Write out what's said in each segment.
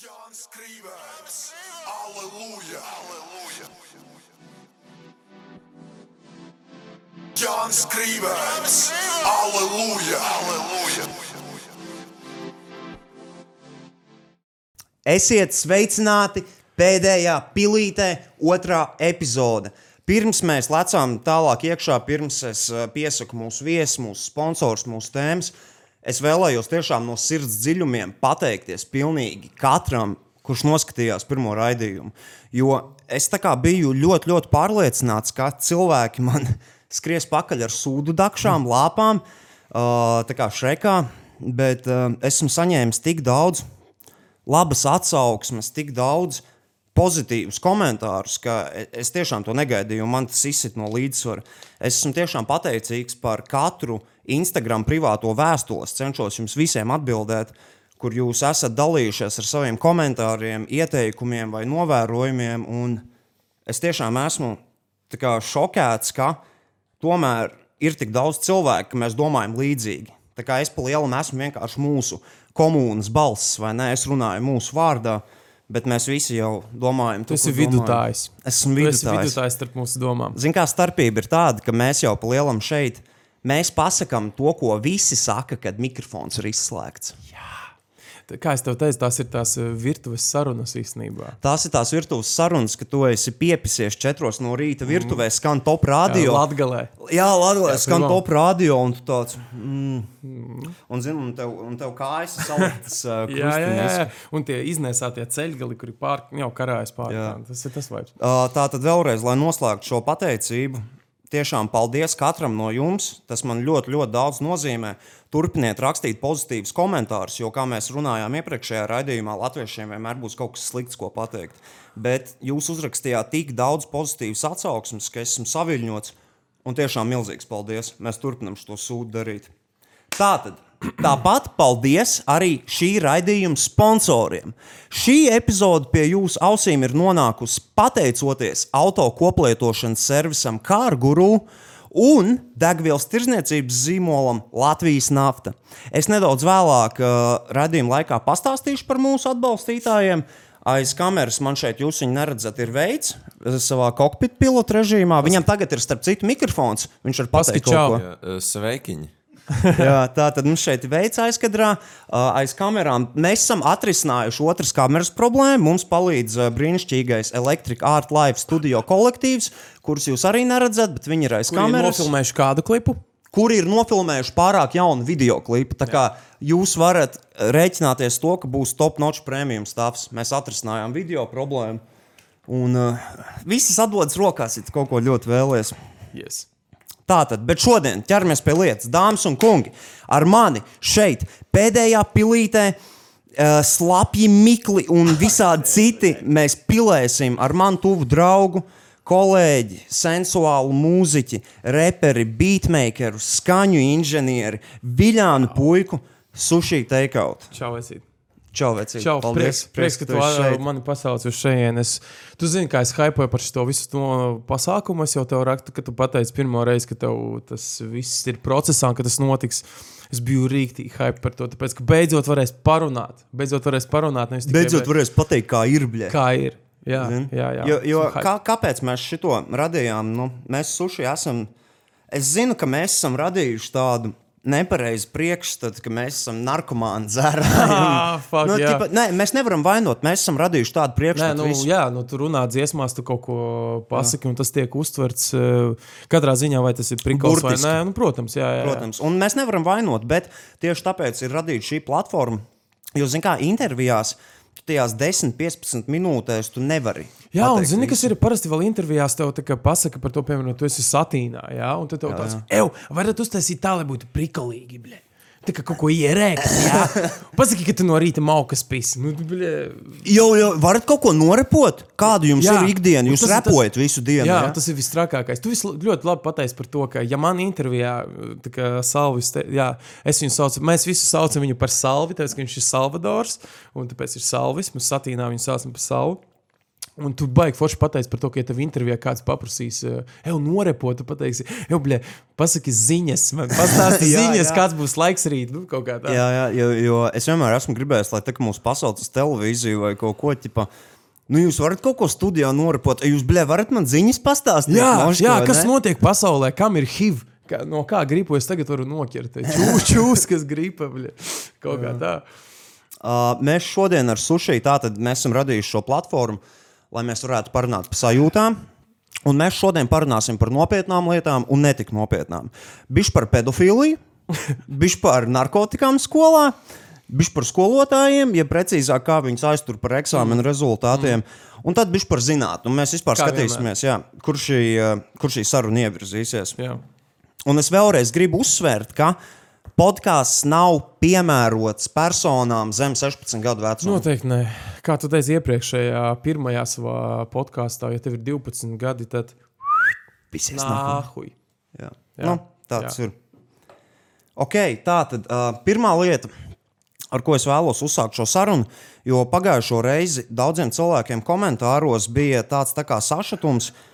Jan Skrīvers, Aleluja! Aleluja! Jan Skrīvers, Aleluja! Aleluja! Esiet sveicināti pēdējā pilītē, otrā epizode. Pirms mēs lecām tālāk iekšā, pirms es eh, piesaku mūsu viesu, mūsu sponsors, mūsu tēmas, es vēlējos tiešām no sirds dziļumiem pateikties pilnīgi katram, kurš noskatījās pirmo raidījumu. Jo es biju ļoti, ļoti pārliecināts, ka cilvēki man skries pakaļ ar sūdu dakšām, lāpām, uh, tā kā šrekā, bet uh, esmu saņēmis tik daudz labas atsauksmes, tik daudz pozitīvus komentārus, ka e- es tiešām to negaidīju, un man tas izsit no līdzsvara. Es esmu tiešām pateicīgs par katru Instagram privāto vēstuli. Es cenšos jums visiem atbildēt, kur jūs esat dalījušies ar saviem komentāriem, ieteikumiem vai novērojumiem. Un es tiešām esmu kā šokēts, ka tomēr ir tik daudz cilvēku, ka mēs domājam līdzīgi. Tā kā es pa lielam esmu vienkārši mūsu komunas balss, vai ne? Es runāju mūsu vārdā, bet mēs visi jau domājam, Tu esi ko domājam. vidutājs. Esmu Tu esi vidutājs. vidutājs starp mūsu domām. Ziniet, kā starpība ir tāda, ka mēs jau pa lielam šeit. Mēs pasakām to, ko visi saka, kad mikrofons ir izslēgts. Tā Kā jau teicu, tās ir tās eh, virtuves sarunas īstenībā. Tās ir tās virtuves sarunas, ka tu esi piepisies četros no rīta virtuvē, skan top radio. Latgalē. Jā, Latvijas skan pirmā. top radio, un tu tāds mm. - un, zini, un, tev, un tev kājas saliktas uh, Jā, jā, jā, jā. Un tie iznēsātie ceļgali, kuri pār, jau karājas pāri. Jā. Tas ir tas vairs. Uh, Tā tad vēlreiz, lai noslēgtu šo pateicību, tiešām paldies katram no jums. Tas man ļoti, ļoti daudz nozīmē. Turpiniet rakstīt pozitīvus komentārus, jo, kā mēs runājām iepriekšējā raidījumā, latviešiem vienmēr būs kaut kas slikts, ko pateikt. Bet jūs uzrakstījāt tik daudz pozitīvas atsauksmes, ka esmu saviļņots. Un tiešām milzīgs paldies. Mēs turpinām šo sūdu darīt. Tātad, tāpat paldies arī šī raidījuma sponsoriem. Šī epizode pie jūsu ausīm ir nonākusi pateicoties auto koplietošanas servisam Kārguru un degvielas tirzniecības zīmolam Latvijas nafta. Es nedaudz vēlāk uh, raidījuma laikā pastāstīšu par mūsu atbalstītājiem. Aiz kameras man šeit, jūs viņu neredzat, ir veids uh, savā kokpita pilota režīmā. Viņam tagad ir starp citu mikrofons. Viņš var pateikt, Paski, čau. kaut ko. Sveikiņi! Jā, tā tad mums šeit veids aizkadrā, aiz kamerām. Mēs esam atrisinājuši otras kameras problēmu. Mums palīdz brīnišķīgais Electric Art Live studio kolektīvs, kurus jūs arī neredzat, bet viņi ir aiz Kur kameras. nofilmējuši kādu klipu? Kuri ir nofilmējuši pārāk jaunu video klipu. Tā kā jūs varat rēķināties to, ka būs top notch premium stāvs. Mēs atrisinājām video problēmu. Un uh, visas atdodas rokās, ja kaut ko ļoti vēlēsies. Yes. Tātad, bet šodien ķeramies pie lietas, dāmas un kungi. Ar mani šeit, pēdējā pilītē, uh, slapji mikli un visādi citi mēs pilēsim ar manu tuvu draugu. Kolēģi, sensuāli mūziķi, reperi, beatmakeri, skaņu inženieri, viļānu puiku, sushi takeout. Čau, esi. Čau, vecīt. Čau, prieks, prieks, ka tu šeit. mani pasauci uz šejienes. Tu zini, kā es hypoju par šo visu to pasākumu. Es jau tev rakstu, ka tu pateici pirmo reizi, ka tev tas viss ir procesā, ka tas notiks. Es biju rīktīgi hype par to, tāpēc, ka beidzot varēs parunāt. Beidzot varēs parunāt. nevis tikai Beidzot, be- varēs pateikt, kā ir bļa. kā ir. Jā, Zini? jā, jā. Jo, jo, kā, kāpēc mēs šo radījām? Nu, mēs suši esam. Es zinu, ka mēs esam radījuši tādu nepareizu priekšstatu, ka mēs esam narkomāni dzērāji. Ah, nu, jā. tipa, nē, mēs nevaram vainot. Mēs esam radījuši tādu Nē, priekšstatu. nu, visu. jā, nu, tu runā dziesmās, tu kaut ko pasaki, un tas tiek uztverts uh, katrā ziņā, vai tas ir prikals vai nē. Nu, protams, jā, jā, jā. Protams, un mēs nevaram vainot, bet tieši tāpēc ir radīta šī platforma. Jo, zināmā mērā, intervijās tu tajās 10, 15 minūtēs tu nevari. Jā, un zini, kas visu. ir parasti vēl intervijās, tev tā kā pasaka par to, piemēram, tu esi satīnā, jā, un tad tev tāds, ew, varat uztaisīt tā, lai būtu prikalīgi, bļē. Kā kaut ko ierēkt, jā. Pasaki, ka tu no rīta maukas pisi. Nu, bļē. Jau, jau varat kaut ko norepot? Kādu jums Jā. jā. ir ikdiena? Un Jūs tas ir tas- repojat visu dienu. Jā, ja? tas ir visstrakākais. Tu vis ļoti labi pateici par to, ka, ja man intervijā, kā Salvis, te, jā, es viņu saucu, mēs visi saucam viņu par Salvi, tāpēc, ka viņš ir Salvadors, un tāpēc ir Salvis, mēs satīnā viņu saucam par Salvu. Un tu baigi forši pateici par to, ka, ja tev intervijā kāds paprasīs, ej, norepot, tu pateiksi, ej, bļē, pasaki ziņas, man pastāsti Jā, ziņas, jā. kāds būs laiks rīt, nu, kaut kā tā. Jā, jā jo, jo es vienmēr esmu gribējis, lai tā kā mūsu pasaules uz televīziju vai kaut ko tādu. Nu, jūs varat kaut ko studijā norepot. Jūs, blē, varat man ziņas pastāstīt? Jā, Moško, jā kas ne? notiek pasaulē, kam ir HIV? Kā, no kā gribu es tagad varu noķert? Čūs, čūs kas gripa, bļē, kaut kā tā. Uh, mēs šodien ar Sushi tātad mēs esam radījuši šo platformu, lai mēs varētu parunāt par sajūtām. Un mēs šodien parunāsim par nopietnām lietām un netik nopietnām. Bišķi par pedofīliju, bišķi par narkotikām skolā, bišķi par skolotājiem, ja precīzāk, kā viņus aiztur par eksāmenu rezultātiem. Un tad bišķi par zinātnē. Mēs vispār Kā skatīsimies, jā, kur, šī, uh, kur šī saruna ievirzīsies. Jā. Un es vēlreiz gribu uzsvērt, ka podkāsts nav piemērots personām zem 16 gadu vecuma. Noteikti nē. Kā tu teici iepriekšējā, pirmajā savā podkāstā, ja tev ir 12 gadi, tad Visies nākamā. nāhuj. Jā. Jā. Nu, tā tas ir. Ok, tā tad uh, pirmā lieta, ar ko es vēlos uzsākt šo sarunu, jo pagājušo reizi daudziem cilvēkiem komentāros bija tāds tā kā sašutums uh,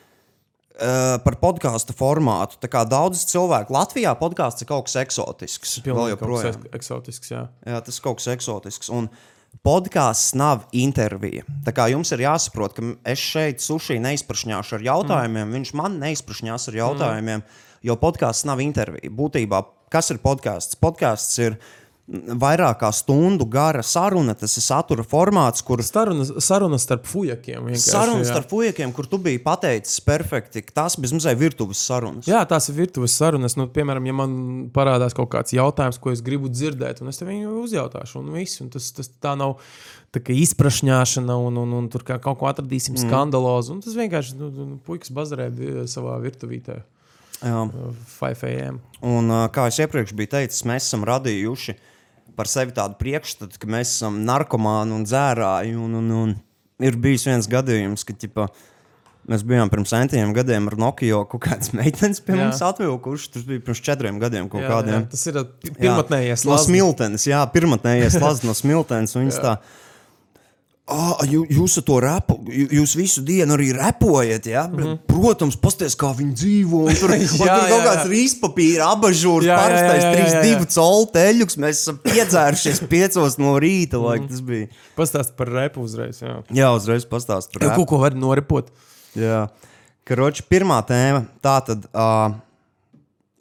par podkāstu formātu. Daudz cilvēku Latvijā podkāsts ir kaut kas eksotisks. Pilnīgi kaut kas eksotisks, jā. Jā, tas ir kaut kas eksotisks. Un podkāsts nav intervija. Tā kā jums ir jāsaprot, ka es šeit suši neizprašņāšu ar jautājumiem, mm. viņš man neizprašņās ar jautājumiem, mm. jo podkāsts nav intervija. Būtībā, kas ir podkāsts? Podkāsts ir vairāk kā stundu gara saruna, tas ir satura formāts, kur Sarunas, sarunas starp fujakiem. sarunas jā. starp puikiem, kur tu biji pateicis perfekti, tās bez mazliet virtuves sarunas. Jā, tās ir virtuves sarunas. Nu, piemēram, ja man parādās kaut kāds jautājums, ko es gribu dzirdēt, un es tev viņu uzjautāšu, un viss. Un tas, tas tā nav tā izprašņāšana, un, un, un tur kā kaut ko atradīsim mm. skandalozu. Un tas vienkārši nu, nu, puikas bazarē savā virtuvītē. Jā. 5 AM. Un, ā, kā jau iepriekš biju teicis, mēs esam radījuši par sevi tādu priekšstatu, ka mēs esam narkomāni un dzērāji. Un, un, un ir bijis viens gadījums, kad ķipa, mēs bijām pirms centiem gadiem ar Nokia kaut kādas meitenes pie Jā. mums atvilkušas. Tas bija pirms četriem gadiem kaut Jā, jā, kādiem. tas ir pi- pirmotnējais no lazds. smiltenes, jā, pirmotnējais lazds no smiltenes. Ah, jū, jūs to repu, jū- jūs visu dienu arī repojat. Ja? Mm -hmm. Protams, pasties, kā viņi dzīvo. Tur, un tur. Jā, kaut jā, kāds jā. rīspapīra, abažūrs, Jā, jā, parastais jā, jā, jā, jā. 3-2 colu teļuks. Mēs esam piedzērušies 5 no rīta. Lai, Mhm. tas bija. Pastāst par repu uzreiz. Jā, Jā, uzreiz pastāst par repu. kaut ko var norepot. Jā, Karoči, pirmā tēma. Tā tad uh,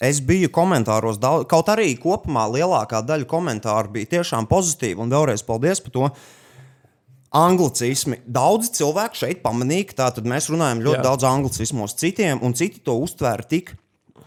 es biju komentāros, daudz, kaut arī kopumā lielākā daļa komentāru bija tiešām pozitīva. Un vēlreiz paldies par to. Anglicismi. Daudzi cilvēki šeit pamanīja, ka tātad mēs runājam ļoti Jā. Daudz anglicismos citiem, un citi to uztvēra tik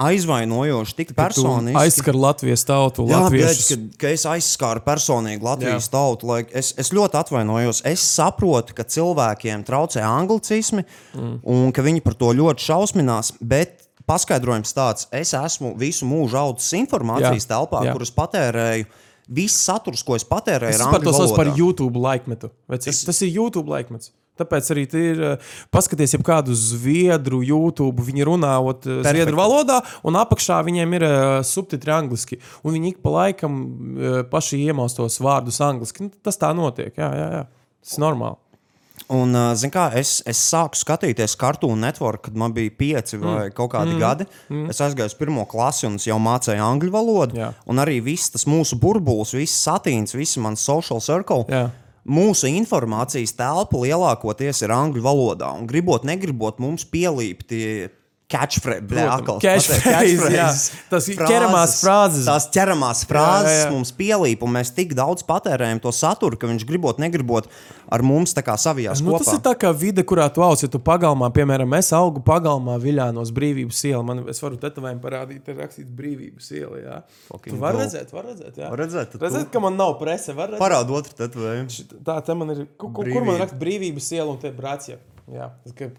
aizvainojoši, tik Tu personiski. Aizskar Latvijas tautu, Jā, bet, kad, ka es aizskāru personīgi Latvijas. Jā. tautu, lai es, es ļoti atvainojos. Es saprotu, ka cilvēkiem traucē anglicismi mm. un ka viņi par to ļoti šausminās. Bet paskaidrojums tāds, es esmu visu mūžu audzis informācijas Jā. telpā, Jā. kuras patērēju. Viss saturs, ko es patērēju, Es ir par angļu saucu par valodā. YouTube laikmetu. Tas, tas, tas ir YouTube laikmets. Tāpēc arī ir. eh, Paskaties, jau kādu zviedru YouTube, viņi runā ot, eh, zviedru valodā, un apakšā viņiem ir uh, subtitri angliski. Un viņi ik pa laikam uh, paši iemāc tos vārdus angliski. Nu, tas tā notiek. Jā, jā, jā. Tas ir normāli. Un, zin kā, es, es sāku skatīties Cartoon Network, kad man bija pieci vai mm. kaut kādi mm. gadi. Mm. Es aizgāju uz pirmo klasi un jau mācīju angļu valodu. Jā. Un arī viss tas mūsu burbulis, viss satīns, viss mans social circle. Jā. Mūsu informācijas telpa lielākoties ir angļu valodā. Un gribot, negribot, mums pielīpti catchphrase. Tas ir ķeramās frāzes. Tās ķeramās frāzes Jā, jā, mums pielīp, un mēs tik daudz patērējam to saturu, ka viņš gribot, negribot ar mums tā kā savijās Nu, kopā. tas ir tā kā vide, kurā tu augi. Ja tu pagalmā, piemēram, es augu pagalmā Viļānos brīvības ielā. Man es varu tetovējumu parādīt, ir rakstīts brīvības iela. Jā. Fucking Tu vari dope. redzēt, var redzēt. Jā. Var redzēt, redzēt tu- ka man nav prese. var redzēt? Parāda otru tetovējumu. Tā te man ir. Kur, kur, man raksta brīvības iela un te brācija? Jā,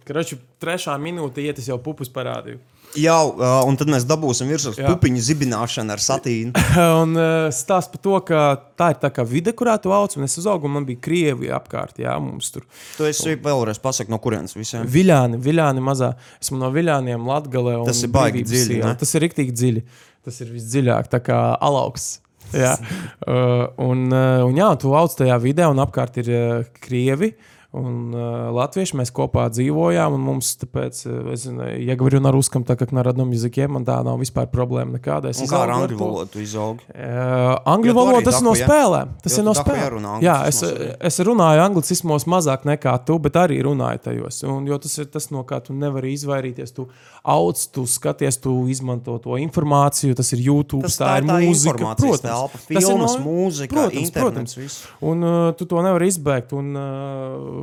kraču trešā minūte iet, es jau pupus parādīju. Jā, uh, un tad mēs dabūsim virsū Jā. pupiņu zibināšanu ar satīnu. Un uh, stāsta par to, ka tā ir tā kā vide, kurā tu augs, un es uzaugu, un man bija Krievija apkārt, jā, mums tur. Tu esi vēlreiz pasaki, no kurienes visiem. Viļāni, viļāni mazā. Esmu no viļāniem Latgalē. un Tas ir baigi dziļi, ne? Tas ir riktīgi dziļi. Tas ir visdziļāk, tā kā alauks. Jā, uh, un, uh, un jā, tu augs tajā vidē, un apkārt ir uh, krievi. Un uh, latvieši mēs kopā dzīvojām, un mums, tāpēc, uh, es zinu, ja говорю на русском, так как на родном языке, man tā nav vispār problēma nekāda. Es Un kā ar izaugu angļu to. valodu tu izaugi? Uh, angļu Jo tu arī valoda tas ir no daku, ja? spēlēm. Tas Jo ir tu no daku spēlēm. jārunā Jā, es, anglicismos arī. es runāju anglicismos mazāk nekā tu, bet arī runāju tajos. Un, jo tas ir tas, no kā tu nevari izvairīties. Tu auc, tu skaties, tu izmanto to informāciju. Tas ir YouTube, Tas tā, tā ir ir tā mūzika. informācijas telpa, tas ir filmas, mūzika, protams, internets, protams. viss. Un uh, tu to nevari izbēgt. Un, uh,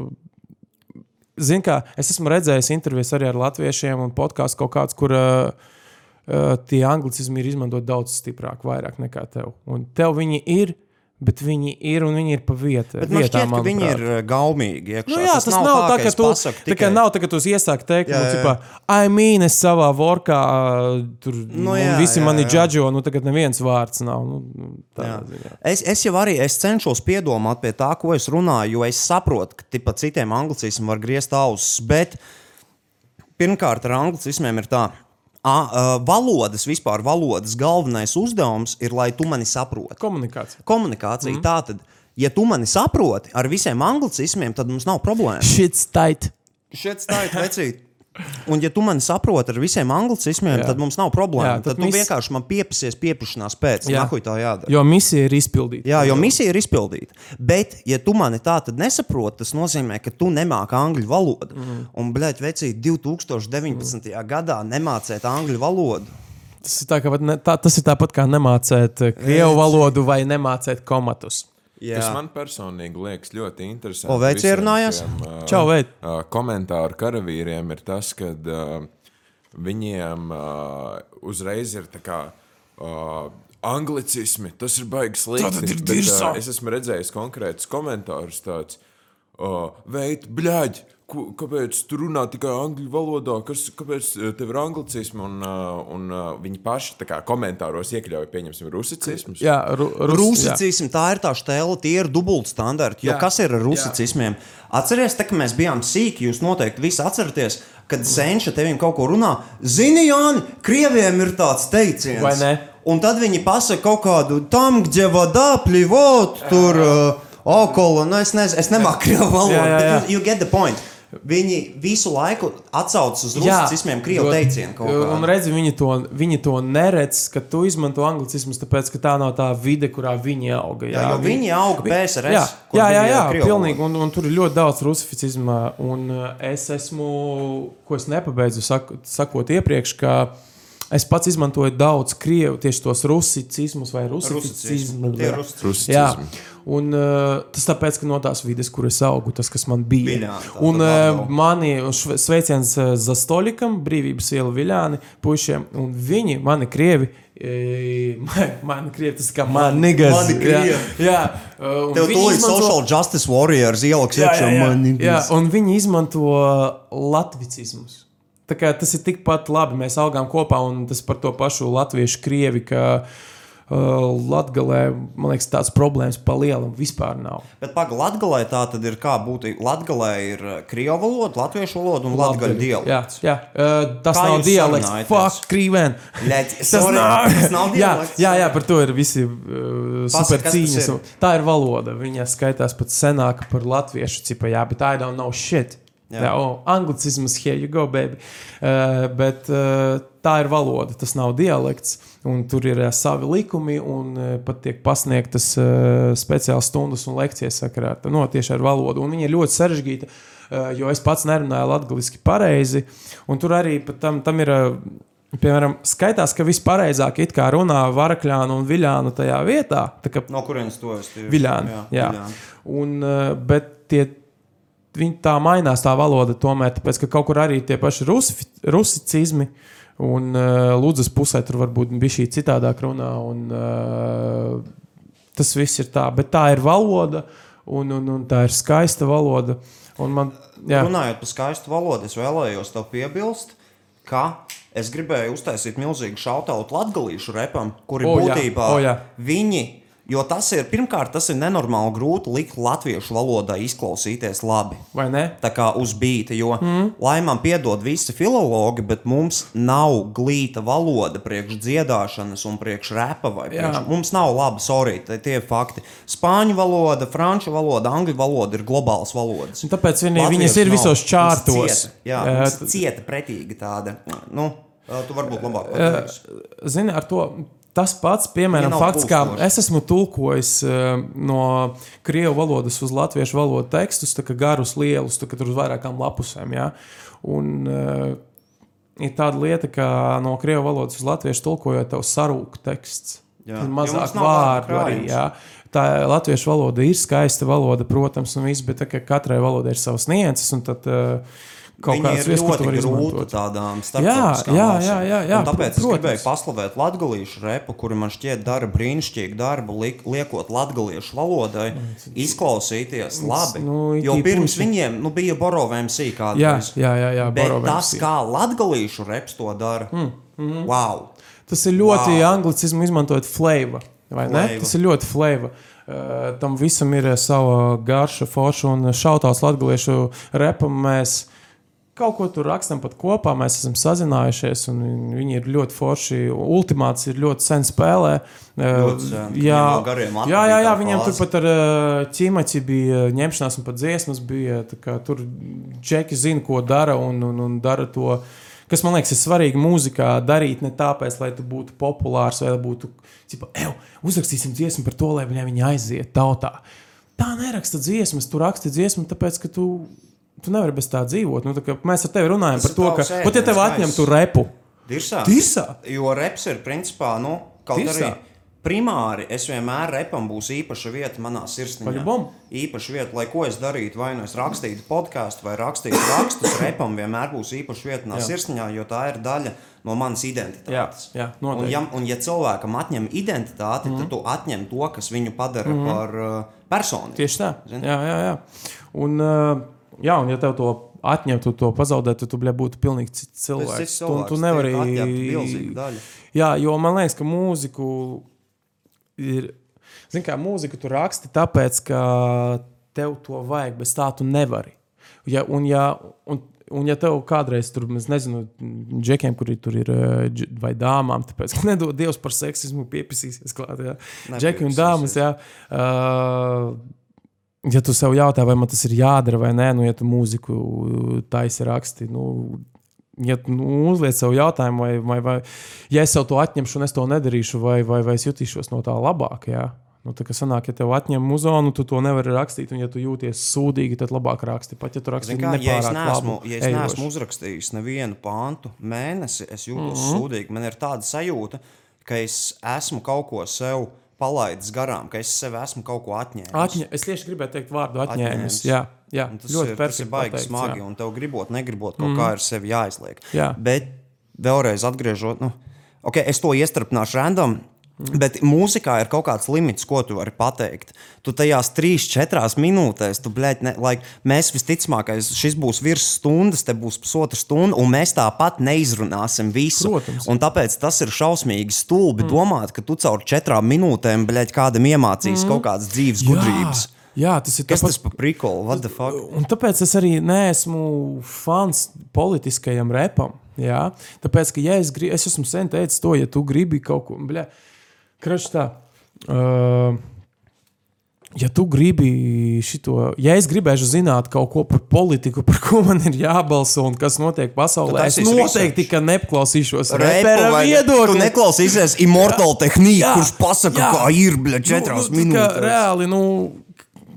Zini, kā es esmu redzējis intervijas arī ar latviešiem un podkāstu kaut kāds, kur uh, uh, tie anglicismi ir izmantot daudz stiprāk, vairāk nekā tev. Un tev viņi ir, bet viņi ir un viņi ir pa vietu. Bet man šķiet, ka viņi ir uh, gaumīgi. Iekšā. Nu, jā, tas, tas nav tā, ka es tu, pasaku tā kā nav tā, ka tu iesāki teikt, Jā, nu, jā. cipā, I mean, es savā vorkā tur Nu, nu, jā, visi jā, mani jā. džadžo, nu tagad neviens vārds nav. Nu, nu, tādā Jā. ziņā. Es, es jau arī es cenšos piedomāt pie tā, ko es runāju, jo es saprotu, ka tipa, citiem anglicismiem var griezt ausis. Bet pirmkārt, ar anglicismiem ir tā. A, uh, valodas, vispār valodas galvenais uzdevums ir, lai tu mani saproti. Komunikācija. Komunikācija mm. tā tad, ja tu mani saproti ar visiem anglicismiem, tad mums nav problēma. Shit's tight. Šeit stāv vecīt. Un, ja tu mani saproti ar visiem anglicismiem, Jā. tad mums nav problēma. Jā, tad tad, tu mis- vienkārši man piepasies, pieprašanās pēc. Jā. Jā, tā jādara. Jo misija ir izpildīta. Jā, jo misija ir izpildīta. Bet, ja tu mani tā nesaproti, tas nozīmē, ka tu nemāki angļu valodu. Mm. Un, blēķi, vecīt, 2019. Mm. gadā nemācēt angļu valodu. Tas ir, tā, ne, tā, tas ir tāpat kā nemācēt eh, krievu valodu vai nemācēt komatus. Jā. Kas man personīgi liekas ļoti interesanti. O, veids ierunājās? ā, Čau, veid. ā, Komentāru karavīriem ir tas, ka viņiem ā, uzreiz ir tā kā. Anglicismi, tas ir baigi slikti. Tātad ir ā, Es esmu redzējis konkrētus komentārus tāds, uh, veids, bļaģ, ko, kāpēc tu runā tikai angļu valodā, kas, kāpēc eh, tev ir anglicisms, un, eh, un eh, viņi paši kā, komentāros iekļauj, pieņemsim, rusicismus. Jā, ru, rus, rusicisms, tā ir tā stēle, tie ir dubultstandarti. Jo jā, kas ir ar rusicismiem? Jā. Atcerieties, te, kad mēs bijām sīki, jūs noteikti visi atceraties. Kad senča tevim kaut ko runā, zini, Jāni, krieviem ir tāds teiciens. Vai ne? Un tad viņi pasaka kaut kādu tam, gdzie vadā, plivot, tur, uh, okolo, nu es nezinu, es nemāku krievu valodu. You get the point. Viņi visu laiku atsaucas uz rusicismiem, krievu teicienu Un redzi, viņi to, viņi to neredz, ka tu izmanto anglicismus, tāpēc, ka tā nav tā vide, kurā viņi auga. Jā, jo viņi auga PSRS, Jā, jā, jā, jā pilnīgi. Un, un tur ir ļoti daudz rusificizma. Un uh, es esmu, ko es nepabeidzu saku, sakot iepriekš, ka es pats izmantoju daudz krievu, tieši tos rusicismus vai ir. Rusicismi. Jā, un uh, tas tāpēc, ka no tās vides, kur es augu, tas, kas man bija. Viļāni, tā un uh, mani sveiciens uh, Zastolikam, brīvības iela Viļāni, puišiem, un viņi, mani krievi, e, mani krievi, tas kā mani nigas. mani krievi. Jā, jā. Tev viņi tūlīt izmanto- social justice warriors ieliks Jā, iekšā jā, jā. man jā, un viņi izmanto latvicismus. Tas ir tikpat labi. Mēs augām kopā, un tas par to pašu latviešu krievi, ka uh, Latvijā, man liekas, tādas problēmas pa lielam vispār nav. Bet pagaidi, Latvijā tā tad ir kā būtu. Latvijā ir uh, krievu valoda, latviešu valoda un latviešu Jā, dialekts. jā. Uh, tas Kā nav dialekts. Fuck, krīvēn. Ļaļ, Tas nav, tas nav jā, dialekts. jā, jā, par to ir visi uh, super cīņas. Tā ir valoda. Viņa skaitās pat senāka par latviešu cipa, jā, bet I don't know shit. Jā. Jā, oh, anglicisms, here you go, baby. Uh, bet uh, tā ir valoda, tas nav dialekts. Un tur ir uh, savi likumi, un uh, pat tiek pasniegtas uh, speciālas stundas un lekcijas sakarā ar, no, tieši ar valodu. Un viņa ir ļoti sarežģīta, uh, jo es pats nerunāju latviešu pareizi. Un tur arī tam, tam ir. Uh, Piemēram, skaitās, ka vispārējāk it kā runā Varakļānu un Viljānu tajā vietā. Tā kā No kurienes to tieši? Viljāni. Jā, jā. Viļāni. Un, bet tie, viņi tā mainās, tā valoda, tomēr, tāpēc, ka kaut kur arī tie paši rusi, rusicizmi. Un uh, Lūdzas pusē tur varbūt bija šī citādāk runā. Un, uh, tas viss ir tā, bet tā ir valoda, un, un, un tā ir skaista valoda. Un man, jā, Runājot par skaistu valodu, es vēlējos tev piebilst, ka es gribēju uztaisīt milzīgu šautautu latgalīšu repam, kuri O, jā, būtībā o, jā. viņi Jo tas ir, pirmkārt, tas ir nenormāli grūti likt latviešu valodā izklausīties labi. Vai ne? Tā kā uz bīta, jo, mm. lai man piedod visi filologi, bet mums nav glīta valoda priekš dziedāšanas un priekš repa. Priekš, mums nav laba, sorry, tie tie ir fakti. Spāņu valoda, franču valoda, angļu valoda ir globālas valodas. Un tāpēc viņi, viņas ir nav. visos Mums čārtos. Cieta, jā, mums cieta pretīga tāda. Nu, tu varbūt labāk pateiksi. Zini, ar to. Tas pats, piemēram, nav fakts, kā es esmu tulkojis uh, no krievu valodas uz latviešu valodu tekstus, tā kā garus, lielus, tā kā tur uz vairākām lapusēm. Ja? Un, uh, ir tāda lieta, ka no krievu valodas uz latviešu tulkojot, tev sarūk teksts. Jā. Ir Jo mazāk nav vārdu arī. Jā. Tā latviešu valoda ir skaista valoda, protams, un viss, bet tā, ka katrai valodai ir savas nianses. un Tad, uh, kaut kādas ir vietas, ko grūta izmantot. tādām Jā, starptautiskām jā, valstīm. jā, jā, jā, Un tāpēc es protams. gribēju paslavēt latviešu repu, kuri man šķiet dara brīnišķīgu darbu, liek, liekot latviešu valodai, izklausīties labi. nu, jo pirms viņiem nu, bija Borovs Jā, kādreiz. jā, jā, jā Bet tas, kā latviešu reps to dara, mm, mm. wow! Tas ir ļoti Wow. anglicismu izmantojot flavor. Tas ir ļoti flavor. Uh, tam visam ir uh, sava garša, forša un šautavs latviešu repam. Mēs kaut ko tur rakstām pat kopā, mēs esam sazinājušies, un viņi ir ļoti forši. Ultimāts ir ļoti sen spēlē. Ļoti sen. Jā, matiem jā, jā, jā, viņiem tur pat ar ķīmaķi bija ņemšanās, un pat dziesmas bija. Tur džeki zina, ko dara un, un, un dara to. Kas man liekas, ir svarīgi mūzikā darīt ne tāpēc, lai tu būtu populārs vai būtu, cipa, ev, uzrakstīsim dziesmu par to, lai viņa aiziet tautā. Tā neraksta dziesmas, tu raksti dziesmu, tāpēc, ka tu, tu nevari bez tā dzīvot. Nu, tā mēs ar tevi runājam Tas par to, ka, pat ja tev atņemtu repu, Dirsā. Dirsā? Jo reps ir principā, nu, kaut Dirsā. arī. Primāri es vienmēr repam būs īpaša vieta manā. Paļabom. Īpaša vieta, lai ko es darītu, vai nu es rakstītu podkāstu, vai rakstītu rakstus, repam vienmēr būs īpaša vieta manā Jā. sirsniņā, jo tā ir daļa no manas identitātes. Jā, jā, un, noteikti. ja, un ja cilvēkam atņem identitāti, mm -hmm. tad tu atņem to, kas viņu padara mm -hmm. par uh, personu. Tieši tā. Zini? Jā, jā, jā. Un, uh, jā, un ja tev to atņemtu, to pazaudētu, tad tu bļa, būtu pilnīgi cits cilvēks. cits Tu, cilvēks, tu tiek nevari daļa. Jā, jo man liekas, ka mūziku ir. Zini, kā mūziku tu raksti, tāpēc, ka tev to vajag, bez tā tu nevari. Ja, un, ja, un, un ja tev kādreiz tur, nezinu, džekiem, kuri tur ir, vai dāmām, tāpēc, ka nedod Dievs par seksismu, piepisīsies klāt. Jā. Džeki un dāmas, jā. Uh, ja tu sev jautā, vai man tas ir jādara vai nē, nu, ja tu mūziku taisi raksti, nu, ja nu, uzliec sev jautājumu, vai, vai, vai ja es sev to atņemšu un es to nedarīšu, vai, vai, vai es jutīšos no tā labāk. Jā? Nu, tā kā sanāk, ja tev atņem muzonu, tu to nevari rakstīt, un ja tu jūties sūdīgi, tad labāk raksti. Pat ja tu raksti Kā, ja es neesmu, labu, ja es ejoši. neesmu uzrakstījis nevienu pāntu mēnesi, es jūtos mm. -hmm. sūdīgi. Man ir tāda sajūta, ka es esmu kaut ko sev palaidis garām, ka es sev esmu kaut ko atņēmis. Atņa, es tieši gribēju teikt vārdu atņēmis. Atņēmis. Jā, jā Un Tas ļoti ir, tas ir baigi pateikts, smagi, jā. un tev gribot, negribot, kaut mm. kā ir sevi jāizliek. Jā. Bet vēlreiz atgriežot, nu, okay, es to iestrādāšu random. Bet mūzikā ir kaut kāds limits, ko tu vari pateikt. Tu tajās trīs, četrās minūtēs, tu blēķi, ne, like, mēs visticamāk, šis būs virs stundas, te būs pusotra stunda, un mēs tāpat neizrunāsim visu. Protams. Un tāpēc tas ir šausmīgi stulbi mm. domāt, ka tu caur četrām minūtēm, blēķi, kādam iemācīs mm. kaut kādas dzīves gudrības. Jā, jā, tas ir Kas tāpat- tas par prikolu? What the fuck? Un tāpēc es arī neesmu fans politiskajam repam. Jā? Tāpēc, ka, ja es, grib, es esmu sen teicis to, ja tu gribi kaut ko, bļa, krašs tā. Uh, Ja tu gribi šo, ja es gribēšu zināt kaut ko par politiku, par ko man ir jābalso un kas notiek pasaulē, es noteikti ka neklausīšos repera vai- Tu viedokli. neklausīsies Immortal Technique, Jā, kurš pasaka, jā. kā ir, bļa, četrās nu, nu, minūtēs. Reāli, nu,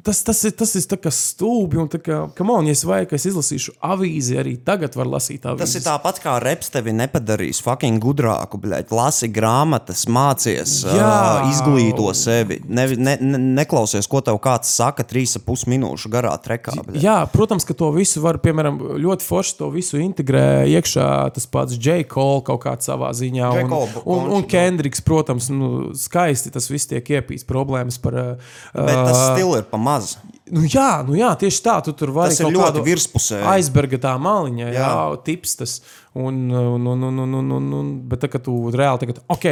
tas, tas ir, tas ir tā kā stulbi. Un, kā, come on, ja es vajag, es izlasīšu avīzi, arī tagad var lasīt avīzi. Tas ir tāpat kā reps tevi nepadarīs fucking gudrāku, bļaļ. Lasi grāmatas, mācies, uh, izglīto sevi. Ne, ne, ne, neklausies, ko tev kāds saka trīs ap pus minūšu garā trekā. bļaļ. Jā, protams, ka to visu var, piemēram, ļoti forši to visu integrē iekšā. Tas pats J. Cole kaut kādā savā ziņā, un, un, un konči, Kendriks, protams, nu, skaisti tas viss tiek iepīts problēmas par. uh, Bet tas stils ir pa maz. Nu, jā, nu jā, tieši tā. Tu tur vari Tas ir ļoti kādu virspusēji. Aizberga tā maliņa, jā, jā tips tas. Un, un, un, un, un, un, un, un, bet tā, ka tu reāli tagad, ok,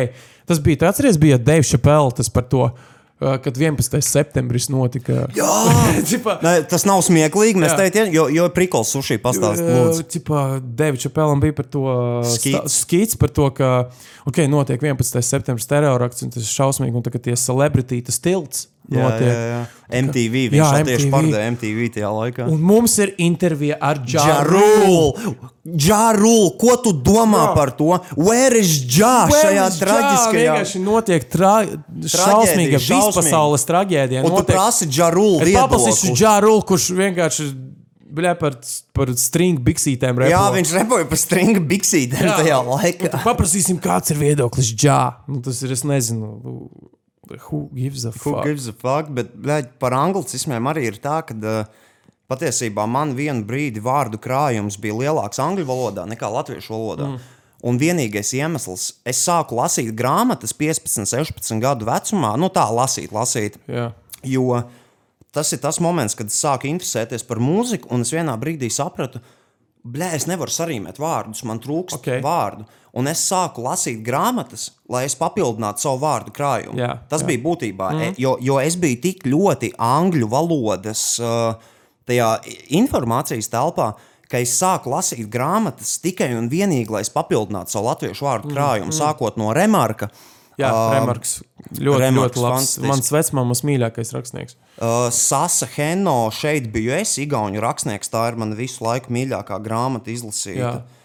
tas bija, tu atceries, bija Dave Chappelle tas par to. uh, kad 11. septembris notika. Jā, Cipā, Nē, tas nav smieklīgi. Mēs teicām, jo, jo prikols suši pastāstīt. Cipā, Deviča Pelam bija par to Skits. skits, par to, ka, ok, notiek 11. septembris terorakts, un tas ir šausmīgi, un tagad tie celebrity, tas tilts notiek. jā, jā. MTV. Viņš Jā, jā, tieši MTV. pārdeva MTV tajā laikā. Un mums ir intervija ar Džaru. Džarul! Džarul! Ko tu domā Jā. par to? Where is Džā šajā traģiskajā? Vienkārši notiek tra... šausmīga šausmīga. vispasaules traģēdija. Un tu Notiek- prasi Džarul Es paprasīšu viedokli. Džaru, kurš vienkārši bļā, par, par stringu biksītēm repo. Jā, viņš repoja par stringu biksītēm Jā. tajā Nu, laikā. tad Paprasīsim, kāds ir viedoklis Džā. Nu, tas ir, es nezinu, who gives a Who fuck. gives a fuck? Bet bļaļ, par anglicismiem arī ir tā, ka uh, patiesībā man vienu brīdi vārdu krājums bija lielāks angļu valodā nekā latviešu valodā. Mm. Un vienīgais iemesls, es sāku lasīt grāmatas 15, 16 gadu vecumā, nu tā lasīt, lasīt. Jā. Jo tas ir tas moments, kad es sāku interesēties par mūziku, un es vienā brīdī sapratu, ka es nevaru sarīmēt vārdus, man trūkst Ok. okay. vārdu. Un es sāku lasīt grāmatas, lai es papildinātu savu vārdu krājumu. Jā, tas jā. bija būtībā, mm. jo, jo es biju tik ļoti angļu valodas uh, tajā informācijas telpā. Ka es sāku lasīt grāmatas tikai un vienīgi, lai es papildinātu savu latviešu vārdu krājumu, mm. sākot no remarka. Jā, Ā, Remarks. Ļoti, Remarks, ļoti labs. fantastisks. Mans vecmāmas mīļākais rakstnieks. Uh, Sasa Heno šeit biju es, Igaunijas rakstnieks. Tā ir mana visu laiku mīļākā grāmata izlasīta. Jā.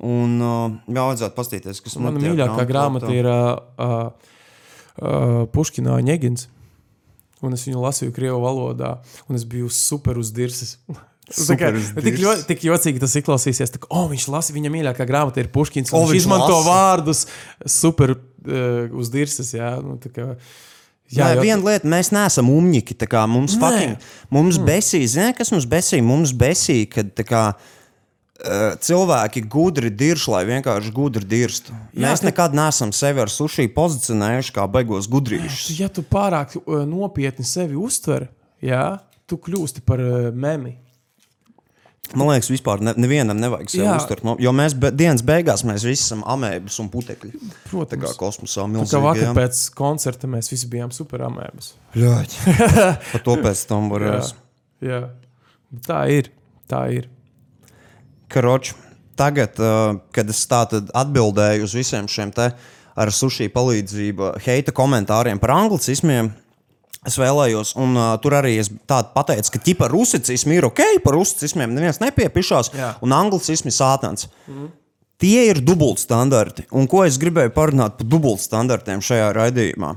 Un uh, jā, vajadzētu paskatīties, kas Mana man tajā mīļākā grāmata ir uh, uh, uh, Puškina Ņegins. Un es viņu lasīju Krievijas valodā, un es biju super uz dirses. Super tik, ļoti, tik jocīgi tas izklausīsies. Tā, oh, viņš lasa, viņa mīļākā grāmata ir Puškins. Oh, viņš izmanto lasa. vārdus super uh, uz dirses. Jā, nu, tā kā, Jā, jā, jo- viena lieta, mēs neesam kā Mums, Nē. fucking, mums besīja, zini, kas mums besīja? Mums besīja, kad tā kā, uh, cilvēki gudri dirž, lai vienkārši gudri dirstu. Jā, Mēs ka- nekad neesam sevi ar suši pozicionējuši kā beigos gudrīšus. Ja tu pārāk uh, nopietni sevi uztver, jā, tu kļūsti par uh, memi. Man liekas, vispār ne, nevienam nevajag sevi Jā. uztvert. Jo mēs be, dienas beigās mēs visi esam amēbas un putekļi. Tā kā Protams. kosmosā Tā kā milzīgi. vakar jā. pēc koncerta mēs visi bijām superamēbas. Ļaļ. Par to pēc tam varēs. Jā. Tā ir. Tā ir. Karoči, tagad, uh, kad es atbildēju uz visiem šiem te ar sushi palīdzību, heita komentāriem par anglicismiem, es vēlējos, un uh, tur arī es tādu pateicu, ka ķipa rusicismi ir ok, par rusicismiem neviens nepiepišās, Jā. un anglicismi sātans. Mm. Tie ir dubultstandarti. Un ko es gribēju parunāt par dubultstandartiem šajā raidījumā?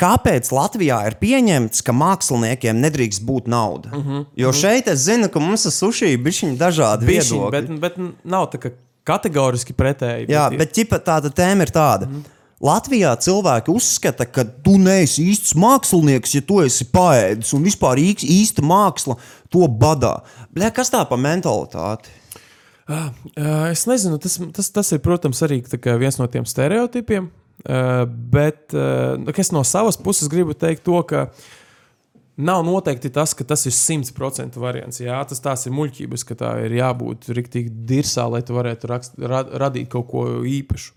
Kāpēc Latvijā ir pieņemts, ka māksliniekiem nedrīkst būt nauda? Mm -hmm. Jo šeit es zinu, ka mums ir sushi bišķiņi dažādi Bišķiņ, viedokļi. bet, bet nav tā, ka kategoriski pretēji. Jā, ir- bet ķipa, tāda tēma ir tāda. Mm. Latvijā cilvēki uzskata, ka tu neesi īsts mākslinieks, ja tu esi paēdis un vispār īsta māksla to badā. Bļa, kas tā pa mentalitāti? Uh, es nezinu, tas, tas, tas ir, protams, arī tā viens no tiem stereotipiem. Uh, bet uh, es no savas puses gribu teikt to, ka nav noteikti tas, ka tas ir 100% variants. Jā, tas tās ir muļķības, ka tā ir jābūt rīktīgi dirsā, lai tu varētu rakst, ra, radīt kaut ko īpašu.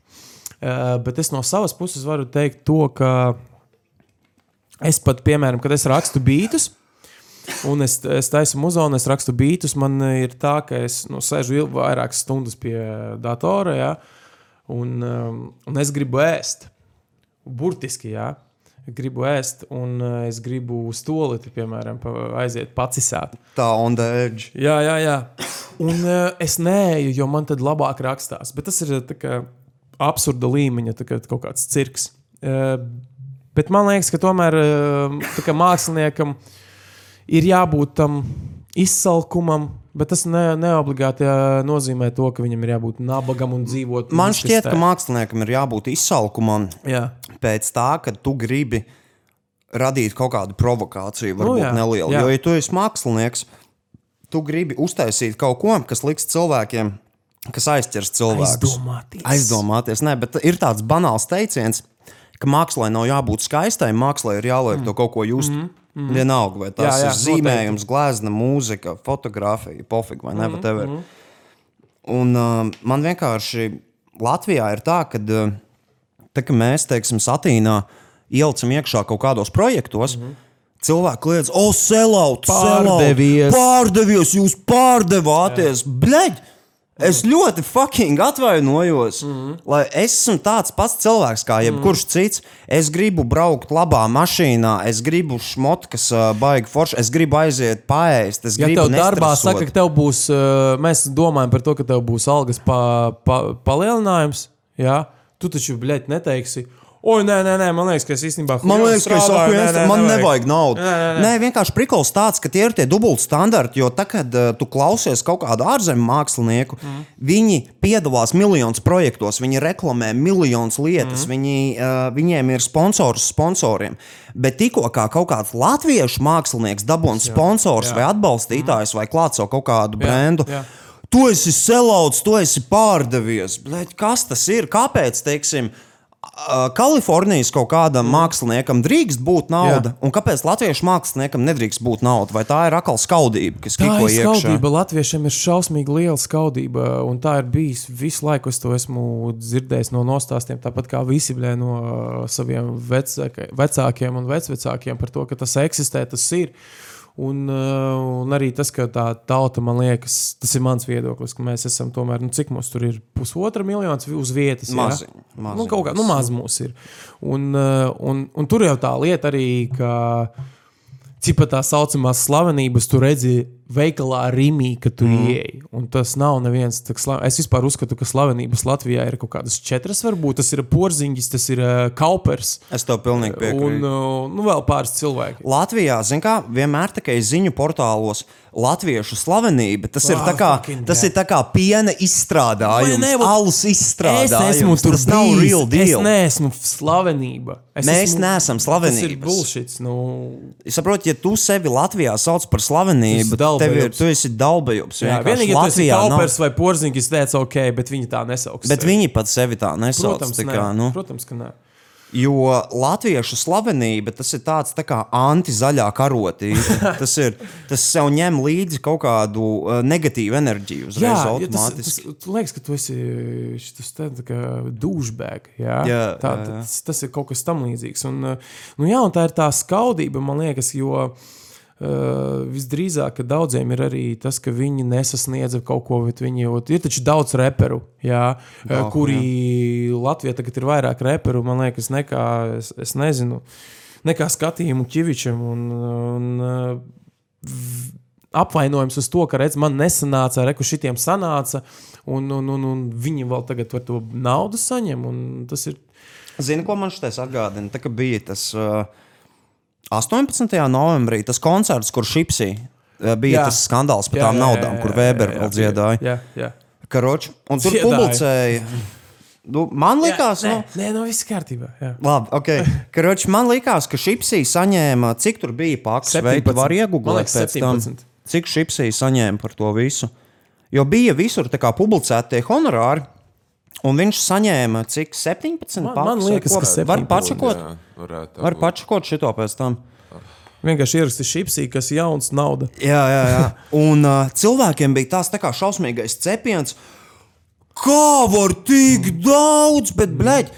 Uh, bet es no savas puses varu teikt to, ka es pat, piemēram, kad es rakstu beidus, Un es, es taisu muzonu, es rakstu beidus. Man ir tā, ka es nu, sēžu vairākas stundas pie datora, ja, un, um, un es gribu ēst. Burtiski, jā. Gribu ēst, un uh, es gribu uz stolīti, piemēram, aiziet pacisēt. Tā on the edge. Jā, jā, jā. Un uh, es neeju, jo man tad labāk rakstās. Bet tas ir tā kā absurda līmeņa, kā kaut kāds cirks. Uh, bet man liekas, ka tomēr uh, kā māksliniekam ir jābūt tam izsalkumam, bet tas ne, neobligāti nozīmē to, ka viņam ir jābūt nabagam un dzīvot. Man šķiet, ka māksliniekam ir jābūt izsalkumam Jā, pēc tā, ka tu gribi radīt kaut kādu provokāciju, varbūt jā, nelielu. jā. Jo, ja tu esi mākslinieks, tu gribi uztaisīt kaut ko, kas liks cilvēkiem, kas aizķers cilvēkus. Aizdomāties. Aizdomāties. Nē, bet ir tāds banāls teiciens, ka mākslā nav jābūt skaistai, mākslā ir jāliek mm. to kaut ko just. Mm. Mm. Vienalga, vai tas Jā, jā, ir zīmējums, glezna, mūzika, fotografija, pofīgi vai ne, mm. whatever. Un uh, man vienkārši Latvijā ir tā, ka, uh, tā, ka mēs, teiksim, satīnā ielicam iekšā kaut kādos projektos. Mm -hmm. Cilvēki kliedz, o, selauts, Pārdevies. pārdevies, jūs pārdevāties. Bļaigi! Es ļoti fucking atvainojos. Mm -hmm. Lai es esmu tāds pats cilvēks kā jebkurš mm -hmm. cits. Es gribu braukt labā mašīnā, es gribu šmot, kas uh, baigi forši, es gribu aiziet paēst. Es Ja gribu tev darbā nestresot. saka, ka tev būs, uh, mēs domājam par to, ka tev būs algas pa, pa, palielinājums, jā, tu taču, bļaļ, neteiksi. Oi, nē, nē, nē, man liekas, ka es īstenībā Man liekas, ka es saku, nē, nē, man nevajag. nevajag naudu. Nē, nē, nē. nē vienkārši prikals tāds, ka tie ir tie dubultstandarti. Jo tad, kad uh, tu klausies kaut kādu ārzemju mākslinieku, mm. viņi piedalās miljonus projektos, viņi reklamē miljonus lietas, mm. viņi, uh, viņiem ir sponsors sponsoriem. Bet tikko kā kaut kāds latviešu mākslinieks dabūna sponsors jā. vai atbalstītājs mm. vai klāt savu kaut kādu brendu. jā. Tu esi selauts, tu esi pārdevies. Bļeļ, kas tas ir? Kāpēc, teiksim, ā, Kalifornijas kaut kādam mm. māksliniekam drīkst būt nauda, Jā. un kāpēc latviešu māksliniekam nedrīkst būt nauda? Vai tā ir atkal skaudība, kas kiko iekšā? skaudība. Latviešiem ir šausmīgi liela skaudība, un tā ir bijis visu laiku. Es to esmu dzirdējis no nostāstiem, tāpat kā visi blē, no uh, saviem vecākiem un vecvecākiem par to, ka tas eksistē, tas ir. Un, uh, un arī tas, ka tā tauta, man liekas, tas ir mans viedoklis, ka mēs esam tomēr, nu, cik mums tur ir pusotra miljona uz vietas. jā? Maziņ, maziņ. Nu, kaut kā, nu, maz mums ir. Un, uh, un, un tur jau tā lieta arī, ka cik pat tā saucamās slavenības tu redzi veikalā Rīgā, kad tu mm. ieej. Un tas nav neviens tāds slavens. Es vispār uzskatu, ka slavenības Latvijā ir kaut kādas četras, varbūt tas ir porziņš, tas ir uh, kaupers Es tev pilnīgi un piekrītu. uh, nu, vēl pāris cilvēki. Latvijā, zināmā kā, vienmēr tikai ziņu portālos latviešu slavenība. Tas ir Ah, tā kā, fucking tas jā. ir tā kā piena izstrādājums, ne, vot- alus Es izstrādājums. esmu tur tas nav real Es deal. neesmu slavenība. Es Mēs neesam Tas ir slavenības. bullshit. Nu, Es saprotu, ja tu sevi Latvijā sauc par slavenību, Tu esi tad tev ir, tu esi dalbajobs. jā, vienīgi, ja tas ir Latvijā nav- kaupers vai porziņš, es teicu, ok, bet viņi tā nesauks. Bet sevi. viņi pat sevi tā nesauc. Protams, tā nē. kā, nu, Protams, ka nē. Jo latviešu slavenība tas ir tāds tā kā anti-zaļā karotīte. tas, ir, tas sev ņem līdzi kaut kādu uh, negatīvu enerģiju uzreiz Jā, jo tas, tas, automātiski. liekas, ka tu esi šis dušbēgs. Jā? Jā, tā, jā, jā. Tas, tas ir kaut kas tam līdzīgs. Un, uh, nu, jā, un tā ir tā skaudība, man liekas, jo uh, visdrīzāk ka daudziem ir arī tas, ka viņi nesasniedza kaut ko, bet viņi jau ir taču daudz reperu, jā, Jā, oh, kuri Latvijā tagad ir vairāk reperu, man liekas, nekā es, es nezinu. Nekā skatījumu ķivičam. Un, un, uh, apvainojums uz to, ka redz, man nesanāca, reku šitiem sanāca, un, un, un, un viņi vēl tagad par to naudu saņem. Tas ir Zini, ko man šis atgādina? Tā kā bija tas uh, 18. novembrī, tas koncerts, kur šipsī uh, bija Jā. jā. tas skandāls par Jā, tām jā, naudām, jā, kur jā, Vēbera jā, vēl jā, dziedāja. Jā, jā. Karoči, un tur Dziedāja. publicēja. Nu, man liekas, jā, nu, nē, nē, no viss kārtībā. Jā. Labi, ok. Karoči, man liekas, ka Šipsī saņēma, cik tur bija paks, vai tu 17. vari liekas, pēc tam, 17. cik Šipsī saņēma par to visu. Jo bija visur publicēti tie honorāri, un viņš saņēma cik 17 Man- man liekas, ko? ka 17. Var pačakot, Jā, var pačakot šito pēc tam. Vienkārši ieraksti šipsī, kas ir jauns nauda. Jā, jā, jā. Un uh, cilvēkiem bija tās tā kā šausmīgais cepiens. Kā var tik daudz, bet, blēģ,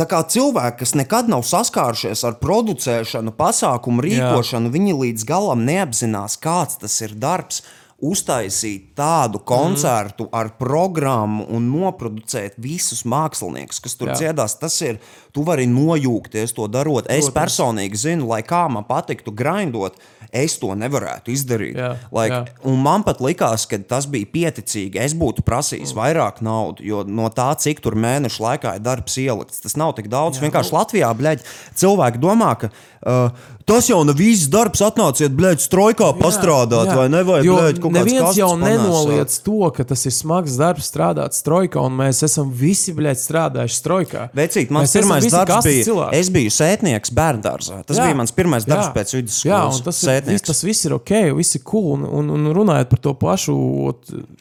tā kā cilvēki, kas nekad nav saskārušies ar producēšanu, pasākumu rīkošanu, jā. viņi līdz galam neapzinās, kāds tas ir darbs. Uztaisīt tādu koncertu mm. ar programmu un noproducēt visus māksliniekus, kas tur Jā. Jā. dziedās. Tas ir, tu vari nojūgties to darot. Es Protams. personīgi zinu, lai kā man patiktu grindot, es to nevarētu izdarīt. Jā, like, jā. un man pat likās, ka tas bija pieticīgi. Es būtu prasījis mm. vairāk naudas, jo no tā, cik tur mēnešu laikā ir darbs ielikts, tas nav tik daudz. Jā, Vienkārši Latvijā, bļaļ, cilvēki domā, ka uh, tas jau nav viss darbs, atnāciet, bļaļ, strojkā pastrādāt, jā. vai ne? Vai, bļaļ, kaut neviens jau panēsāt. nenoliedz to, ka tas ir smags darbs strādāt strojkā, un mēs esam visi bļaļ, strādājuši strojkā. Vecīt, mans esam pirmais darbs bija. cilvēki. Es biju sētnieks bērngārzā. Tas Jā. jā. bija mans pirmais darbs Jā. pēc Jā, vidusskolas. un tas, ir, viss, tas viss ir ok, viss ir cool. Un, un, un runājot par to pašu,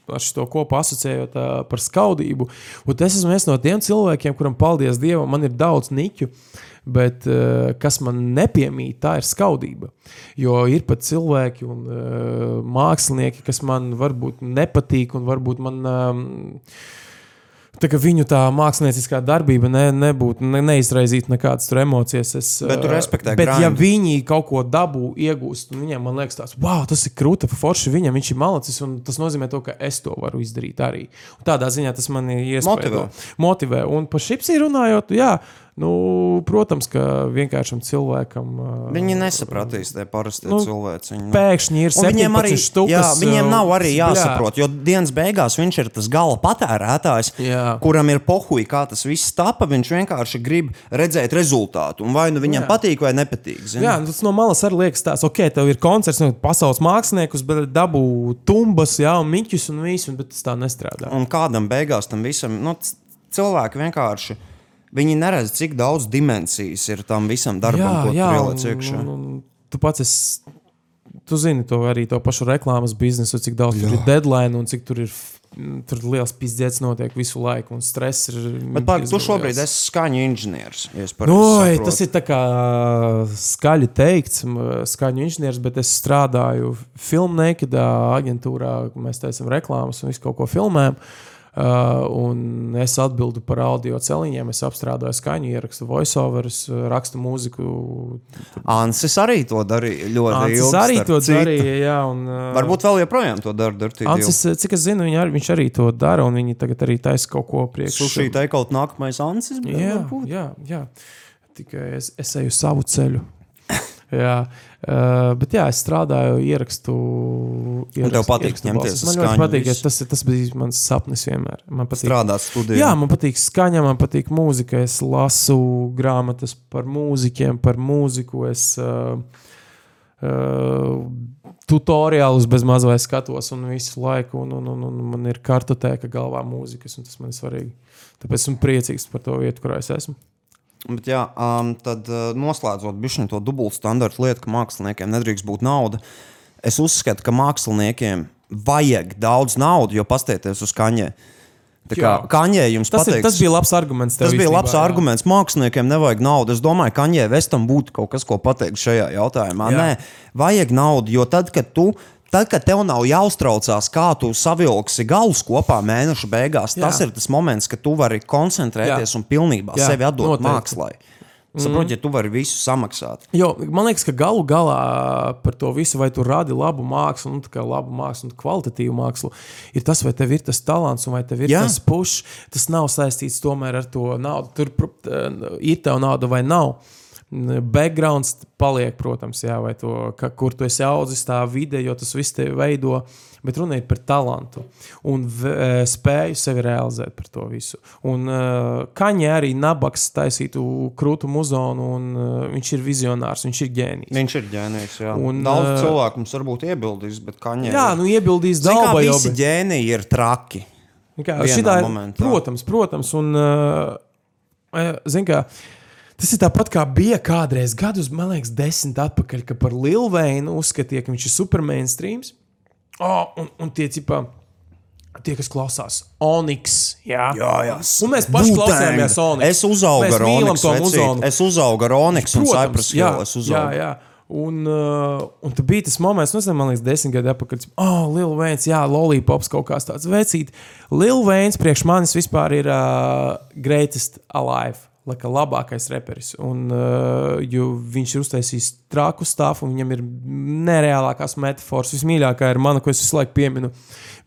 ar šo kopu asociējot ā, par skaudību, ot, es esmu viens no tiem cilvēkiem, kuram, paldies Dievam, man ir daudz niķu. Bet uh, kas man nepiemīt, tā ir skaudība. Jo ir pat cilvēki un uh, mākslinieki, kas man varbūt nepatīk, un varbūt man um, Tā kā viņu tā mākslinieckā darbība ne, nebūtu, ne, neizraisītu nekādas emocijas. Es, Bet tu respektē Bet, ja grindu. viņi kaut ko dabū, iegūst, un viņiem man liekas, tas, wow, tas ir krūta, forši viņam viņš ir malacis, un tas nozīmē to, ka es to varu izdarīt arī. Un tādā ziņā tas man iespēja Motivē. motivē. Un par šipsī runājot, jā, nu, protams, ka vienkāršam cilvēkam. Viņi nesapratīs, tie parasti Nu, cilvēki. Viņi, Pēkšņi ir viņiem arī, štukas, jā, viņiem nav arī jāsaprot, jo dienas beigās viņš ir tas gala patērētājs, Jā. kuram ir pohuļi, kā tas viss tapa. Viņš vienkārši grib redzēt rezultātu. Un vai nu viņam Jā. patīk vai nepatīk. Zini? Jā, nu, tas no malas arī liekas, tāds, ok, tev ir koncerts, no pasaules māksliniekus, bet dabū tumbas, jā, un miķus un visu, bet tas tā nestrādā. Un kādam beigās tam visam nu, cilvēki vienkārši. Viņi neredz, cik daudz dimensijas ir tam visam darbam, ko tu ieliec iekšā. un, un, tu pats esi. Tu zini to arī to pašu reklāmas biznesu, cik daudz jā. tur ir deadline un cik tur ir, tur liels pizdzēts notiek visu laiku, un stress ir. Bet pār, tu šobrīd liels. esi skaņu inženieris. Nu, oi, saprotu. tas ir tā kā skaļi teikts, m, skaņu inženieris, bet es strādāju filmnēkidā, aģentūrā, mēs taisām reklāmas un visu kaut ko filmējam. Uh, un es atbildu par audio celiņiem, es apstrādāju skaņu, ierakstu voiceoverus, rakstu mūziku. Ansis arī to darīja ļoti ilgi. arī starp to citu. darīja. Jā, un, uh, Varbūt vēl joprojām to dara. Ancis, cik es zinu, ar- viņš arī to dara, un viņi tagad arī taisa kaut ko priekš. Sushi teikaut nākamais Ansis. Jā, jā, jā. Tikai es, es eju savu ceļu. Jā, uh, bet jā, es strādāju, ierakstu. ierakstu tev patīk ierakstu ņemties Man ļoti patīk, visu? tas, tas bija mans sapnis vienmēr. Man patīk. Strādāt studijā. Jā, man patīk skaņa, man patīk mūzika. Es lasu grāmatas par mūzikiem, par mūziku. Es uh, uh, tutoriālus bez mazā skatos un visu laiku. Un, un, un, un man ir kartotēka galvā mūzikas, un tas man ir svarīgi. Tāpēc esmu priecīgs par to vietu, kurā es esmu. Bet, jā, um, tad uh, noslēdzot bišķiņu to dubultstandartu lietu, ka māksliniekiem nedrīkst būt nauda. Es uzskatu, ka māksliniekiem vajag daudz naudas, jo pastieties uz kaņē. Tā kā kaņē jums Tas, ir, pateiks, tas bija labs arguments. Tas bija labs jā. arguments. Māksliniekiem nevajag naudu. Es domāju, ka Anģē Vestam būtu kaut kas, ko pateikt šajā jautājumā. Jā. Nē, vajag naudu, jo tad, kad tu. Tad, kad tev nav jāuztraucās, kā tu savilksi galus kopā mēneša beigās, Jā. tas ir tas moments, kad tu vari koncentrēties Jā. un pilnībā Jā, sevi atdot noteikti. mākslai. Saprotiet, ja tu vari visu samaksāt. Jo, man liekas, ka galu galā par to visu, vai tu radi labu mākslu, nu, tā kā labu mākslu, un kvalitatīvu mākslu, ir tas, vai tev ir tas talants, un vai tev ir Jā. Tas pušs. Tas nav saistīts tomēr ar to naudu. Tur eh, ir tev nauda vai nav. Backgrounds paliek, protams, jā, vai to, ka, kur tu esi audzis, tā vide, jo tas viss tevi veido. Bet runa ir par talantu un v, eh, spēju sevi realizēt par to visu. Un uh, Kaņē arī Nabaks taisītu krūtu muzonu, un uh, viņš ir vizionārs, viņš ir ģēnijs. Viņš ir ģēnijs. jā. Un, Daudz cilvēku mums varbūt iebildīs, bet Kaņē. Jā, nu iebildīs kā daudz, jau visi ģēniji ir traki. Kā, šitā, momentā. protams, protams, un uh, zin, kā, tas ir tāpat kā bija kādreiz gadus, man liekas, desmit atpakaļ, ka par Lilveinu uzskatīja, ka viņš ir supermainstreams. Oh, un, un tie cipā. Tie, kas klausās, Onyx. Jā, Jā, jā. Un mēs paši Wu-Tang. klausījāmies Onyx. Es uzaugu ar Onyx. vecīt. Es uzaugu ar Onyx un Cypress jā, Hill. Jā, jā. Un, uh, un tad bija tas moments, nu, es nezinu, man liekas, desmit gadi atpakaļ. Oh, Liela Vēns, jā, Lollipops kaut kāds tāds vecīt. Liela Vēns priekš manis vispār ir uh, greatest alive. Laka labākais reperis. Un, uh, viņš ir uztaisījis traku stāstu, un viņam ir nereālākās metafors. Vismīļākā ir mana, ko es visu laiku pieminu.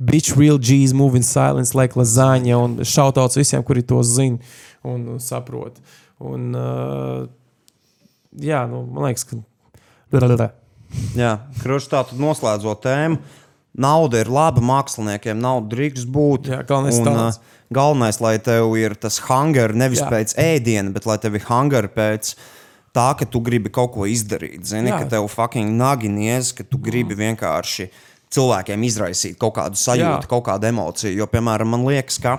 Bitch, real G's, moving silence, like lasagna. Un šautauts visiem, kuri to zina un saprot. Un, uh, jā, nu, man liekas, ka. Jā, Krušs, tā tad noslēdzot tēmu. Nauda ir laba māksliniekiem, nauda drīkst būt. Jā, galvenais un, ā, galvenais, lai tev ir tas hunger nevis Jā. Pēc ēdiena, bet lai tev ir hunger pēc tā, ka tu gribi kaut ko izdarīt. Zini, Jā. ka tev fucking naginies, ka tu gribi vienkārši cilvēkiem izraisīt kaut kādu sajūtu, Jā. kaut kādu emociju. Jo, piemēram, man liekas, ka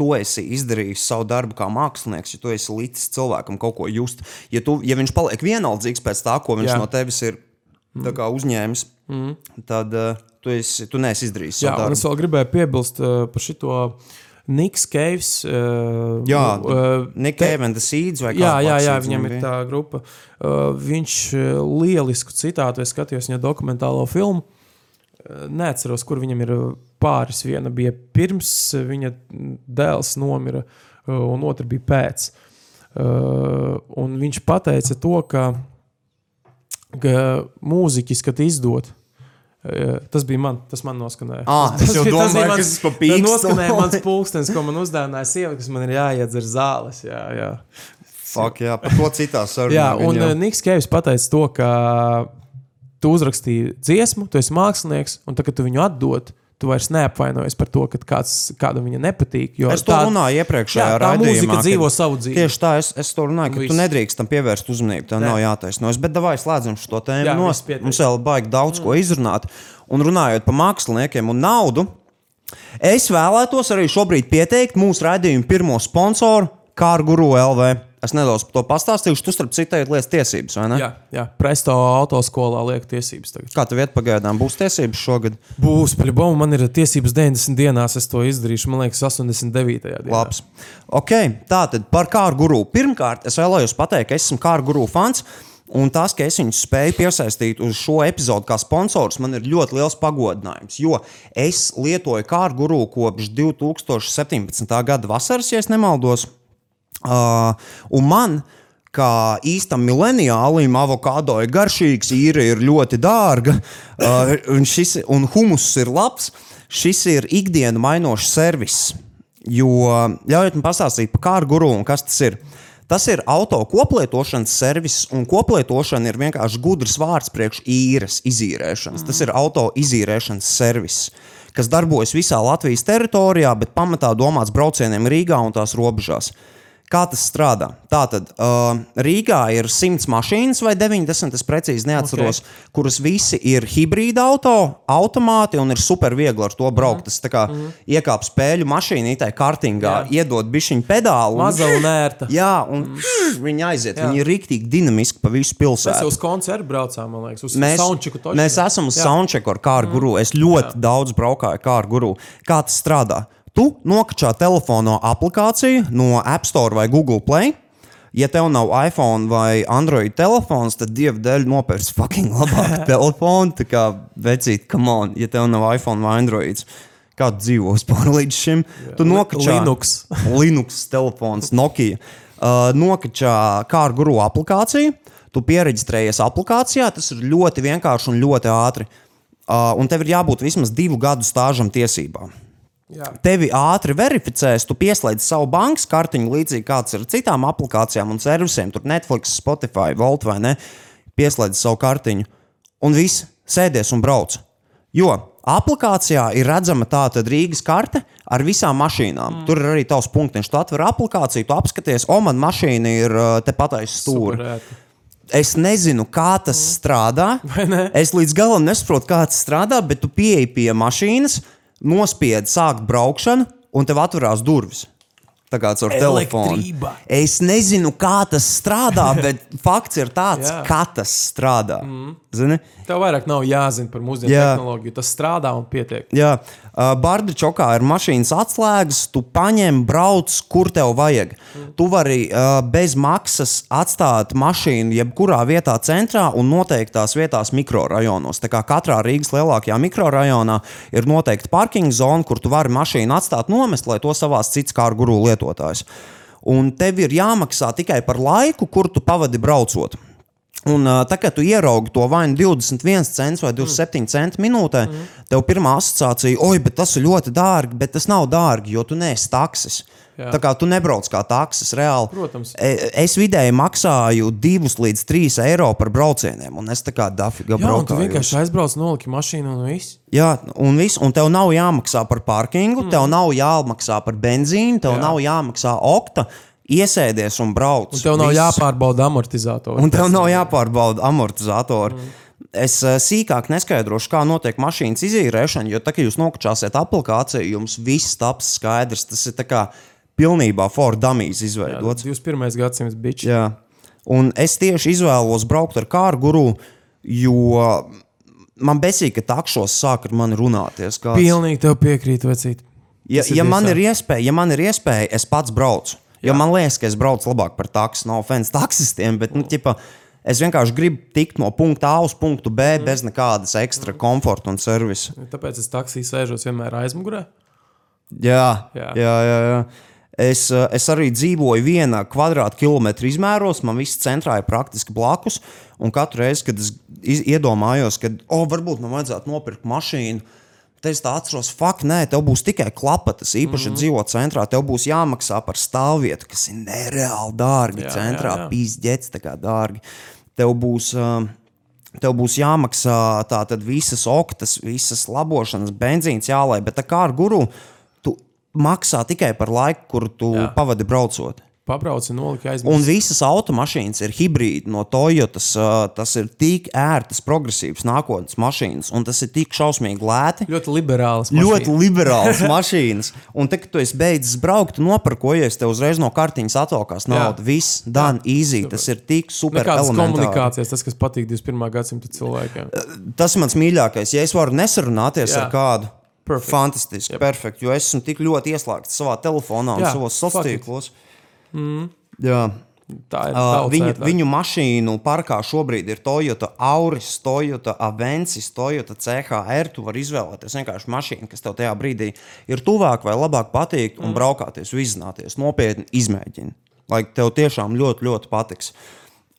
tu esi izdarījis savu darbu kā mākslinieks, ja tu esi līdz cilvēkam kaut ko just. Ja, tu, ja viņš paliek vienaldzīgs pēc tā, ko viņš Jā. No tevis ir kā uzņēmis, mm. tad uh, tu, esi, tu neesi izdarījis Jā, un es vēl gribēju piebilst uh, par šo Niks Keivs. Uh, Jā, uh, Nick Cave and the Seeds vai Jā, kāds jā, jā, viņam ir tā grupa. Uh, viņš uh, lielisku citātu, es skatījos viņa dokumentālo filmu. neatceros, kur viņam ir uh, pāris. Viena bija pirms uh, viņa dēls nomira, uh, un otra bija pēc. Uh, un viņš teica to, ka, ka mūziķis, kad izdod, uh, tas bija man, tas man noskanēja. Ah, tas, es jau bija- tas bija domāju, mans- kas tas pīkstu. Noskanēja mans pulkstenis, ko man uzdāvināja sieva, kas man ir jāiedzer zāles. Jā, jā. Fuck, jā, par to citā sarunā. Jā, un jau. uh, Niks Kevs pateica to, ka tu uzrakstīji dziesmu, tu esi mākslinieks, un tagad, tu viņu atdod, tu vairs neapvainojies par to, ka kāds, kādam viņa nepatīk. Es to tā- runāju iepriekšējā Jā, tā raidījumā. mūzika dzīvo savu dzīvi. Tieši tā, es, es to runāju, ka Viss. tu nedrīkst tam pievērst uzmanību. Tā nav jātaisnojas. Bet davai slēdzam šo tēmu. Jā, pietiek. Mums vēl baigi daudz ko izrunāt. Un runājot par māksliniekiem un naudu, es vēlētos arī šobrīd pieteikt mūsu raidījumu pirmo sponsoru, Kārguru LV. Es nedaudz par to pastāstīšu. Tu starp citu lietas tiesības, vai ne? Jā, jā, Presto autoskolā liek tiesības. Tagad. Kā tev iet pagaidām? Būs tiesības šogad? Būs, paļāvā, man ir tiesības 90 dienās, es to izdarīšu. Man liekas, 89. dienā. Labs. Okay, tā tad par kāru guru. Pirmkārt, es vēlējos pateikt, ka es esmu kāru guru fans. Un tas, ka es viņus spēju piesaistīt uz šo epizodu kā sponsors, man ir ļoti liels pagodinājums. Jo es lietoju kāru guru kopš 2017. gada vasaras, ja es nemaldos. Uh, un man, kā īstam mileniālim, avokado ir garšīgs, īra ir ļoti dārga, uh, un, šis, un humuss ir labs. Šis ir ikdienu mainošs servis. Jo ļaujiet man pastāstīt par kāru guru un kas tas ir. Tas ir auto koplietošanas servis, un koplietošana ir vienkārši gudrs vārds priekš īres izīrēšanas. Tas ir auto izīrēšanas servis, kas darbojas visā Latvijas teritorijā, bet pamatā domāts braucieniem Rīgā un tās robežās. Kā tas strādā? Tātad uh, Rīgā ir 100 mašīnas vai 90, es precīzi neatceros, okay. kuras visi ir hibrīda auto, automāti un ir super viegli ar to braukt. Tas kā mm -hmm. iekāp spēļu mašīnītē, kartingā, Jā. iedod bišķiņu pedāli. Maza un ērta. Jā, un mm. viņi aiziet. Jā. Viņi ir rīktīgi dinamiski pa visu Mēs pilsētu. jau uz koncertu braucām, man liekas, uz Mēs, soundchecku toču. mēs esam uz Jā. soundchecku ar kāru guru. Es ļoti Jā. daudz braukāju ar kāru guru. Kā tas strādā? Tu nokačā telefonā aplikāciju no App Store vai Google Play. Ja tev nav iPhone vai Android telefons, tad dieva dēļ nopērts fucking labāku telefonu. Tā kā vecīt, come on, ja tev nav iPhone vai Android. Kā tu dzīvo vispār līdz šim? Tu nokačā Linux. Linux telefons, Nokia. Uh, nokačā kāru guru aplikāciju. Tu pieregistrējies aplikācijā, tas ir ļoti vienkārši un ļoti ātri. Uh, un tev ir jābūt vismaz divu gadu stāžam tiesībām. Jā. Tevi ātri verificēs, tu pieslēdz savu bankas kartiņu, līdzīgi kā tas ir ar citām aplikācijām un servisiem, tur Netflix, Spotify, Volt vai ne. Pieslēdz savu kartiņu, un viss sēdies un brauc. Jo aplikācijā ir redzama tāda Rīgas karte ar visām mašīnām. Mm. Tur ir arī tavs punktiņš. Tu atver aplikāciju, tu apskaties, o, man mašīna ir tepat aiz stūra. Es nezinu, kā tas Mm. strādā. Es līdz galam nesaprotu, kā tas strādā, bet tu pieeji pie mašīnas, nospied sākt braukšanu, un tev atverās durvis. Tā kā caur telefonu. Es nezinu, kā tas strādā, bet fakts ir tāds, kā tas strādā. Mm. Zini? Tev vairāk nav jāzina par mūsdienu tehnoloģiju. Tas strādā un pietiek. Jā, uh, Bardičokā ir mašīnas atslēgas, tu paņem, brauc, kur tev vajag. Mm. Tu vari uh, bez maksas atstāt mašīnu jebkurā vietā, centrā un noteiktās vietās, mikrorajonos. Tā kā katrā Rīgas lielākajā mikrorajonā ir noteikta parkinga zona, kur tu vari mašīnu atstāt nomest, lai to savās cits kā guru lietotājs. Un tev ir jāmaksā tikai par laiku, kur tu pavadi braucot. Un, tā kā tu ieraugi to vai nu 21 cents vai 27 mm. centi minūtē, mm. tev pirmā asociācija, oi, bet tas ir ļoti dārgi, bet tas nav dārgi, jo tu neesi taksis. Jā. Tā kā tu nebrauc kā taksis reāli. Protams. E- Es vidēji maksāju 2 līdz 3 eiro par braucieniem, un es tā kā dafiga un tu vienkārši aizbrauc, noliki mašīnu un viss. Jā, un, viss, un tev nav jāmaksā par parkingu, mm. tev nav jāmaksā par benzīnu, tev. Jā. nav jāmaksā okta. Iesēdies un brauc. Un tev nav Viss. jāpārbauda amortizators. Un tev nav jāpārbauda amortizatori. Mm. Es uh, sīkāk neskaidrošu, kā notiek mašīnas izīrēšana, jo tā, kad jūs nokačāsiet aplikāciju, jums viss taps skaidrs. Tas ir kā pilnībā for dummies izveidots. 21. gadsimts bičs. Jā. Un es tieši izvēlos braukt ar kāru guru, jo man besīk, ka takšos sāk ar mani runāties. kāds. Pilnīgi tev piekrīt, vecīt. Ja, ja, man iespēja, ja man ir iespēja, es pats braucu. Jo man liekas, ka es braucu labāk par taksu. No offense taksistiem, bet, nu, ķipa, Es vienkārši gribu tikt no punkta A uz punktu B mm. bez nekādas ekstra komforta un servisa. Tāpēc es taksī sēžos vienmēr aizmugurē. Jā, jā, Jā. jā. jā. Es, eh, es arī dzīvoju vienā kvadrātkilometra izmēros, man viss centrā ir praktiski blakus. Un katru reizi, kad es iedomājos, ka, oh, varbūt man vajadzētu nopirkt mašīnu, tad es tā atceros, fuck, nē, tev būs tikai klapatas, īpaši mm -hmm. dzīvo centrā. Tev būs jāmaksā par stāvvietu, kas ir nereāli dārgi. Jā, centrā pīzdēts, tā kā dārgi. Tev būs. Uh, Tev būs jāmaksā tātad visas oktas, visas labošanas, benzīns jālai, bet tā kā ar guru tu maksā tikai par laiku, kur tu. Jā. pavadi braucot. Pabraucu, noliku Un aizmugurē. visas automašīnas ir hibrīdi no Toyotas. Tas ir tik ērtas, progresīvas nākotnes mašīnas, un tas ir tik šausmīgi lēti. Ļoti liberāls. Ļoti liberāls mašīnas. Un tad, kad tu esi beidzis braukt, nopirkojies, tev uzreiz no kartiņas atvalkās nauda. Viss, done, easy. Tas ir tik super Nekādas elementāri. komunikācijas, tas, kas patīk 21. gadsimta cilvēkiem. Tas ir mans mīļākais. Ja es varu nesarunāties Jā. ar kādu, Perfect. fantastiski, Yep. perfekti. Jo es esmu tik ļoti ieslēgts savā telefonā un Jā, savos sociālos it. Tīklos. Jā. Tā ir. Uh, viņu, ērtāk. viņu mašīnu parkā šobrīd ir Toyota Auris, Toyota Avensis, Toyota CHR. Tu vari izvēlēties vienkārši mašīnu, kas tev tajā brīdī ir tuvāk vai labāk patīk, un mm. braukāties, vizināties, nopietni izmēģini. Lai tev tiešām ļoti, ļoti patiks.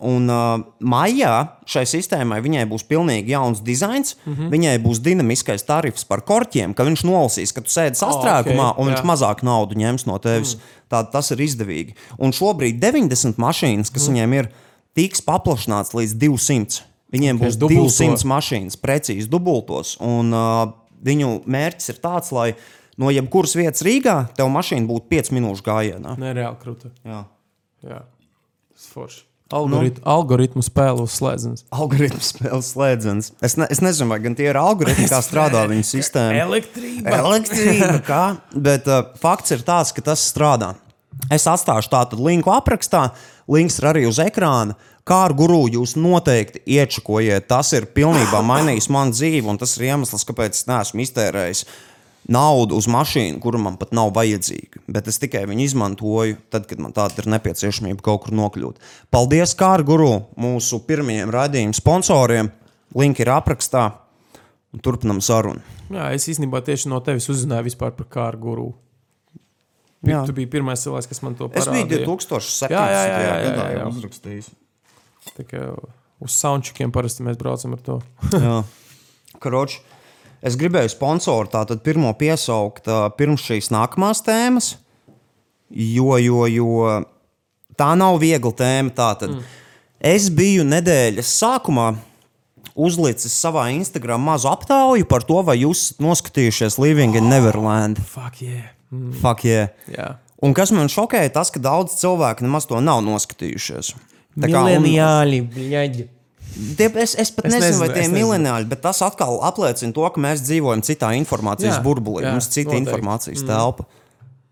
Un uh, maijā šai sistēmai viņai būs pilnīgi jauns dizains. Mm -hmm. Viņai būs dinamiskais tarifs par korķiem, ka viņš nolasīs, ka tu sēdi sastrēgumā, ok, un viņš jā. mazāk naudu ņems no tevis. Mm. Tā, tas ir izdevīgi. Un šobrīd 90 mašīnas, kas mm. viņiem ir, tiks paplašināts līdz 200. Viņiem būs dubulto. 200 mašīnas, precīzi dubultos. Un uh, viņu mērķis ir tāds, lai no jebkuras vietas Rīgā tev mašīna būtu 5 minūšu gājienā. Nereāli krūta. Jā. Jā, tas forši. Algorit, nu. Algoritmu spēle slēdzenes. Algoritms spēles slēdziens. Es, ne, es nezinu, vai gan tie ir algoritmi, kā strādā viņu sistēma. Elektrība. Elektrība, kā? Bet uh, fakts ir tāds, ka tas strādā. Es atstāšu tādu linku aprakstā, links ir arī uz ekrāna. Kā ar guru jūs noteikti iečakojiet. Tas ir pilnībā mainījis manu dzīvi, un tas ir iemesls, kāpēc es neesmu iztērējis naudu uz mašīnu, kura man pat nav vajadzīga. Bet es tikai viņu izmantoju, tad, kad man tāda ir nepieciešamība kaut kur nokļūt. Paldies, kā ar guru, mūsu pirmajiem raidījuma sponsoriem. Link ir aprakstā. un Turpinam sarunu. Jā, es īstenībā tieši no tevis uzzināju par kāru guru. Jā. Tu biji pirmais cilvēks, kas man to Es biju parādīja. 2017. Jā, jā, jā, jā, jā, jā. jau uzrakstījis. Tā kā Uz soundčekiem parasti mēs braucam ar to. Jā. Karoči, es gribēju sponsoru tātad pirmo piesaukt pirms šīs nākamās tēmas, jo, jo, jo tā nav viegla tēma. Tātad. Mm. Es biju nedēļas sākumā uzlicis savā Instagram mazu aptauju par to, vai jūs esat noskatījušies Living in Neverland. Fuck, yeah. Mm. Fuck, yeah. Jā. Un kas man šokēja, tas, ka daudz cilvēku nemaz to nav noskatījušies. Tā kā, un- Mileniāli, bļaģi. Tie, es, es pat Es nezinu, nezinu, vai tie ir miljonāri, bet tas atkal apliecina to, ka mēs dzīvojam citā informācijas Jā, burbulī. jā, Mums ir cita noteikti. informācijas mm. telpa.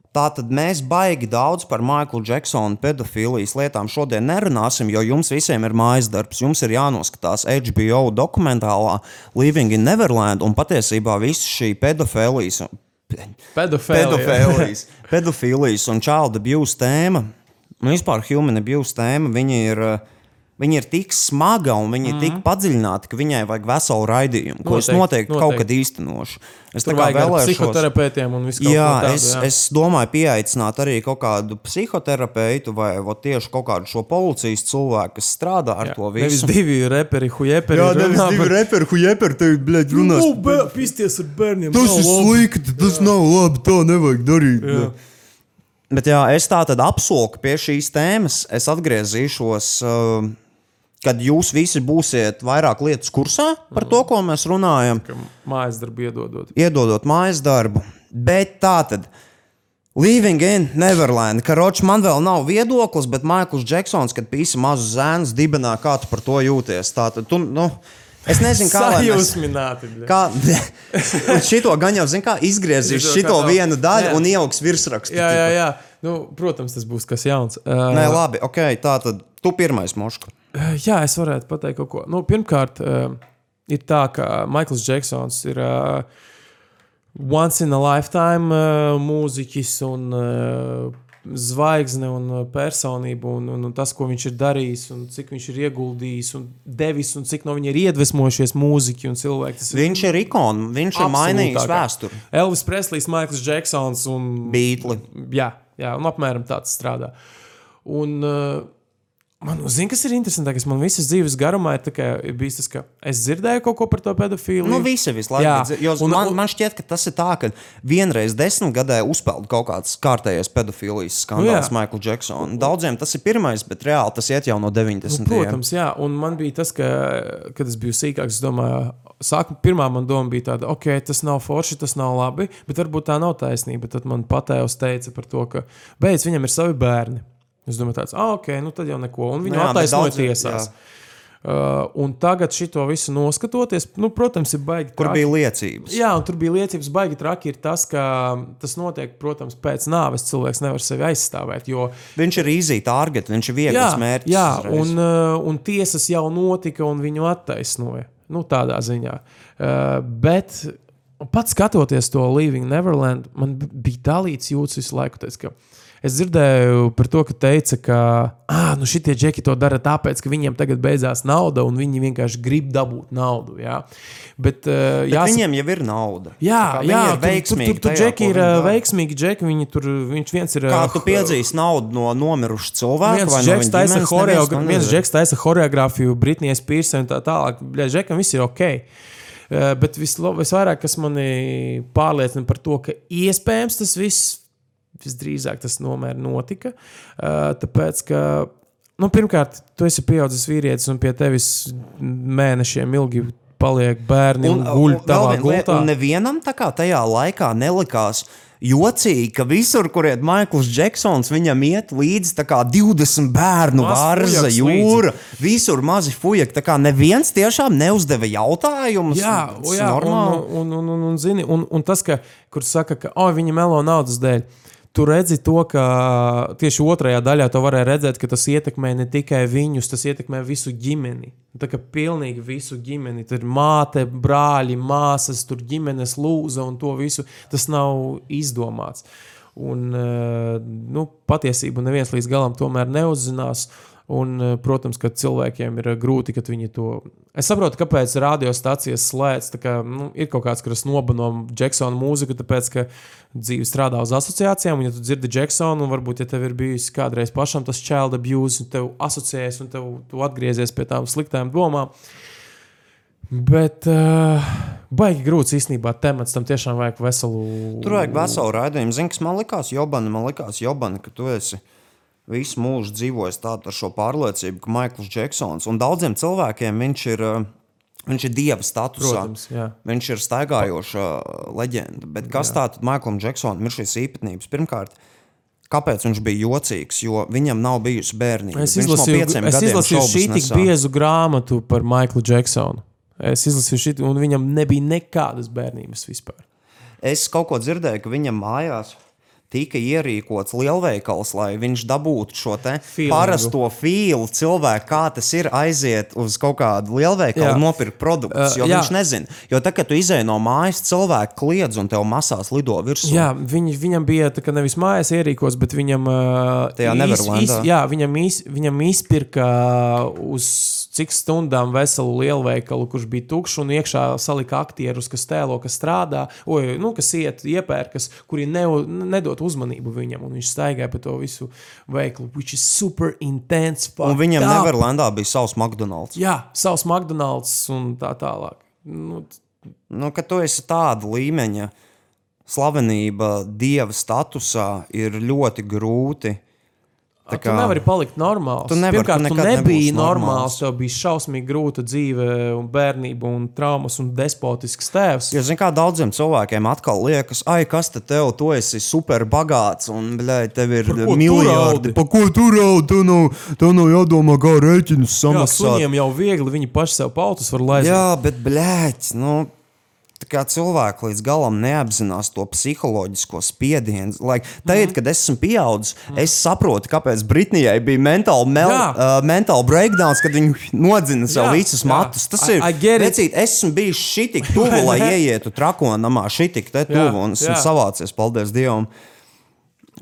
Tātad mēs baigi daudz par Maikla Džeksona pedofīlijas lietām šodien nerunāsim, jo jums visiem ir mājas darbs. Jums ir jānoskatās HBO dokumentālā Living in Neverland un patiesībā viss šī pedofīlijas. Pedofēlija. Pedofīlijas, pedofīlijas un child abuse tēma, un vispār human abuse tēma, viņi ir, uh, viņi ir tik smaga un viņi ir Mhm. tik padziļināti, ka viņai vajag veselu raidījumu, ko es Noteikti, noteikti, kaut noteikti. kad īstenošu. Es Tur tā kā vēlēšos. psihoterapeitiem un kaut Jā, tādu. es, jā. es domāju, pieaicināt arī kaut kādu psihoterapeitu vai vot, tieši kaut kādu šo policijas cilvēku, kas strādā ar Jā. to Nevis visu. divi reperi, hujeperi. Jā, nevis divi reperi, hujeperi, te, bļaļ, runās. Nu, bē, pisties ar bērniem. Tas ir slikti, tas nav labi, tā nevajag darīt. Jā. Jā. Bet jā, es tā tad apsolu, ka pie šīs tēmas es atgriezīšos, uh, kad jūs visi būsiet vairāk lietas kursā par to, ko mēs runājam, Mājas darbu iedodot. iedodot mājas darbu. Bet tā tad. Living in Neverland. Karoči, man vēl nav viedoklis, bet Maikls Džeksons, kad pīsa mazus zēnus dibinā, kā tu par to jūties. Tātad, tu, nu, es nezinu, kā lai Sajūsmināti. bļa. Kā, šito gan jau zinu, kā izgriezīs Šito kā- vienu daļu Jā. un ieliks virsrakstu. Jā, jā, jā. Nu, protams, tas būs kas jauns. Uh, Nē, labi, ok, tā tad tu pirmais moška. Jā, es varētu pateikt kaut ko. Nu, pirmkārt, ir tā, ka Maikls Džeksons ir once in a lifetime mūziķis un zvaigzne un personība, un, un, un tas, ko viņš ir darījis, un cik viņš ir ieguldījis un devis, un cik no viņa ir iedvesmojušies mūziķi un cilvēki. Tas Viņš ir ikona, viņš ir mainījis vēsturi. Elvis Preslijs, Maikls Džeksons un Beatli. Jā, jā, un apmēram tāds strādā. Un, uh, man zina, kas ir interesantākais. Man visas dzīves garumā ir, kā ir bijis tas, ka es dzirdēju kaut ko par to pedofīlu. Nu, visi visu laiku. Jā, un- man, un- man šķiet, ka tas ir tā, ka vienreiz desmit gadē uzpeld kaut kāds kārtējais pedofīlijas skandāls Nu, Maikla Džeksona. Daudziem tas ir pirmais, bet reāli tas iet jau no 90. Nu, protams, jā, un man bija tas, ka, kad es biju sīkāks, es domāju, sākumā pirmā man doma bija tāda, ok, tas nav forši, tas nav labi, bet varbūt tā nav taisnība. Tad man patēvs teica par to, ka beidz, viņam ir savi bērni. Es domāju, tāds, ah, ok, nu tad jau neko, un viņu Jā, bet attaisnoja tiesās. Uh, un tagad šito visu noskatoties, nu, protams, ir baigi. Kur traki. bija liecības? Jā, un tur bija liecības, baigi traki ir tas, ka tas notiek, protams, pēc nāves cilvēks nevar sevi aizstāvēt. Jo Viņš ir easy target, viņš ir viegls jā, mērķis. jā uzreiz. un, uh, un tiesas jau notika, un viņu attaisnoja. Nu, tādā ziņā. Uh, bet pats skatoties to Living Neverland, man bija dalīts jūtas visu laiku. Teic, ka Es dzirdēju par to, ka teica, ka ah, nu šitie džeki to dara tāpēc, ka viņiem tagad beidzās nauda, un viņi vienkārši grib dabūt naudu. Jā. Bet, uh, Bet jāsaka, Viņiem jau ir nauda. Jā, kā jā ir tur, tur, veiksmīgi. tur, tur tajā, džeki ir dara. veiksmīgi. Džeki, viņi tur, viņš viens ir. Kā ā, tu piedzīvo naudu no nomiruša cilvēka? Viens džeks taisa džeks taisa choreogrāfiju, Britnijas Pīrsē un tā tālāk. Džekam viss ir ok. Bet vislo- visvairāk, kas manī pārliecina par to, ka iespējams tas viss visdrīzāk tas nomēr notika. Uh, Tāpēc, ka nu, pirmkārt, tu esi pieaudzis vīrietis un pie tevis mēnešiem ilgi paliek bērni un, un guļ lieta, gultā. un nevienam tā kā tajā laikā nelikās. Jocīgi, ka visur, kur ir Maikls Džeksons, viņam iet līdzi tā kā 20 bērnu vārza, jūra. Visur mazi fujaki. Tā kā neviens tiešām neuzdeva jautājumus. Jā, jā un, un, un, un, un, zini, un, un tas, ka, kur saka, ka oh, viņi melo naudas dēļ. Tu redzi to, ka tieši otrajā daļā tu varēji redzēt, ka tas ietekmē ne tikai viņus, tas ietekmē visu ģimeni. Tā kā pilnīgi visu ģimeni. Tur ir māte, brāļi, māsas, tur ģimenes lūza un to visu. Tas nav izdomāts. Un, eh, nu, patiesību neviens līdz galam tomēr neuzzinās. Un, eh, protams, ka cilvēkiem ir eh, grūti, kad viņi to. Es saprotu, kāpēc radiostacijas slēdz. Kā, nu, ir kaut kāds, kas nobano Džeksona mūziku, tāpēc, ka dzīve strādā uz asociācijām. Un, ja tu dzirdi Džeksonu, un varbūt, ja tev ir bijis kādreiz pašam tas child abuse, un tev asociējas, un tev, tu atgriezies pie tām sliktām domām. Bet uh, baigi grūts īstenībā temats. Tam tiešām vajag veselu. Tur vajag veselu raidījumu. Zini, kas man likās, Jobana, man likās, Jobana, ka tu esi visu mūžu dzīvojis tādā ar šo pārliecību, ka Maikls Džeksons un daudziem cilvēkiem viņš ir. uh, Viņš ir dieva statusā. Protams, jā. viņš ir staigājoša leģenda. Bet kas tātad Maiklam Džeksonam ir šīs īpatnības? Pirmkārt, kāpēc viņš bija jocīgs? Jo viņam nav bijusi bērnība. Es no izlasīju, pieciem es izlasīju šī tik nesā. biezu grāmatu par Maiklu Džeksonu. Es izlasīju šī, un viņam nebija nekādas bērnības vispār. Es kaut ko dzirdēju, ka viņam mājās tika ierīkots lielveikals, lai viņš dabūtu šo te Feelingu. parasto fīlu cilvēku, kā tas ir aiziet uz kaut kādu lielveikalu, Jā. nopirkt produktus. Uh, Jo jā. viņš nezina. Jo tad, kad tu izēj no mājas, cilvēki kliedz un tev masās lido virsū. Jā, viņ, viņam bija tā, ka nevis mājās ierīkots, bet viņam, uh, iz- iz- jā, viņam, iz, viņam izpirka uz cik stundām veselu lielveikalu, kurš bija tukšs, un iekšā salika aktierus, kas tēlo, kas strādā, oj, nu, kas iet, iepērkas, kuri ne, nedod uzmanību viņam, un viņš staigāja pa to visu veikalu, which is super intense. Un viņam up. Neverlandā bija savs McDonald's. Jā, savs McDonald's un tā tālāk. Nu, Nu, kad tu esi tāda līmeņa slavenība, dieva statusā, ir ļoti grūti. Tā Tu nevari palikt normāls. Tu nevari, Pirmkārt, tu tu, nebūsi normāls. normāls. Tev bija šausmīgi grūta dzīve, un bērnība, un traumas, un despotisks tēvs. Jo, zināmā mērā, daudziem cilvēkiem atkal liekas, ah, kas te tev, tu esi super bagāts, un bļai, tev ir tu miljardi. raudi? Pa ko tu raudi? Tev nav, tev nav jādomā, kā rēķinus Jā, samaksāt. suņiem jau viegli, viņi paši sev pautus var laist. Jā, bet, blēķi, nu, kā cilvēki līdz galam neapzinās to psiholoģisko spiedienu. Like, tagad, kad es esmu pieaudzis, es saprotu, kāpēc Britnijai bija mentāla mel, Jā. uh, mental breakdowns, kad viņi nodzina sev Jā, visus jā. matus. Tas I- ir I get it. vecīt, esmu bijis šitik tuvu, lai ieietu trakonamā, šitik te tuvu, un esmu jā. savācies, paldies Dievam.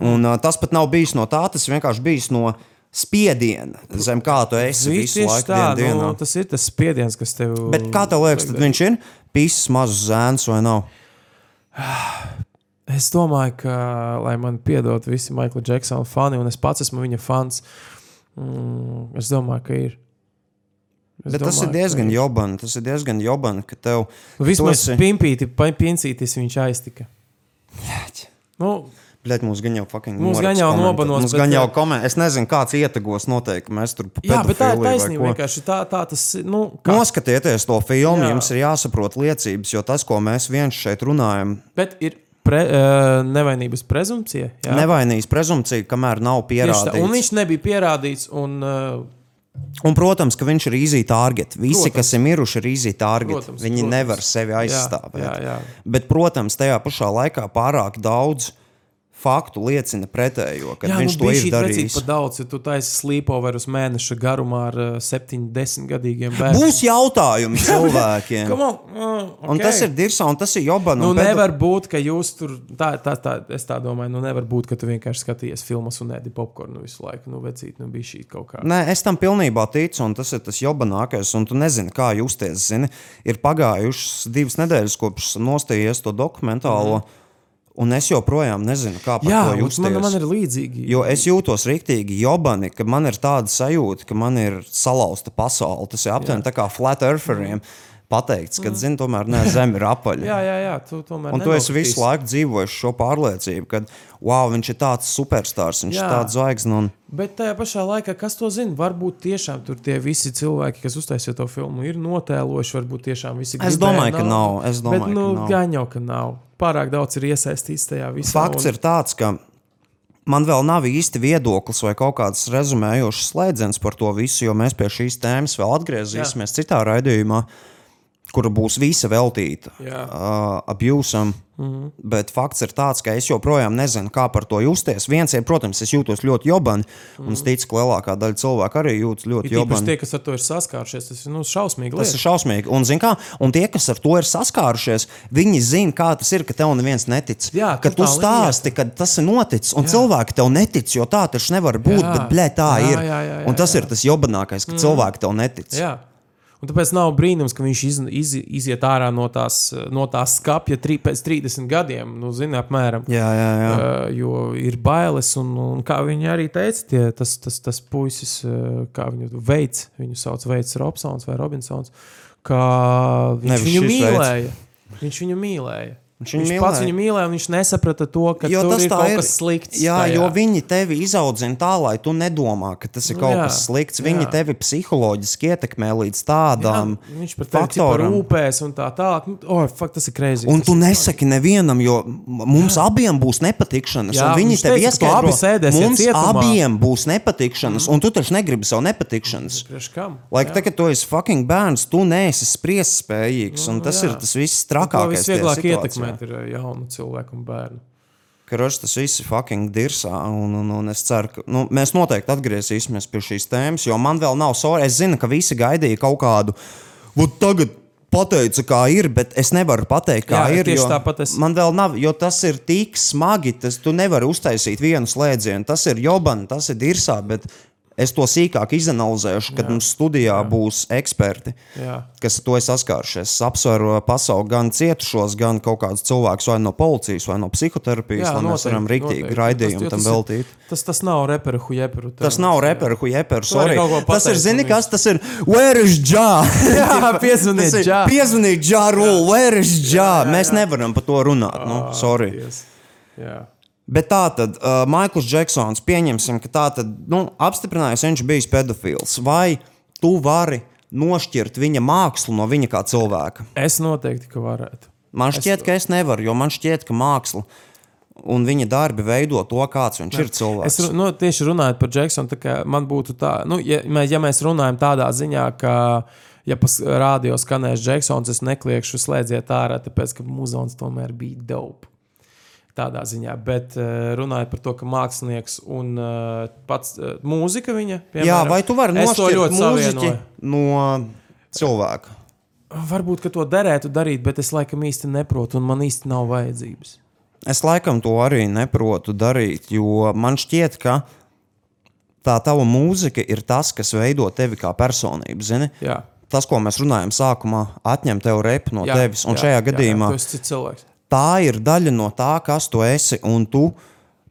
Un, uh, tas pat nav bijis no tā, tas vienkārši bijis no spiediena, zem kā tu esi Zini, visu laiku tā, dienā. nu, tas ir tas spiediens, kas tev. Bet kā tev liekas, tad viņš ir pīsis mazus zēns vai nav? Es domāju, ka, lai man piedod visi Maikla Džeksona fani, un es pats esmu viņa fans, mm, es domāju, ka ir. Es Bet tas ir domāju, diezgan jobani. Tas ir diezgan jobani, ka tev. Vismaz esi- pimpīti, pincītis viņš aiztika. Nu, Bļaļ, mums gan jau fucking Mums gan jau nobanos, Mums gan jau komentē. Es nezinu, kāds ietekos noteikti. Mēs tur jā, bet tā ir taisnība. Vienkārši tā, tā tas. Nu, kā? Noskatieties to filmu, Jā. jums ir jāsaprot liecības, jo tas, ko mēs viens šeit runājam, Bet ir pre, uh, nevainības prezumpcija. jā? nevainīgs prezumpcija, kamēr nav Tieši tā, pierādīts. Un viņš nebija pierādīts. Un, uh, Un, protams, ka viņš ir easy target. Visi, Protams. kas ir miruši, ir easy target. Protams, Viņi protams. nevar sevi jā, aizstāvēt. jā, jā. Bet, protams, tajā pašā laikā pārāk daudz faktu liecina pretējo, ka viņš nu, to ir darījis. par daudz, ja tu taisi slīpover uz mēneša garumā ar uh, 70 gadīgiem bērniem. Būs jautājumi cilvēkiem. On, uh, okay. Un tas ir dirsā, un tas ir jobana. Nu, pedo- nevar būt, ka jūs tur. Tā, tā, tā, es tā domāju, nu, nevar būt, ka tu vienkārši skaties filmas un ēdi popkornu visu laiku. Nu, vecīt, nu, bija šī kaut kā. Nē, es tam pilnībā ticu, un tas ir tas jobanākais. Un tu nezini, kā justies. Zini, ir pagājušas divas nedēļas, kopš nostājies to dokumentālo, mm. Un es joprojām nezinu, kā par Jā, to justies. man, man ir līdzīgi. Jo es jūtos rīktīgi jobani, ka man ir tāda sajūta, ka man ir salauzta pasaule. Tas ir aptuveni tā kā flat eartheriem pateikts, ka, zini, tomēr ne, zeme ir apaļa. Jā, jā, jā, tu tomēr. Un tu esi visu laiku dzīvojis šo pārliecību, ka, wow, viņš ir tāds superstars, viņš Jā. ir tāds zvaigznes. Un... Bet tajā pašā laikā, kas to zina, varbūt tiešām tur tie visi cilvēki, kas uztaisīja to filmu, ir notēlojuši. Varbūt tiešām visi Es gribēja domāju, ka naudu. nav. Es domāju, Bet, nu, ka nav. jau, ka nav. Pārāk daudz ir iesaistīts tajā visā. Fakts ir tāds, ka man vēl nav īsti viedoklis vai kaut kāds rezumējošs slēdziens par to visu, jo mēs pie šīs tēmas vēl atgriezīsimies Jā. citā raidījumā, kura būs visa veltīta uh, abusam. Mm -hmm. Bet fakts ir tāds, ka es joprojām nezinu, kā par to justies. Viens ir, protams, es jūtos ļoti jobani, mm -hmm. un es ticu, ka lielākā daļa cilvēku arī jūtas ļoti īpaši jobani. tie, kas ar to ir saskārušies, tas ir nu, šausmīgi. Tas ir lieta. šausmīgi. Un, kā, un tie, kas ar to ir saskārušies, viņi zina, kā tas ir, ka tev neviens netic. Jā, ka tu tā stāsti, ka tas ir noticis, un Jā. cilvēki tev netic, jo tā taču nevar būt. Jā. Bet, blē, tā Jā, ir. jā, jā, jā, un tas jā. ir tas jobanākais, ka mm. cilvēki tev netic. Jā. Un tāpēc nav brīnums, ka viņš iz, iz, iziet ārā no tās, no tās skapja tri, pēc 30 gadiem. Nu, zini, apmēram. Jā, jā, jā. Uh, jo ir bailes, un, un kā viņi arī teica, tie, tas, tas, tas puisis, uh, kā viņu veids, viņu sauc Veids Robsons vai Robinsons, ka viņš Nevis viņu šis veids. mīlēja. Viņš viņu mīlēja. Viņš Viņš, viņš pats mīlēja. viņu mīlēja, un viņš nesaprata to, ka Jo tas ir kaut ir. kas slikts. Jā, tajā. jo viņi tevi izaudzina tā, lai tu nedomā, ka tas ir Nu, kaut jā, kas slikts. Viņi jā. tevi psiholoģiski ietekmē līdz tādām Jā, viņš par faktoram. rūpēs un tā tālāk. Nu, oh, fuck, tas ir krēsli. Un tu nesaki nevienam, jo mums jā. abiem būs nepatikšanas. Jā, viņi viņš tev ka ieskaidro, sēdēsiet mums cietumā. abiem būs nepatikšanas, mm. un tu taču negribi savu nepatikšanas. Priekš kam? Lai tagad tu esi fucking bērns, tu neesi spriest spējīgs, un tas jā. ir tas viss trakākais. visvieglāk tajā situācijā. ietekmēt ir eh, jaunu cilvēku un bērnu. Karoči, tas viss ir fucking dirsā, un, un, un es ceru, ka nu, mēs noteikti atgriezīsimies pie šīs tēmas, jo man vēl nav sorry. Es zinu, ka visi gaidīja kaut kādu, vot tagad pateica, kā ir, bet es nevaru pateikt, kā Jā, ir. tieši tāpat es- Man vēl nav, jo tas ir tik smagi, tas tu nevari uztaisīt vienu slēdzienu. Tas ir joban, tas ir dirsā, bet es to sīkāk izanalizēšu, kad Jā. mums studijā Jā. būs eksperti Jā. kas to ir saskārušies. Es apsveru pasauli gan cietušos, gan kaut kādus cilvēkus vai no policijas, vai no psihoterapijas, lai mēs varam rīktīgi raidījumu tam veltīt. Tas, tas nav reperu hujeperu. Tas nav kaut ko Tas ir, zini, kas tas ir? Where is Ja? Jā, ir, Ja. Piezvaniet Ja, rule, where is Ja? Mēs nevaram par to runāt, nu, sorry. Yes. Jā. Bet tā tad, uh, Maikls Džeksons, pieņemsim, ka tā tad, nu, apstiprinājis, viņš bijis pedofils. Vai tu vari nošķirt viņa mākslu no viņa kā cilvēka? Es noteikti, ka varētu. Man šķiet, ka es nevaru, jo man šķiet, ka māksla un viņa darbi veido to, kāds viņš ir cilvēks. Es nu, tieši runāju par Džeksonu, tā man būtu tā, nu, ja, ja mēs runājam tādā ziņā, ka, ja pas rādio skanēs Džeksons, es nekliekšu slēdziet ārā, tāpēc, ka muzons tomēr bija dope. Tādā ziņā, bet uh, runājot par to, ka mākslinieks un uh, pats uh, mūzika viņa. Jā, vai tu vari nošķirt mūziķi no cilvēka? Varbūt, ka to derētu darīt, bet es laikam īsti neprotu, un man īsti nav vajadzības. es laikam to arī neprotu darīt, jo man šķiet, ka tā tava mūzika ir tas, kas veido tevi kā personību. Zini? Jā. Tas, ko mēs runājam sākumā, atņem tev repu no Jā, tevis. Un jā, šajā jā, gadījumā Jā, tas ir cilvēks. Tā ir daļa no tā, kas tu esi. Un tu,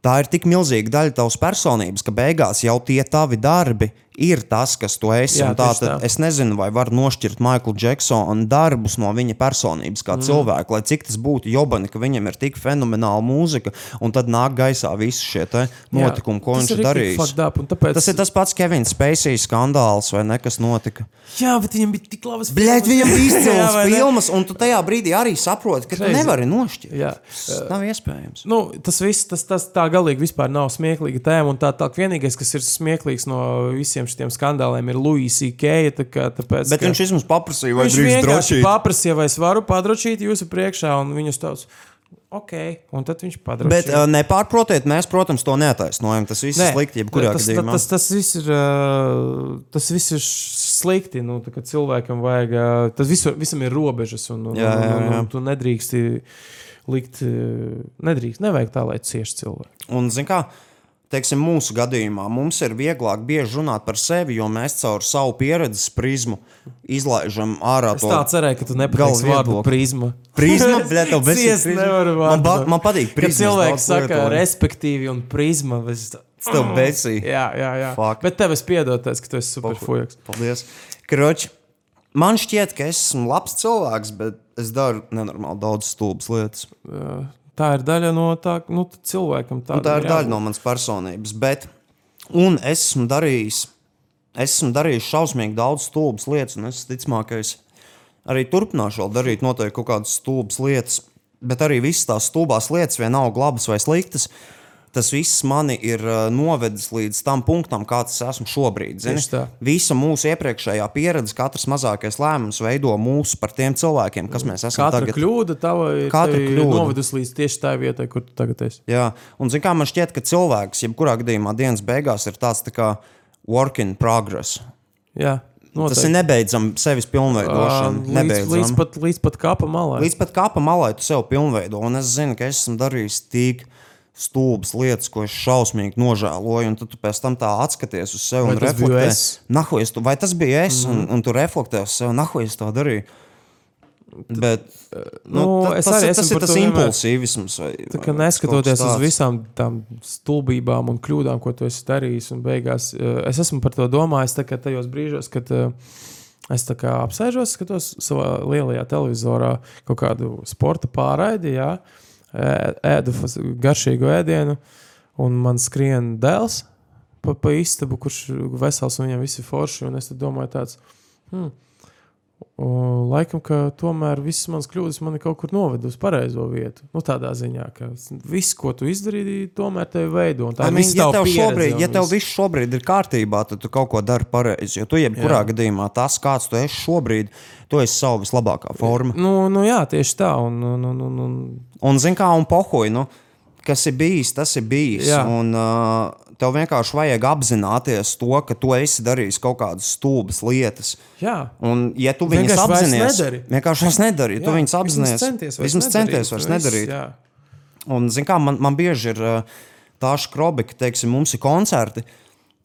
tā ir tik milzīga daļa tavas personības, ka beigās jau tie tavi darbi ir tas, kas tu esi. Jā, tā, tā. es nezinu, vai var nošķirt Maiklu Džeksonu darbus no viņa personības kā mm. cilvēka, lai cik tas būtu jobani, ka viņam ir tik fenomenāla mūzika, un tad nāk gaisā visi šie notikumi, ko viņš ir darījis. Tāpēc... Tas ir tas pats Kevins Spacey skandāls, vai ne, kas notika. Jā, bet viņam bija tik labas Bļaigi, viņam bija izcils filmas, un tu tajā brīdī arī saproti, ka tu Crazy. nevari nošķirt. Jā. Tas nav iespējams. Nu, tas viss, tas, tas tā galīgi vispār nav smieklīga tēma. Un tā, tā vienīgais, kas ir smieklīgs no visiem šiem skandāliem, ir Luisija Keja. Tā kā, tāpēc, Bet ka viņš vismaz paprasīja, vai viņš vienkārši drošīt. paprasīja, vai es varu padrošīt jūsu priekšā, un viņus tāds - ok, un tad viņš padrošīja. Bet uh, nepārprotiet, mēs, protams, to neataisnojam. Tas viss ir slikti, tas, gadījumā. tas, tas, viss ir, uh, tas viss ir slikti. Nu, cilvēkam vajag. Uh, tas visu, visam ir robežas, un, un, Jā, un, jā, un, jā. un tu nedrīkst likt. uh, Nedrīkst, nevajag tā, lai cieši cilvēki. Un, zin kā, teiksim, mūsu gadījumā mums ir vieglāk bieži runāt par sevi, jo mēs caur savu pieredzes prizmu izlaižam ārā Es to tā cerēju, ka tu nepateiksi vārdu prizma. Prizma, bļa, tev bez nevaru man, vārdu. ba, man patīk prizma. cilvēks saka, respektīvi, un prizma. Es... Tev besī. Jā, jā, jā. Fuck. Bet tev es piedotos, ka tu esi superfujaks. Paldies. Kroč, man šķiet, ka es esmu labs cilvēks, bet es daru nenormāli daudz stulbas lietas. Tā ir daļa no tā, nu, cilvēkam tā, Un tā ir daļa no manas personības. Bet, un es esmu darījis, es esmu darījis šausmīgi daudz stulbas lietas, un es ticamāk, ka es arī turpināšu darīt noteikti kaut kādas stulbas lietas. Bet arī visas tās stulbās lietas, vienalga labas vai sliktas, tas viss mani ir uh, novedis līdz tam punktam, kāds es esmu šobrīd. Visa mūsu iepriekšējā pieredze, katrs mazākais lēmums veido mūs par tiem cilvēkiem, kas mēs esam Katra tagad. kļūda tava ir Katra kļūda. novedusi līdz tieši tā vietai, kur tu tagad esi. Jā, un zin, kā, man šķiet, ka cilvēks, jebkurā gadījumā, dienas beigās ir tāds tā kā work in progress. Jā, Tas ir noteikti. nebeidzams sevis pilnveidošana. Ā, līdz, līdz, pat, līdz pat kapa malai. Līdz pat kāpa malai tu sev pilnveido. Un es zinu, ka es esmu darījis tik stulbas lietas, ko es šausmīgi nožēloju. Un tad tu pēc tam tā atskaties uz sevi Vai un tas reflektē. es tu, vai tas bija es? Mm. Un, un tu reflektē uz sevi, nahu, es tā darīju. Bet, nu, nu, es tas, esmu tas ir tas impulsīvisms. Vai, Tā vai neskatoties uz visām tām stulbībām un kļūdām, ko tu esi darījis, un beigās eh, es esmu par to domājis, tajos brīžos, kad eh, es apsēžos, skatos savā lielajā televizorā kaut kādu sporta pārraidi, jā, ē- ēdu garšīgu ēdienu, un man skrien dēls pa, pa istabu, kurš vesels un viņam viss ir forši, un es domāju tāds. Hmm, laikam, ka tomēr visas manas kļūdas mani kaut kur noveda uz pareizo vietu. Nu, tādā ziņā, ka viss, ko tu izdarīji, tomēr tevi veido. Tā ir ja tev, šobrīd, ja tev viss. šobrīd ir kārtībā, tad tu kaut ko dari pareizi. Jo tu jebkurā Jā. gadījumā tas, kāds tu esi šobrīd, tu esi savu vislabākā forma. Nu, nu, jā, tieši tā. Un, un, un, un, un, Un zini, kā un pohoji, nu, kas ir bijis, tas ir bijis. Jā. Un, uh, tev vienkārši vajag apzināties to, ka tu esi darījis kaut kādas stulbas lietas. jā. Un, ja tu viņus Vienkārši vairs apzinājies, nedari. vienkārši vairs nedari. Tu jā, viņus apzinājies, vairs vismaz centies vairs nedarīt. Un, zin kā, man, man bieži ir uh, tā skrobi, ka, teiksim, mums ir koncerti.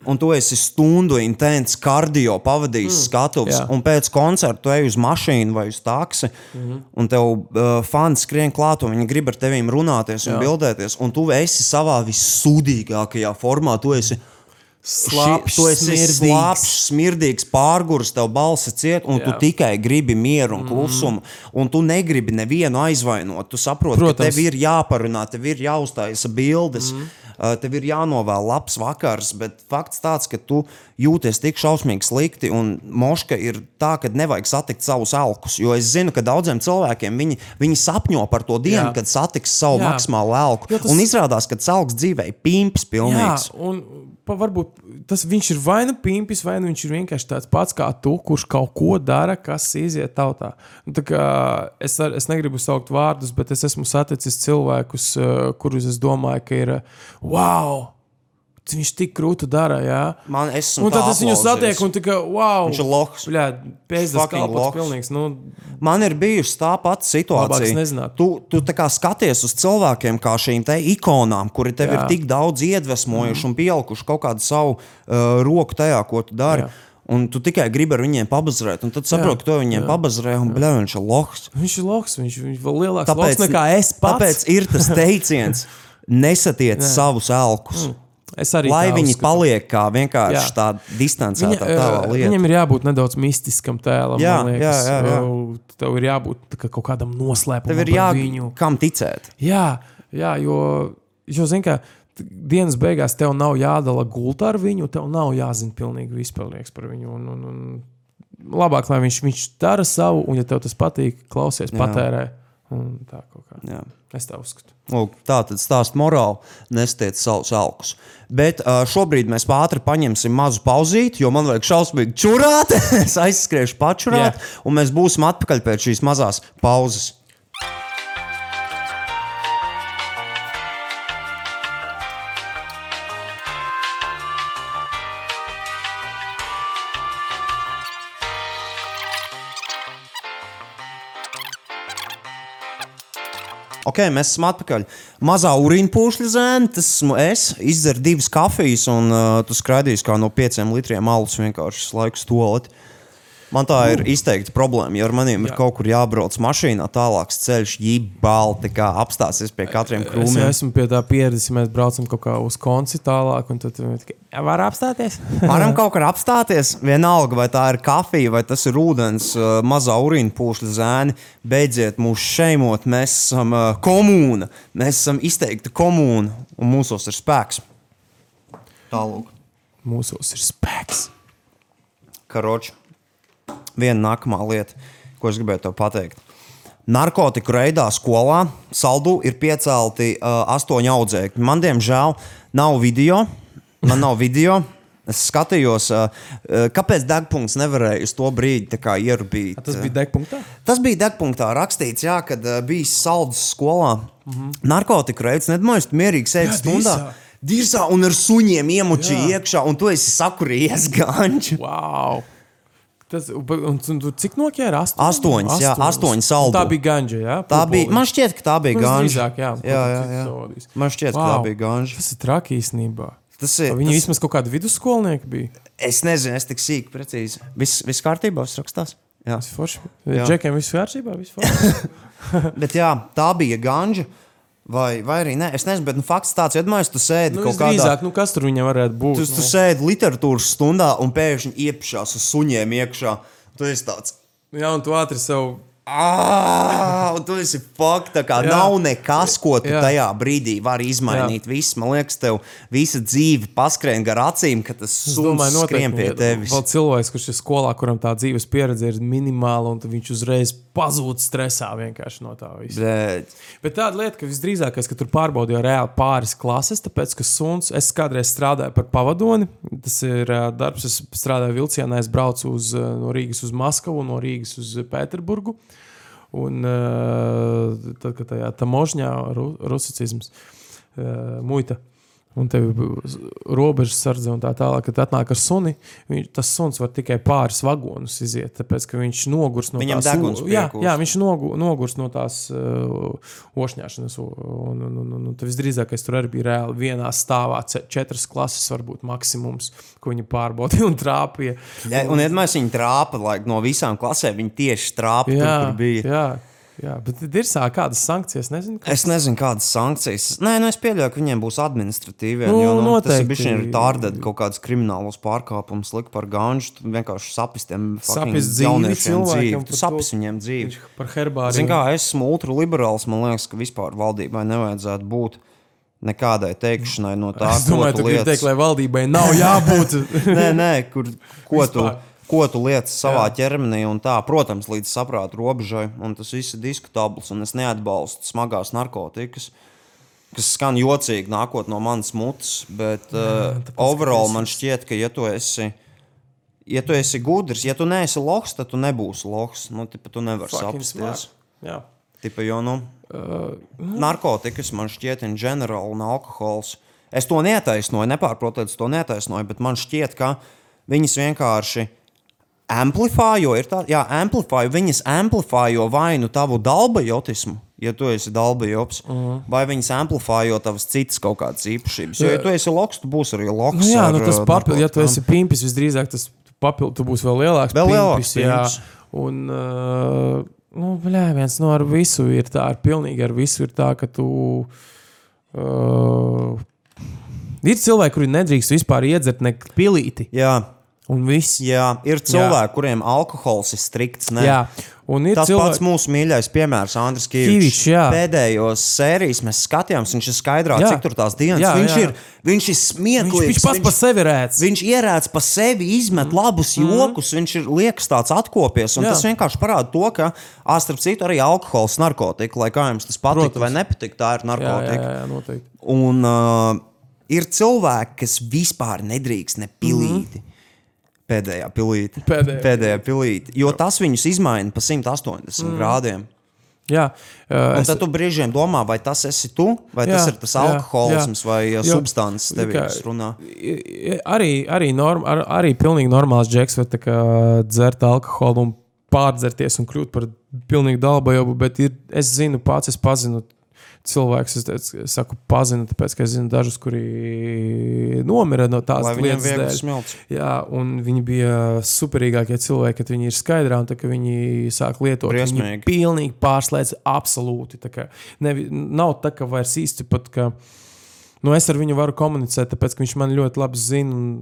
Un tu esi stundu intensīvi kardio pavadījis mm, skatuves, jā. un pēc koncerta ej uz mašīnu vai uz taksi, mm Mhm. -hmm. un tev uh, fani skrien klāt, un viņi grib ar tevi runāties un Jā. bildēties. Un tu esi savā vissūdīgākajā formā. Tu esi Ši- tu esi smirdīgs. slapjš, smirdīgs, pārgurs, tev balss ciet, un Jā. tu tikai gribi mieru un klusumu. Mm. Un tu negribi nevienu aizvainot. Tu saproti, ka Protams. tev ir jāparunā, tev ir jāuztaisa bildes, mm. Tev ir jānovēl labs vakars. Bet fakts tāds, ka tu jūties tik šausmīgi slikti, un moška ir tā, ka nevajag satikt savus elkus. Jo es zinu, ka daudziem cilvēkiem viņi, viņi sapņo par to dienu, Jā. kad satiks savu Jā. maksimālo elku. Tas- Un izrādās, ka celks dzīvē ir pimps pilnīgs. Jā, un varbūt tas viņš ir vai nu pimpis, vai nu viņš ir vienkārši tāds pats kā tu, kurš kaut ko dara, kas iziet tautā. Nu, kā es, es negribu saukt vārdus, bet es esmu saticis cilvēkus, uh, kurus es domāju, ka ir uh, wow! Viņš tik krūti dara. Jā. Man esmu Un tad es viņu satieku, un kā, wow, Viņš ir lohs. Bļā, pēdas kalpots pilnīgs. Nu, Man ir bijusi tā pati es situācija. Tu, tu tā kā skaties uz cilvēkiem, kā šīm te ikonām, kuri tev Jā. ir tik daudz iedvesmojuši un pielikuši kaut kādu savu uh, roku tajā, ko tu dari. Jā. Un tu tikai gribi ar viņiem pabazarēt, un tad saproti, ka to viņiem pabazarē, un bļā, viņš ir lohs. viņš ir lohs, viņš, viņš vēl lielāks Tāpēc, lohs nekā es pats. tāpēc ir tas teiciens, nesatiec savus elkus. Es arī Lai tā viņi uzskatu. paliek kā vienkārši Jā. tāda distancēta Viņa, tava eh, lieta. viņam ir jābūt nedaudz mistiskam tēlam. Jā, liekas. jā, jā, jā. Tev ir jābūt tā kā kaut kādam noslēpumam Tev ir par jā, viņu. kam ticēt. Jā, jā jo, jo zini, ka dienas beigās tev nav jādala gultā ar viņu, tev nav jāzina pilnīgi viss par viņu. Un, un, un labāk, lai viņš, viņš dara savu, un ja tev tas patīk, klausies, patērē. Un tā kaut kā. Jā. Es tā uzskatu. Lūk, tā tad stāsta morāli, nestiet savus elkus. Bet uh, šobrīd mēs ātri paņemsim mazu pauzīti, jo man vajag šausmīgi čurāt. es aizskriešu pačurāt, Jā. un mēs būsim atpakaļ pēc šīs mazās pauzes. Ok, mēs esam atpakaļ. Mazā urīna pūšļa zēna, tas esmu es. Izdzeru divas kafijas, un uh, tu skraidīsi kā no pieciem litriem alus vienkārši laiku stolot. Man tā ir izteikta problēma. Ar maniem ir kaut kur jābrauc mašīnā, tālāks ceļš, jībāli, tā kā apstāsies pie katriem Es krūmiem. esmu pie tā pieredzes, ja mēs braucam kaut kā uz konci tālāk, un tad "Jā, var apstāties. Varam kaut kur apstāties, vienalga, vai tā ir kafija, vai tas ir ūdens, mazā urīna pūšļa zēni. Beidziet mūs šeimot, mēs esam komūna, mēs esam izteikta komūna, un mūsos ir spēks. Tālāk. Mūsos ir spēks. Karoči. Viena nākamā lieta, ko es gribēju te pateikt. Narkotiku reidā skolā saldu ir piecelti uh, astoņi audzēkņi. Man, diemžēl, nav video. Man nav video. Es skatījos, kāpēc degpunkts nevarēja uz to brīdi ierubīt. Tas bija degpunktā. Tas bija degpunktā rakstīts, jā, kad bija saldus skolā. Mm -hmm. Narkotiku reids, nedomāju, tu mierīgi Jā, stundā. dirsā. Dirzā un ar suņiem iemučīja iekšā, un tu esi sakurījies ganču. Wow! Tas, un, un, cik noķēra? Astoņi? Astoņas, jā, astoņi saldu. Tā bija ganja. Jā, Tā bija, man šķiet, ka tā bija gāņa. visdrīzāk, jā. jā, jā, jā. savādīs. Man šķiet, ka tā bija gāņa. Tas ir traki īstenībā. Tas ir. Viņi tas, vismaz kaut kādi vidusskolnieki bija. es nezinu, es tik sīki, precīzi. Viss vis kārtībā, es rakstās. Jā. Tas ir forši. Džekiem viss kārtībā, viss forši. Bet jā, tā bija gāņa. Vai, vai arī nē, es nezinu, bet nu, fakts tāds, iedomājieties, tu sēdi nu, kaut kādā. visdrīzāk, nu, kas tur viņam varētu būt? Tu, nu? tu sēdi literatūras stundā un pēkšņi iepšās uz suņiem iekšā. Tu esi tāds. Jā, un tu ātri sev. Ah, tu esi fakts. Tā kā jā. Jā. nav nekas, ko tu jā. Jā. tajā brīdī vari izmainīt. Viss, man liekas, tev visa dzīve paskrien gar acīm, ka tas domāju, skrien pie ja tevis. Vēl cilvēks, kurš ir skolā, kuram tā dzīves pieredze ir minimāla, un viņš uzreiz pazūd stresā vienkārši no tā visa. Bet, Bet tāda lieta, ka visdrīzākais, ka tur pārbaudīja reāli pāris klases, tāpēc, ka suns, es kādreiz strādāju par pavadoni. Tas ir darbs, es strādāju vilcienā, es braucu uz, no Rīgas uz Maskavu, no Rīgas uz Pēterburgu. Un tad, kad tajā tamožņā, ru, rusicizms, ā, muita. Un tev robežas sardze un tā tālāk, kad atnāk ar suni. Viņš, tas suns var tikai pāris vagonus iziet, tāpēc ka viņš nogurs no Viņam tās deguns u- jā, jā, viņš nogu, nogurs no tās uh, ošņāšanas. Un, un, un, un, un, un visdrīzākais tur arī bija reāli vienā stāvā. Četras klases var būt maksimums, ko viņi pārbaudīja un trāpīja. ja, un iedomājieties, viņi trāpa like, no visām klasēm. Viņi tieši trāpa tur, kur bija. jā, jā, bet ir sā, kādas sankcijas. Nezinu, kas Es nezinu, kādas sankcijas. Nē, nu es pieļauju, ka viņiem būs administratīvie. Nu, jo, nu, tas ir noteikti. tārdēt kaut kādas kriminālas pārkāpumus, likt par gāņu. Tu vienkārši sapistiem Sapist dzīvi dzīvi. Tu to. sapis viņiem dzīvi. par herbāriju. Zini, kā es esmu ultraliberāls, man liekas, ka vispār valdībai nevajadzētu būt nekādai teikšanai no tā, Es domāju, ko tu tu lietas. teikt, lai valdībai nav jābūt. nē, nē, kur, ko, tu, Vispār. Ko tu lietas savā Jā. ķermenī, un tā, protams, līdz saprāta robežai, un tas viss ir diskutabls, un es neatbalstu smagās narkotikas. Kas skan jocīgi, nākot no manas mutes, bet uh, overall man šķiet, ka, ja tu esi, ja tu esi gudrs, ja tu neesi lohs, tad tu nebūsi lohs. Nu, tipa, tu nevari. Jā. Tipa, jo, nu, Uh, narkotikas man šķiet, in general, un alkohols. Es to neataisnoju, nepārprotot, es to neataisnoju, bet man šķiet, ka viņas vienkārši amplifājo, ir tā, jā, amplifājo, viņas amplifājo vai nu tavu dalbajotismu, ja tu esi dalbajops, uh -huh. vai viņas amplifājo tavas citas kaut kādas īpašības. Jo, ja tu esi loks, tu būsi arī loks. Nu, jā, ar, nu, tas uh, papildus, ja tu esi pimpis, visdrīzāk tas papildus, tu būsi vēl lielāks. Vēl lielāks pimpis, jā. Un, uh, nu, bļā, viens no ar visu ir tā, ar pilnīgi ar visu ir tā, ka tu. Uh, ir cilvēki, kuri nedrīkst vispār iedzert ne pilīti. Jā, Un viss. jā, ir cilvēki, kuriem alkohols ir strikts. Ne? Jā. Un ir Tas cilvēki, pats mūsu mīļākais piemērs, Andris jā. Pēdējos sērijas mēs skatījāmies, viņš ir skaidrā, Jā. cik tur tās dienas. Jā, viņš, jā. Ir, viņš ir viņš, smieklīgs. viņš pats par sevi rēdz. Viņš ierēdz pa sevi, izmet labus jokus, viņš ir liekas tāds atkopies. un. Jā. Tas vienkārši parāda to, ka, starp citu, arī alkohols, narkotika, lai kā jums tas patīk Protams. vai nepatīk, tā ir Jā, jā, narkotika. jā, jā, noteikti. Un uh, ir cilvēki, kas vispār nedrīkst ne pilīti. Mm. Pēdējā pilīte. Pēdējā. Pēdējā pilīte. Jo tas viņus izmaina pa 180 mm. grādiem. Jā, uh, Un es- tad tu brīžiem domā, vai tas esi tu, vai Jā, tas ir tas jā, alkoholisms jā. vai uh, Jo, substances tā tevī, kā- runā. Arī, arī, norm, ar, arī pilnīgi normāls džeks tā kā dzert alkoholu un pārdzerties un kļūt par pilnīgi dalbajobu, bet ir, es zinu, pats es pazinu cilvēkus, es, teicu, es saku, pazinu, tāpēc, ka es zinu dažus, kuri nomira no tās Lai lietas dēļ. smilts. Jā, un viņi bija superīgākie cilvēki, kad viņi ir skaidrā un tā, ka viņi sāk lietot. Viņi Briesmīgi. pilnīgi pārslēdz absolūti. tā kā Nevi, nav tā, ka vairs īsti pat, ka nu, es ar viņu varu komunicēt, tāpēc, ka viņš man ļoti labi zina. Un,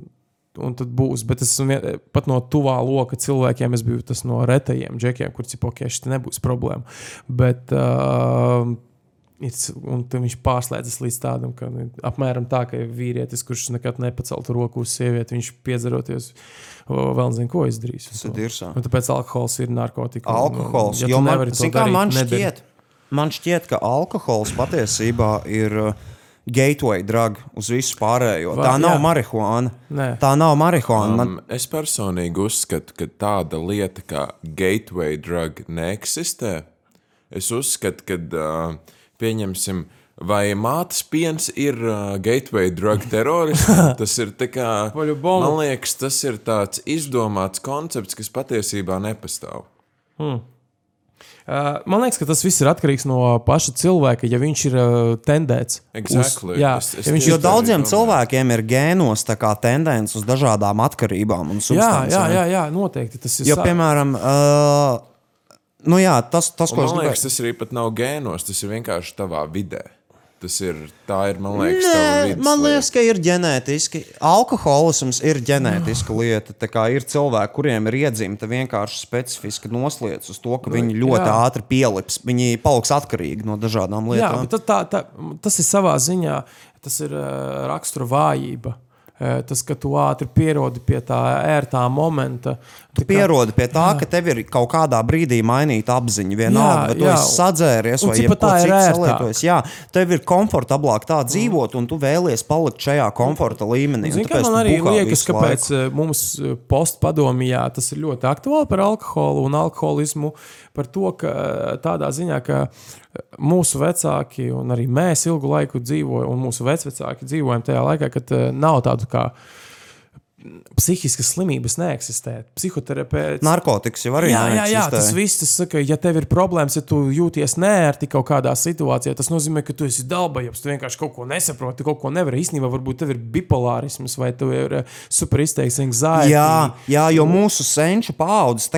Un tad būs, bet es vien- pat no tuvā loka cilvēkiem. Es biju tas no retajiem džekiem, kuriem ir ok, šis nebūs problēma. Bet uh, un viņš pārslēdzas līdz tādam, ka nu, apmēram tā, ka vīrietis, kurš nekad nepaceltu roku uz sievieti, viņš piedzeroties, vēl nezinu, ko izdarīs. Un tāpēc alkohols ir narkotika. un, Alkohols. ja tu Jo man, zin darīt, man, šķiet, man šķiet, ka alkohols patiesībā ir uh, gateway drug uz visu pārējo. Va- Tā nav jā. marihuāna. Nē. Tā nav marihuāna. Man, Um, es personīgi uzskatu, ka tāda lieta kā gateway drug neeksistē. Es uzskatu, ka, uh, pieņemsim, vai mātes piens ir uh, gateway drug terorisms. Tas ir kā, man liekas, tas ir tāds izdomāts koncepts, kas patiesībā nepastāv. Hmm. Uh, man liekas, ka tas viss ir atkarīgs no paša cilvēka, ja viņš ir uh, tendēts. Exactly. Uz, jā, es, es ja viņš, jo daudziem domāju. cilvēkiem ir gēnos tendence uz dažādām atkarībām un substancēm. Jā, jā, jā, jā, noteikti tas ir. Jo, sāk... piemēram, uh, nu jā, tas, tas Un ko es Man liekas, gribēju. tas arī pat nav gēnos, tas ir vienkārši tavā vidē. Tas ir, tā ir, man liekas, Nē, man lieta. liekas, ka ir ģenētiski. Alkoholisms ir ģenētiska lieta. Tā kā ir cilvēki, kuriem ir iedzimta vienkārši specifiska noslēdz uz to, ka viņi ļoti Nu, jā. ātri pielips. Viņi paliks atkarīgi no dažādām Jā, lietām. bet tā, tā, tas ir savā ziņā, tas ir uh, rakstura vājība. Uh, tas, ka tu ātri pierodi pie tā ērtā momenta. Kā- Pierodi pie tā, ka tev ir kaut kādā brīdī mainīta apziņa. Vienalga, Jā, vai tu jā. esi sadzēries Un vai jebko tā ir salietojies. Jā, tev ir komfortablāk tā dzīvot, un tu vēlies palikt šajā komforta līmenī. kā man tu arī liekas, kāpēc eh, mums eh, postpadomijā tas ir ļoti aktuāli par alkoholu un alkoholismu. Par to, ka eh, tādā ziņā, ka mūsu vecāki un arī mēs ilgu laiku dzīvojam, un mūsu vecāki dzīvojam tajā laikā, kad nav tādu kā psihiskas slimības neeksistē. Psihoterapeits. Narkotikas jau arī Jā, jā, jā, tas viss, tas saka, ja tev ir problēmas, ja tu jūties neērti kaut kādā situācijā, tas nozīmē, ka tu esi dalbajams, tu vienkārši kaut ko nesaproti, kaut ko nevari. Īstenībā varbūt tev ir bipolārisms vai tev ir eh, superizteikts anxiety. Jā, jā, jo mūsu senču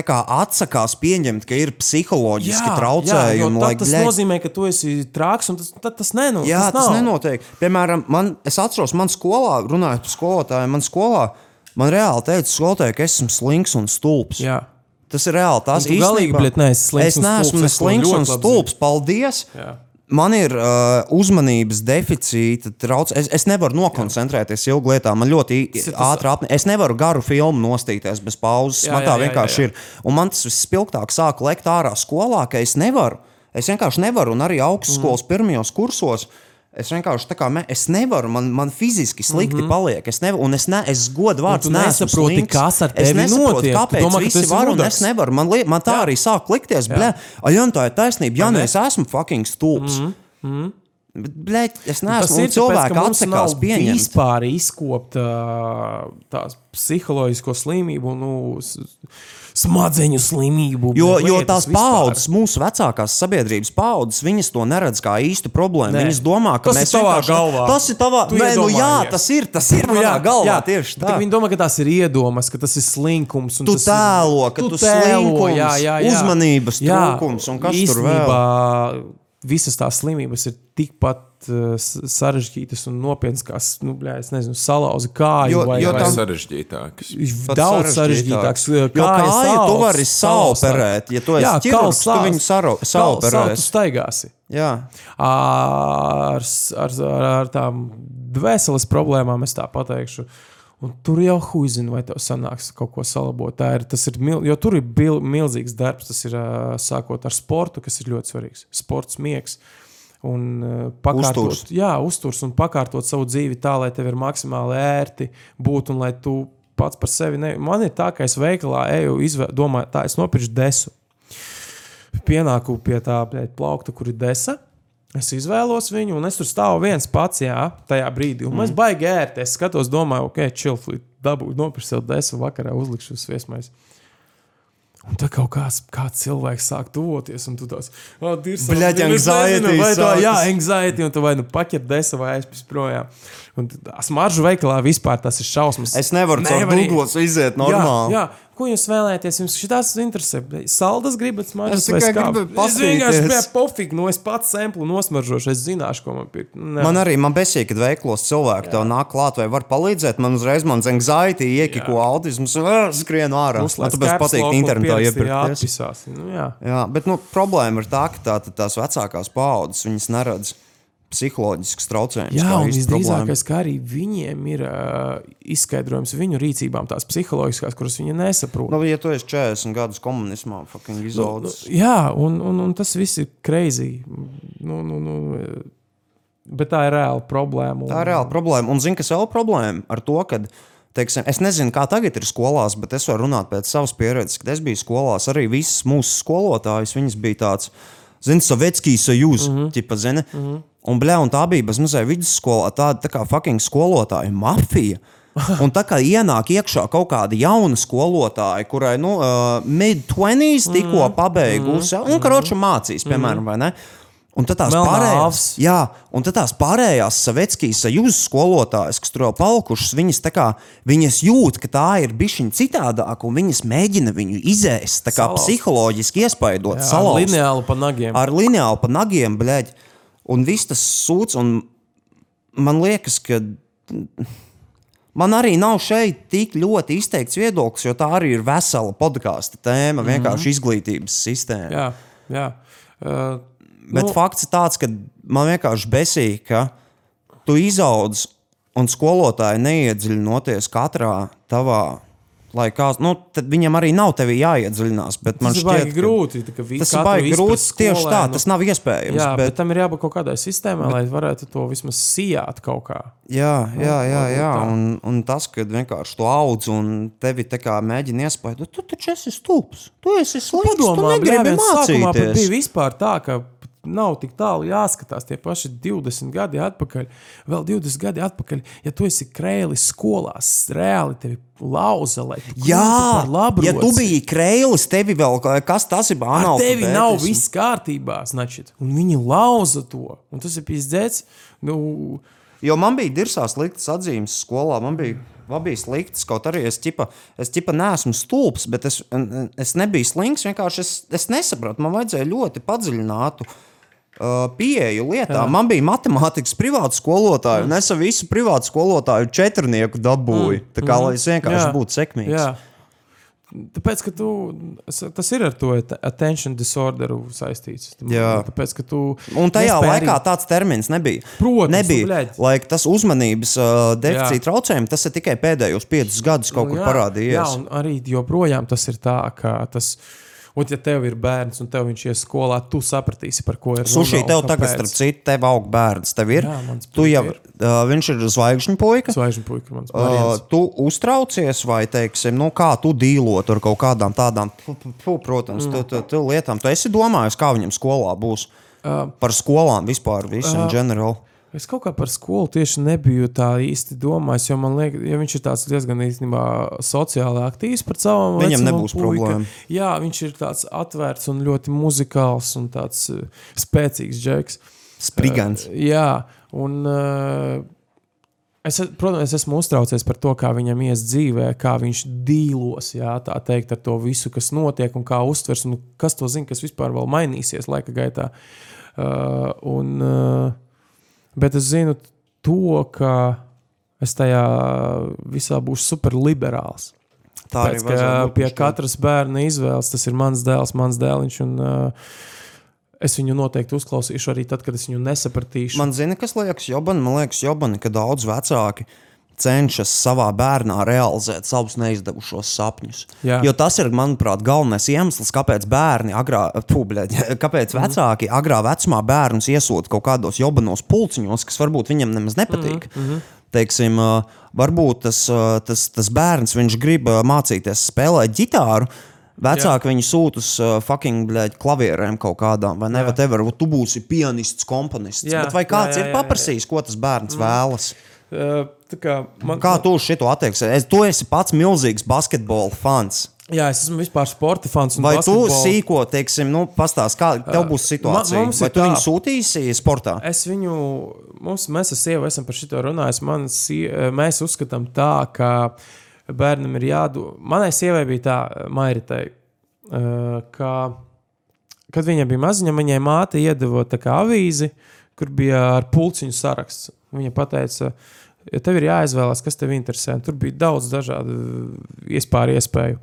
kā atsakās pieņemt, ka ir psiholoģiski traucējumi. jo lai tad tas gļē- nozīmē, ka tu esi trāks, un tas, tad tas, neno, Jā, tas, tas nav. nenotiek. Piemēram, man, es atceros, man skolā, runājot par skolotājiem, man skolā, man reāli teica, skolotāji, ka esmu slinks un stulbs. Jā. Tas ir reāli tas, tu galīgi, bļet, neesi slinks Es neesmu ne es slinks un stulbs. Paldies! Jā. Man ir uh, uzmanības deficīta, trauc. Es, es nevaru nokoncentrēties ilgu lietā. Man ļoti ir ātri apniek. Es nevaru garu filmu nostīties bez pauzes. Jā, Man jā, tā jā, vienkārši jā, jā. ir. Un man tas vispilgtāk sāk lekt ārā skolā, ka es nevaru. Es vienkārši nevaru, un arī augstskolas mm. pirmajos kursos. Es vienkārši tā kā me, es nevaru, man, man fiziski slikti mm -hmm. paliek. Es nevaru, un es, ne, es godu vārdu tu nesaproti, kas ar tevi nesaprotu, notiek. Tu kāpēc domā, tu visi esi var, un es nevaru. Man, li, man tā jā. arī sāk likties, bļā, Ajan, tā ir taisnība. Jā, nu es esmu fucking stulbs. Mm -hmm. Bet, bļaļ, es Tas neesmu ir un cilvēki tāpēc, ka atsakās pieņemt. vispār izkopt tās psiholoģisko slimību, nu, smadzeņu slimību. Jo, jo tās paudzes, mūsu vecākās sabiedrības paudzes, viņas to neredz kā īstu problēmu. Nē. Viņas domā, ka Tas mēs ir tavā galvā. Tas ir tavā Tu Nē, nu, jā, tas ir. Tas ir manā galvā. Tieši Bet tā. Viņi domā, ka tas ir iedomas, ka tas ir slinkums. un Tu tas tēlo, ka tu slinkums, uzmanības trūkums un kas tur vēl. Visas tās slimības ir tikpat uh, sarežģītas un nopietnas, kā nu, bļā, es nezinu, salauzi kāju Jo- vai, jo vai tam- sarežģītāks. Pat daudz sarežģītāks. Jo kāju tu vari saoperēt, ja tu esi Jā, ķirurgs, tu viņu saro- Tu staigāsi. Jā. ar, ar, ar, ar tām dvēseles problēmām, es tā pateikšu. Un tur jau huizina, vai tev sanāks kaut ko salabot. Tā ir, ir, mil, jo tur ir bil, milzīgs darbs. Tas ir sākot ar sportu, kas ir ļoti svarīgs. Sports, miegs. Un pakārtot, Uzturs. jā, uzturs un pakārtot savu dzīvi tā, lai tev ir maksimāli ērti būt un lai tu pats par sevi. Ne... Man ir tā, ka es veikalā eju, izvē... domāju, tā es nopirku desu pienāku pie tā bļaļ, plaukta, kur ir desa. Es izvēlos viņu, un es tur stāvu viens pats, jā, tajā brīdī. Un mm. es baigi ērti. Es skatos, domāju, ok, čilflīt, dabūju, nopirku sev desu, vakarā uzlikšu uz viesmais. Un tā kaut kāds, kāds cilvēks sāk tuvoties, un tu tās oh, Bļaļ, anxiety vai tā, jā, anxiety, un tu vai nu paķer desa vai aizpis projām. Un smaržu veikalā vispār tas ir šausmas. Es nevaru caur Google iziet normāli. Jā, jā. Ko jūs vēlaties? Jums šis interesē. Saldas gribat smaržot? Es tikai gribu Es vienkārši biju pofīgi, no es pats semplu nosmaržošu. Es zināšu, ko man pirkt. Nu, ne. Man arī man besīk, kad veiklos cilvēki tev nāk klāt vai var palīdzēt. Man uzreiz man anxiety iekiko autisms un skrienu ārā. Man tāpēc patīk internetā iepirkties. atpisās. Nu, jā. Jā, bet nu, problēma ir tā, ka tā, tās vecākās paudzes viņas neredz psiholoģisks traucējums. Jā, un visdrīzākais, ka arī viņiem ir uh, izskaidrojums viņu rīcībām, tās psiholoģiskās, kuras viņi nesaprot. Nu, ja tu esi 40 gadus komunismā, fucking Nu, izaudzis. jā, un, un, un tas viss ir crazy. Nu, nu, nu, bet tā ir reāla problēma. Tā ir reāla problēma. Un zini, kas vēl problēma ar to, ka. Teiksim, es nezinu, kā tagad ir skolās, bet es varu runāt pēc savas pieredzes, kad es biju skolās. Arī visas mūsu skolotājas, viņas bija tāds, zini, Sovietskijas sajūta, mm -hmm. tipa, zini. Mm -hmm. Un, blē, un tā bija bezmazliet vidusskolā, tāda tā kā fucking skolotāja mafija. Un tā kā ienāk iekšā kaut kāda jauna skolotāja, kurai nu, uh, mid-20s tikko pabeigusi, un karoči mācīs, piemēram, vai ne? Un tad tās Melnā pārējās, avs. jā, un tad tās pārējās Savetskijas sajūtas skolotājas, kas tur jau palikušas, viņas, kā, viņas jūt, ka tā ir bijusi citādāka, un viņas mēģina viņu izēst, tā kā Salauzt. psiholoģiski iespaidot, Jā, salauzt lineāli pa nagiem. ar lineālu pa nagiem, blēģi. Un viss tas sūds, un man liekas, ka man arī nav šeit tik ļoti izteikts viedoklis, jo tā arī ir vesela podkāstu tēma, vienkārši izglītības sistēma. Jā, jā. Uh, Bet nu, fakts ir tāds, ka man vienkārši besīk, ka tu izaudz un skolotāji neiedziļinoties katrā tavā. Lai kā, nu, tad viņam arī nav tevi jāiedziļinās. tas ir baigi grūti. Tas ir baigi grūti. Tieši tā, tas nav iespējams. Jā, bet, bet, tam ir jābūt kaut kādai sistēmai, bet, lai varētu to vismaz sijāt kaut kā. jā, jā, jā, jā. tā. Un, un tas, ka vienkārši tu audz un tevi mēģina iespaidot, tu taču esi stulbs. Tu esi slikts. tu Padomā, negribi sākumā pat mācīties. bija vispār tā, ka nav tik tālu jāskatās. Tie paši 20 gadi atpakaļ, vēl 20 gadi atpakaļ. Ja tu esi krēlis skolās, reāli tevi lauza, lai tu Jā, labu. ja tu biji krēlis, tevi vēl kas tas ir banāls. tevi nav viss kārtībā, značit. Un viņi lauza to. Un tas ir pizdzēts. Nu, Jo man bija dirzās sliktas atzīmes skolā. Man bija, man bija sliktas, kaut arī es ķipa, es ķipa neesmu stulbs, bet es, es nebiju slings. Vienkārši es, es nesapratu, man vajadzēja ļoti padziļinātu. Uh, pieeju lietām. Jā. Man bija matemātikas privāta skolotāja, un es ar visu privātu skolotāju četrnieku dabūju. Mm. Tā kā lai es vienkārši Jā. būtu sekmīgs. Jā. Tāpēc, ka tu, tas ir ar to at- attention disorderu saistīts. Jā. Tāpēc, ka tu. Un tajā nespēj laikā tāds termins nebija. Protams, nu, nebija. bļaļ. Lai tas uzmanības uh, deficīta traucējums, tas ir tikai pēdējos piecus gadus kaut kur Nu jā, parādījies. Jā, un arī joprojām tas ir tā, ka tas. Un, ja tev ir bērns un tev viņš ies skolā, tu sapratīsi, par ko ir runa. Suši, tev tagad, starp citu, tev aug bērns. Tev ir, Jā, tu jau, puika uh, viņš ir zvaigžņu puika. Zvaigžņu puika, mans Uh, tu uztraucies, vai, teiksim, nu, kā tu dīlot ar kaut kādām tādām, protams, mm. tu, tu, tu lietām. Tu esi domājis, kā viņam skolā būs. Par skolām vispār, visu uh, ģenerāli. Es kaut kā par skolu tieši nebiju tā īsti domājis, jo man liekas, ja viņš ir tāds diezgan īstenībā sociāli aktīvs par savu Viņam nebūs problēma. Jā, viņš ir tāds atvērts un ļoti muzikāls un tāds uh, spēcīgs džeks. Sprigants. Uh, jā, un uh, es, protams, es esmu uztraucies par to, kā viņam ies dzīvē, kā viņš dīlos, jā, tā teikt, ar to visu, kas notiek un kā uztvers, un kas to zina, kas vispār vēl mainīsies laika gaitā. Uh, un, uh, Bet es zinu to, ka es tajā visā būšu superliberāls. Tā arī Pēc, vajadzētu būt pie katras bērna izvēles tas ir mans dēls, mans dēliņš. Un, uh, es viņu noteikti uzklausīšu arī tad, kad es viņu nesapratīšu. Man zina, kas liekas Jobani. Man liekas, Jobani, ka daudz vecāki cenšas savā bērnā realizēt savus neizdevušos sapņus. Jā. Jo tas ir, manuprāt, galvenais iemesls, kāpēc bērni, agrā, pū, bļaļ, kāpēc vecāki agrā vecumā bērnus iesūta kaut kādos jobanos pulciņos, kas varbūt viņam nemaz nepatīk. Mm -hmm. Teiksim, varbūt tas, tas, tas bērns viņš grib mācīties spēlēt ģitāru. Vecāki viņu sūta uz uh, fucking bļaļ, klavierēm kaut kādām, vai ne? Vai tev var, tu būsi pianists, komponists. Jā, Bet vai kāds jā, jā, ir jā, jā. paprasījis, ko tas bērns vēlas? Tā kā man, Kā tu uz šo attieksies? Es- Tu esi pats milzīgs basketbola fans. Jā, es esmu vispār sporta fans. Vai tu basketbola. sīko, teiksim, nu, pastāst, kā tev būs situācija? ma- mums ir Vai tu tā- viņu sūtīsi sportā? Es viņu, mums, mēs ar sievu esam par šo runājuši. Man, mēs uzskatām tā, ka bērnam ir jādod. Manai sievai bija tā, Mairitai, ka, kad viņa bija maziņa, viņai māte iedeva tā kā avīzi, kur bija ar pulciņu saraksts. Viņa teica, ja tev ir jāizvēlās, kas tev interesē, tur bija daudz dažādu iespēju, iespēju.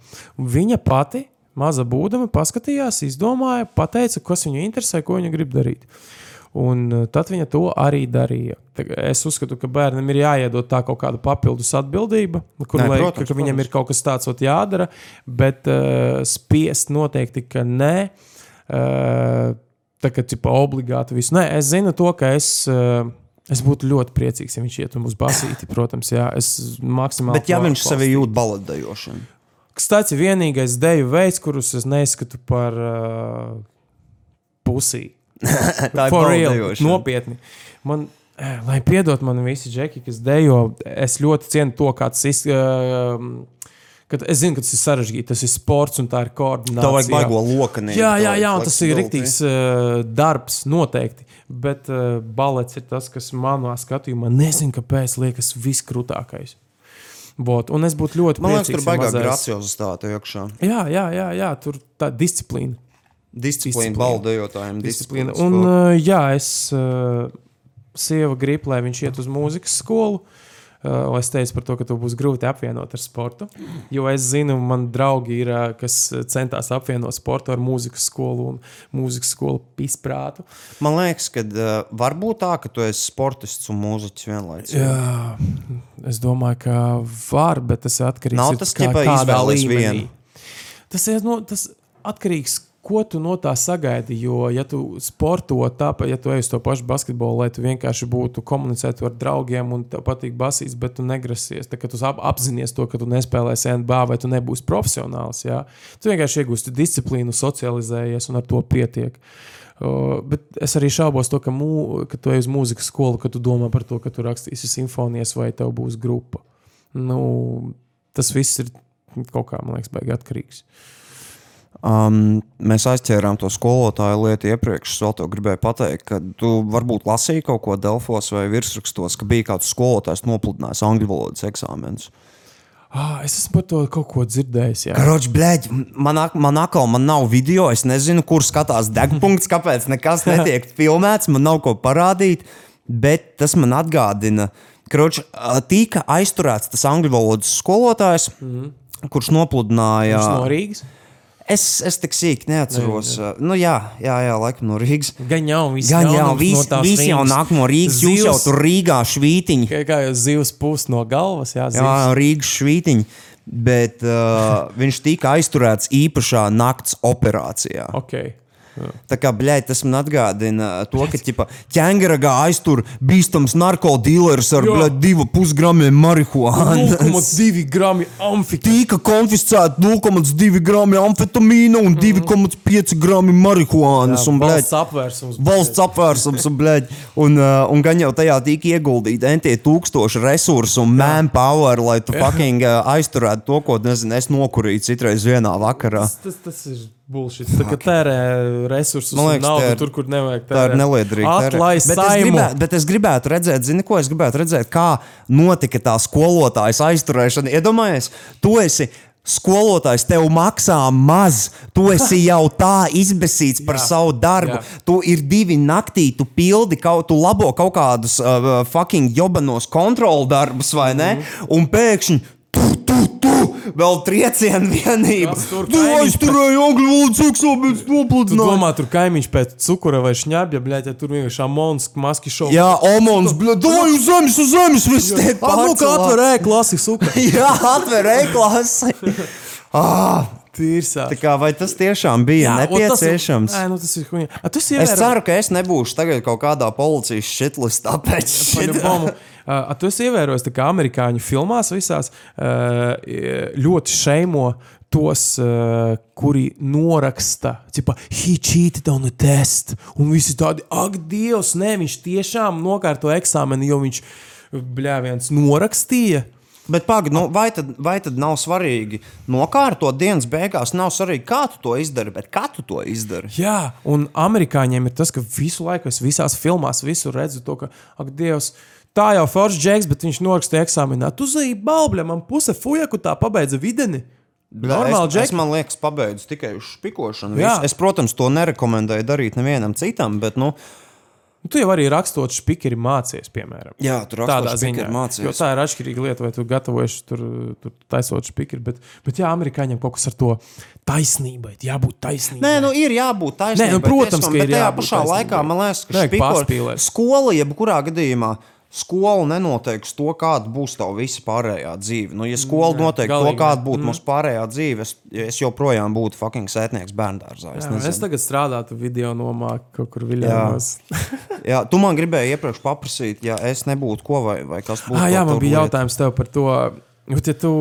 Viņa pati, maza būdama, paskatījās, izdomāja, pateica, kas viņu interesē, ko viņa grib darīt. Un uh, tad viņa to arī darīja. Es uzskatu, ka bērnam ir jāiedod tā kaut kāda papildus atbildība, kur Nē, lai, protams, ka, ka viņam protams. ir kaut kas tāds ot jādara, bet uh, spiest noteikti, ka nē. Uh, tā kā tipa, obligāti visu. Nē, es zinu to, ka es. Uh, Es būtu ļoti priecīgs, ja viņš ietu uz basīti, protams, jā, es maksimāli. Bet ja viņš sevi atbalstītu. jūt baladējošanu, Kas tāds ir vienīgais deju veids, kurus es neskatu par uh, pusī. tā ir For real, baladējošana. nopietni. Man, eh, lai piedod man visi džeki, kas dejo, es ļoti cienu to, kā tas ir. Uh, Kad es zinu, ka tas ir sarežģīti, tas ir sports un tā ir koordinācija. Tev vajag baigo lokani. Jā, jā, jā, un tas ir rīktīgs uh, darbs, noteikti. Bet uh, balets ir tas, kas manā skatījumā, nezinu, kāpēc, liekas viskrūtākais. Bot. Un es būtu ļoti Man liekas, tur baigā ja mazais- graciozitāte iekšā. Jā, jā, jā, jā, tur tā disciplīna. Disciplīna Disciplīna. baladējotājiem. disciplīna. disciplīnas Un, uh, jā, es uh, sieva gribu, lai viņš iet uz mūzikas skolu. Uh, es teicu par to, ka to būs grūti apvienot ar sportu. Jo es zinu, man draugi ir, uh, kas centās apvienot sportu ar mūzikas skolu un mūzikas skolu izprātu. Man liekas, ka uh, var būt tā, ka tu esi sportists un mūziķis vienlaicīgi. Jā, es domāju, ka var, bet tas atkarīgs ir tas kā- kādā līmenī. Tas ir no, tas atkarīgs. Ko tu no tā sagaidi? Jo, ja tu sporto tāpat, ja tu ej uz to pašu basketbolu, lai tu vienkārši būtu komunicētu ar draugiem un tev patīk basīs, bet tu negrasies, tad, kad tu ap, apzinājies to, ka tu nespēlēsi NBA vai tu nebūsi profesionāls, jā, tu vienkārši iegūsti disciplīnu, socializējies un ar to pietiek. Uh, bet es arī šaubos, to, ka, mū, ka tu ej uz mūzikas skolu, ka tu domā par to, ka tu rakstīsi simfonijas vai tev būs grupa. Nu, tas viss ir kaut kā, man liekas, baigi atkarīgs. Um, mēs aizķērām to skolotāju lietu iepriekš. Es vēl te gribēju pateikt, ka tu varbūt lasīji kaut ko Delfos vai virsrakstos, ka bija kāds skolotājs nopludinājis angļu valodas eksāmenus. Ah, es esmu par to kaut ko dzirdējis. Jā. Karoči, blēģi, man, atkal man nav video, es nezinu, kur skatās degpunkts, kāpēc nekas netiek filmēts, man nav ko parādīt, bet tas man atgādina, ka tika aizturēts tas angļu valodas skolotājs, mm -hmm. kurš nopludināja. Tas no Rīgas. Es, es tik sīki neatceros. Ne, ne. Nu, jā, jā, jā, laikam no Rīgas. Gan jau viss Gan jau jaunums vis, no tās vis jau nāk no Rīgas. Jūs jau Zivs- tur Rīgā švītiņi. Kā, kā jau zivs pūst no galvas, jā, Jā, zivs. Rīgas švītiņi. Bet uh, viņš tika aizturēts īpašā nakts operācijā. Okay. Tā kā, bļaigi, tas man atgādina to, ka, ķipa, ķēngaragā aiztur bīstams narkotikas ar, Jā. bļaigi, divu pusgramiem marihuānas. 0,2 gramu amfiteātris. Tika konfiscēta 0,2 gramu amfetamīna un 2,5 gramu marihuānas. un, bļaigi, Valsts apvērsums. Valsts apvērsums, un, bļaļ, un, uh, un gan jau tajā tika ieguldīti entie tūkstoši resursu un manpower, lai tu fucking uh, aizturētu to, ko, nezinu, es nokurīju citreiz vienā vakarā. Tas, tas, tas ir bullshit. Tā kā tērē resursus, Man man liekas, naudu ir- tur, kur nevajag. Tā ir neliederīga. Atlaist bet, es gribētu, bet es gribētu redzēt, zini, ko es gribētu redzēt, kā notika tā skolotājas aizturēšana. Iedomājies, tu esi. Skolotājs tev maksā maz, tu esi jau tā izbēsīts par Jā. savu darbu. Jā. Tu ir divi naktī, tu pildi kaut, tu labo kaut kādus uh, fucking jobanos kontrolu darbus, vai ne? Mhm. Un pēkšņi vēl triecienu tur Tu aizturēji angļu valodas eksāmenus, Tu nopludināji. domā, tur kaimiņš pēc cukura vai šņabja, bļaļ, ja tur vienkārši amons, maski šovs. Jā, Omons, bļa, dod uz zemes, uz zemes, viss te nu kā atver ēklasi suka. Jā, atver e-klasi. ah, Tīrsā. tā kā, vai tas tiešām bija Jā, un tas ir- nepieciešams? Nē, nu tas ir huņa. A, tu Es ievēro- ceru, ka es nebūšu tagad kaut kādā policijas šitlistā pēc. Paļubomu. Uh, tu esi ievērojis, kā amerikāņu filmās visās uh, ļoti šeimo tos, uh, kuri noraksta, tipo, he cheated on the test. Un visi tādi, ak, Dievs, nē, viņš tiešām nokārto eksāmenu, jo viņš, bļā, viens norakstīja. Bet pagaidi, nu, vai, tad, vai tad nav svarīgi nokārtot dienas beigās? Nav svarīgi, kā tu to izdari, bet kā tu to izdari. Jā, un amerikāņiem ir tas, ka visu laiku es visās filmās visur redzu to, ka, ak, Dievs, tā jau foršs džeks, bet viņš norakstīja eksāmenā. Tu zini, balbļa, man puse fujaku tā pabeidza videni. Normāli, es, džeks. es, man liekas, pabeidzu tikai uz. Visu. Es, protams, to nerekomendēju darīt nevienam citam, bet, nu, Nu, Tu jau arī rakstot spīķeri mācījies, piemēram. jā, tur Tādā ziņā, speaker jo tā ir atšķirīga lieta, vai tu gatavojies tur, tur taisot spīķeri. Bet, bet jā, amerikāņiem kaut kas ar to taisnībai, jābūt taisnībai. Nē, nu ir jābūt taisnībai. Nē, nu, protams, tieskam, ka ir tajā jābūt pašā taisnībai. laikā man liekas, ka pārspīlēt. skola, jebkurā gadījumā, skola nenoteiks to, kāda būs tava visa pārējā dzīve. Nu, ja skola noteikti to, kāda būtu mūsu pārējā dzīve, es, es joprojām būtu fucking sētnieks bērngārzā. Es Jā, es tagad strādāju video nomā kaut kur Viljānos. Jā, tu man gribēji iepriekš paprasīt, ja es nebūtu ko vai, vai kas būtu. Ah, jā, man bija jautājums tev par to. Bet, ja tu,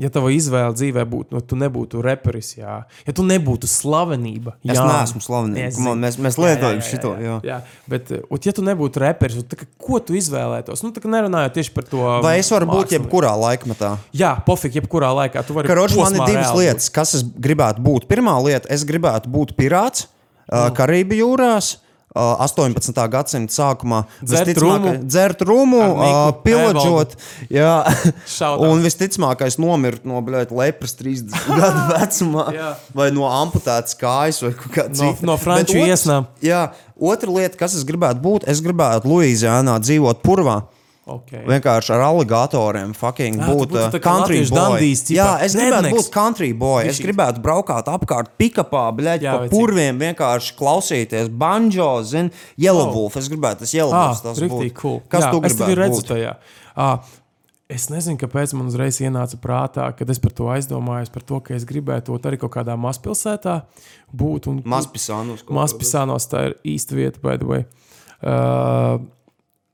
ja tava izvēle dzīvē būtu, nu, tu nebūtu reperis, jā. ja tu nebūtu slavenība, Es jā. neesmu slavenība. Es zinu. Mēs, mēs lietojam šito. Jā, Jā. bet, uh, ot, ja tu nebūtu reperis, tad ko tu izvēlētos? Nu, nerunājot tieši par to. Vai es varu būt mākslinieku. jebkurā laikmetā? Jā, pofīgi, jebkurā laikā. Karoči, man ir divas lietas, kas es gribētu būt. Pirmā lieta, es gribētu būt pirāts Mm. Karību jūrās. Uh, 18. gadsimta sākumā Dzert rumu. out. un visticamākais nomirt no bļaut, lepras 30 gadu vecumā, vai no amputētas kājas, vai kā No- cita. no franču Bet otrs- iesnām. Jā, otra lieta, kas es gribētu būt, es gribētu Luīzijānā dzīvot purvā. Okay. Vienkārši ar aligatoriem, fucking Jā, būt uh, country boy. Jā, es gribētu būt country boy. Es Bišķīt. gribētu braukāt apkārt pikapā, bļaļ, pa purviem, vienkārši klausīties banjo, zin, Yellow Oh. Wolf. Es gribētu tas Ah, Yellow Wolf. Tas būtu. cool. Kas Jā, tu es gribētu redzu būt? tajā. Ah, Es nezinu, kāpēc man uzreiz ienāca prātā, kad es par to aizdomājos, par to, ka es gribētu būt arī kaut kādā mazpilsētā būt. un- Mazpisānus. Mazpilsēnos tā ir īsta vieta, by the way. Uh,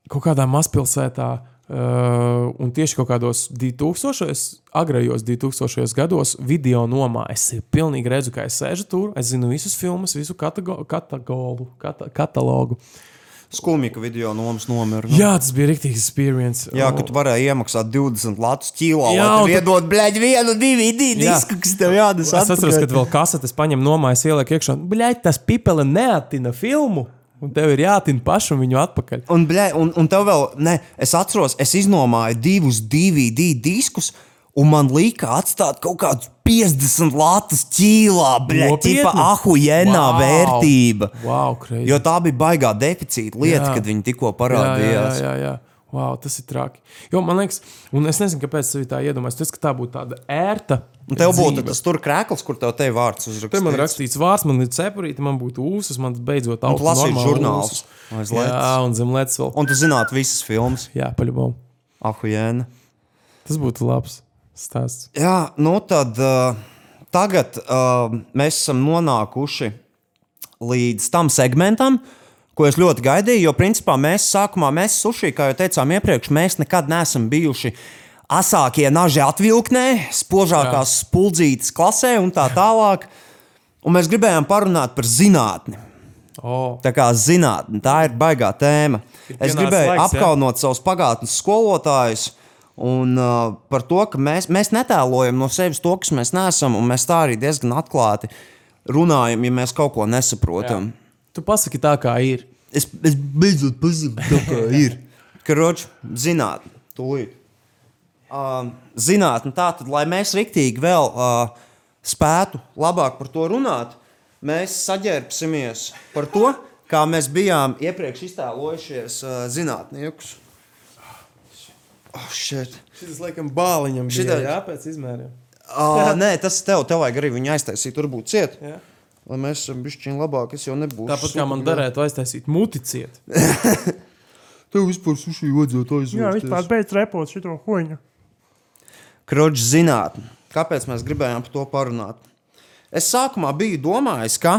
kaut kādā mazpilsētā. Uh, un tieši kaut kādos 2000, agrajos 2000 gados, video nomā es pilnīgi redzu, ka es sēžu tur, es zinu visus filmus, visu katago, katagolu, kata, katalogu. Skumīgi, ka video nomas nomira. nu. Jā, tas bija rīktīgs experience. Jā, ka tu varēji iemaksāt 20 latus ķīlā, Jā, un iedod, bļaļ, vienu, divi Jā. disku, kas tev jādas Es atceros, kad vēl kasetes paņem nomājas, ieliek iekšā. Bļaigi, tas pipele neatina filmu, un tev ir jāatina pašam viņu atpakaļ. Un, bļē, un, un tev vēl, ne, es atceros, es iznomāju divus DVD diskus, un man lika atstāt kaut kādus 50 latus ķīlā, tipa ahujēnā Wow! vērtība. Wow, crazy. Jo tā bija baigā deficīta lieta, Jā. kad viņi tikko jā, jā, parādījās. jā, jā. Wow, tas ir traki. Jo man liekas, un es nezinu, kāpēc tas tā iedomājās. Tas, ka tā būtu tāda ērta. Un tev būtu dzīve. tas tur krēkls, kur tev te vārds uzrakstīts. Te man rakstīts vārds, man ir cepurīte, man būtu ūsas, man beidzot žurnālus ūsas. aiz Jā, un zem lētas vēl. Un tu zinātu visas filmas. Jā, paļabom. Ahujēna. Tas būtu labs stāsts. Jā, nu tad uh, tagad uh, mēs esam nonākuši līdz tam segmentam, ko es ļoti gaidīju. Jo, principā, mēs sākumā, mēs suši, kā jau teicām iepriekš, mēs nekad neesam bijuši asākie naži atvilknē, spožākās spuldzītas klasē un tā tālāk. Un mēs gribējām parunāt par zinātni. Oh. Tā kā zinātnē, tā ir baigā tēma. Ir Es gribēju laiks, ja? apkaunot savus pagātnes skolotājus. Un uh, par to, ka mēs, mēs netēlojam no sevis to, kas mēs neesam, un mēs tā arī diezgan atklāti runājam, ja mēs kaut ko nesaprotam. Tu pasaki tā, kā ir. Es, es beidzot pasaku, tā kā ir. Karoči, zinātnē, tūlīt. Uh, zinātnē, tā tad, lai mēs riktīgi vēl uh, spētu labāk par to runāt, mēs saģērbsimies par to, kā mēs bijām iepriekš iztēlojušies uh, zinātniekus. Oh, shit. Šis laikam bāliņam Šitā- bija jā, pēc izmēriem. uh, nē, tas tev, tev vajag arī viņu aiztaisīt, tur būt ciet. Jā. Lai mēs esam bišķiņ labāk, es jau nebūšu. Tāpat kā man darētu aiztaisīt muticiet. Tev vispār suši vajadzētu aizvest. Jā, vispār beidz repot šo huņu. Kroģis zinātnē. Kāpēc mēs gribējām par to parunāt? Es sākumā biju domājis, ka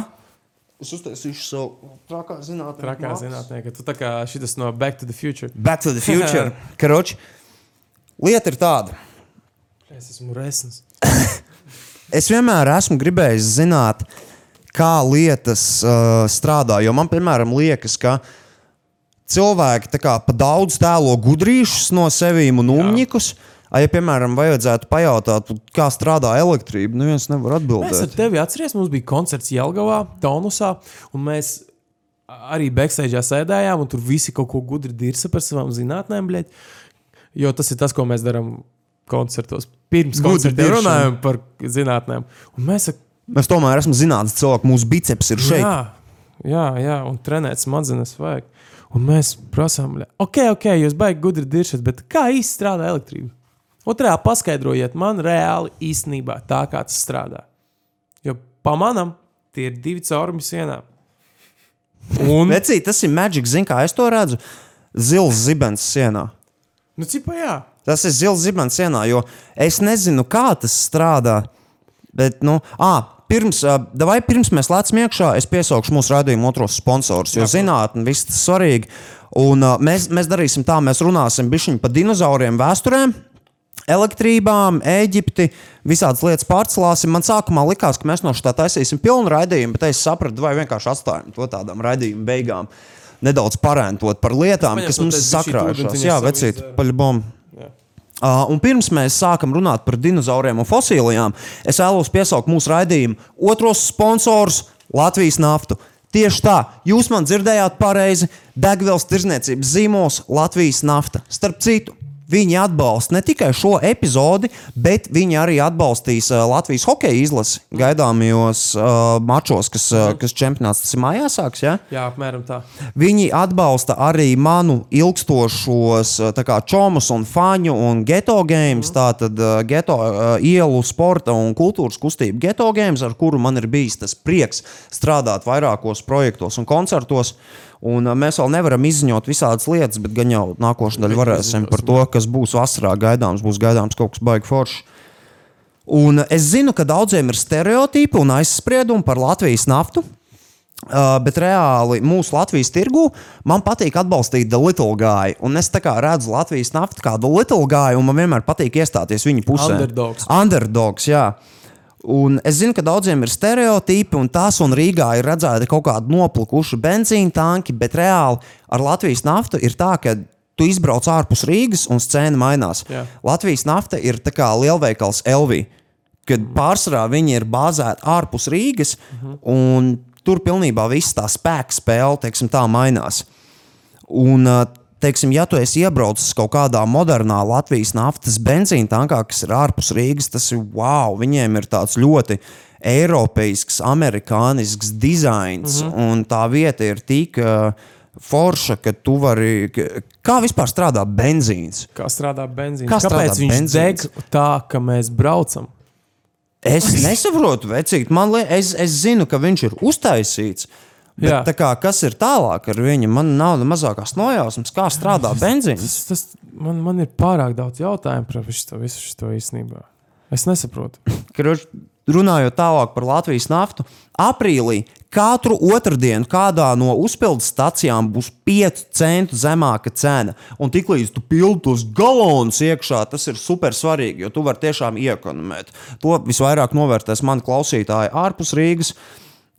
es uztaisīšu savu trakā zinātnē. Trakā zinātnē, ka tu tā kā šis no Back to the Future. Back to the future. Kroģis. Lieta ir tāda. Es esmu resns. Es vienmēr esmu gribējis zināt, kā lietas uh, strādā. Jo man, piemēram, liekas, ka cilvēki kā pa daudz tēlo gudrīšus no sevīm un umņikus. A, Ja, piemēram, vajadzētu pajautāt, kā strādā elektrība, nu viens nevar Mēs ar atbildēt. tevi atceries, mums bija koncerts Jelgavā, Taunusā, un mēs arī backstage sēdējām, un tur visi kaut ko gudri dirsa par savām zinātnēm, bļaļ. Jo tas ir tas, ko mēs darām koncertos. Pirms diršana. runājam par zinātnēm. Un mēs sakām, Mēs tomēr esam zinātnē, cilvēki, mūsu biceps ir šeit. jā, jā, jā, un trenēt smadzenes vajag. Un mēs prasām, ok, ok, jūs baigi gudri diršat, bet kā īsti strādā elektrība? Otrā paskaidrojiet man reāli īstenībā tā, kā tas strādā. Jo pamanām, tie ir divi caurumi sienā. Un, Vecī, tas ir maģiski, zin, kā es to redzu. Zils zibens sienā. nu, cipa, jā. Tas ir zils zibens sienā, jo es nezinu, kā tas strādā. Bet, nu, à, pirms, vai pirms mēs lecam iekšā, es piesaukšu mūsu raidījumu otros sponsorus, jo zinātnē viss tas svarīgi. Un, uh, mēs, mēs darīsim tā, mēs runāsim par dinozauriem, vēsturēm. Elektrībām, Eģipti, visādas lietas pārcelāsim. Man sākumā likās, ka mēs no štā taisīsim pilnu raidījumu, bet es sapratu, vai vienkārši atstājam to tādām raidījumu beigām. Nedaudz parēnot par lietām, kas mums sakrājušās. Jā, vecīt, paļbom. Uh, un pirms mēs sākam runāt par dinozauriem un fosilijām, es vēlos piesaukt mūsu raidījumu otros sponsors - Latvijas naftu. Tieši tā, jūs man dzirdējāt pareizi. Degvielas tirzniecības zīmols Latvijas nafta. Starp citu, viņi atbalsta ne tikai šo epizodi, bet viņi arī atbalstīs uh, Latvijas hokeja izlasi gaidāmajos uh, mačos, kas, uh, kas čempionāts tas ir mājās sāks. Ja? jā, apmēram tā. Viņi atbalsta arī manu ilgstošos tā kā, čomus un faņu un geto games, Mhm. tātad uh, geto uh, ielu sporta un kultūras kustību geto games, ar kuru man ir bijis tas prieks strādāt vairākos projektos un koncertos. Un, uh, mēs vēl nevaram izziņot visādas lietas, bet gan jau nākošais daļa varēsim par to, kas būs vasarā gaidāms. Būs gaidāms kaut kas baigi foršs. Un uh, es zinu, ka daudziem ir stereotipi un aizspriedumi par Latvijas naftu. Uh, bet reāli mūsu Latvijas tirgu man patīk atbalstīt The Little Guy. Un es redzu Latvijas naftu kā The Little Guy, un man vienmēr patīk iestāties viņa pusē. Underdogs. Underdogs, jā. Un es zinu, ka daudziem ir stereotipi, un tās un Rīgā ir redzēti kaut kādi noplukuši benzīna tanki, bet reāli ar Latvijas naftu ir tā, ka tu izbrauc ārpus Rīgas un scēna mainās. Jā. Latvijas nafta ir tā kā lielveikals Elvija, kad pārsvarā viņi ir bāzēti ārpus Rīgas, un tur pilnībā viss tā spēka spēle, teiksim, tā mainās. Un, ā, teiksim, ja tu esi iebraucis kaut kādā modernā Latvijas naftas benzīna tankā, kas ir ārpus Rīgas, tas ir wow, viņiem ir tāds ļoti. Eiropeisks, amerikānisks dizains, mm -hmm. un tā vieta ir tik uh, forša, ka tu vari. Kā vispār strādā benzīns? Kā strādā benzīns? Kā strādā Kāpēc viņš benzīns? deg tā, ka mēs braucam? Es nesaprotu, vecīt. Man liekas, es, es zinu, ka viņš ir uztaisīts. Bet, kā, kas ir tālāk ar viņu? Man nav mazākās nojausmas, kā strādā benzīns. Tas, tas, man, man ir pārāk daudz jautājumu par visu šo īstenībā. Es nesaprotu. Kruč, runājot tālāk par Latvijas naftu, aprīlī katru otrdienu kādā no uzpildes stacijām būs 5 centu zemāka cena. Un tiklīdz tu pildi tos galonus iekšā, tas ir super svarīgi, jo tu vari tiešām iekonomēt. To visvairāk novērtēs mani klausītāji ārpus Rīgas.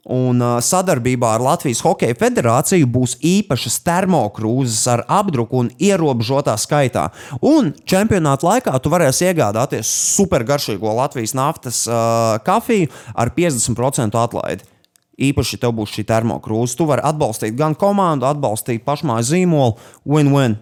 Un uh, sadarbībā ar Latvijas Hokeja federāciju būs īpašas termokrūzes ar apdruku un ierobežotā skaitā. Un čempionāta laikā tu varēsi iegādāties supergaršīgo Latvijas naftas uh, kafiju ar 50% atlaidi. Īpaši tev būs šī termokrūze. Tu vari atbalstīt gan komandu, atbalstīt pašmāju zīmolu, win-win.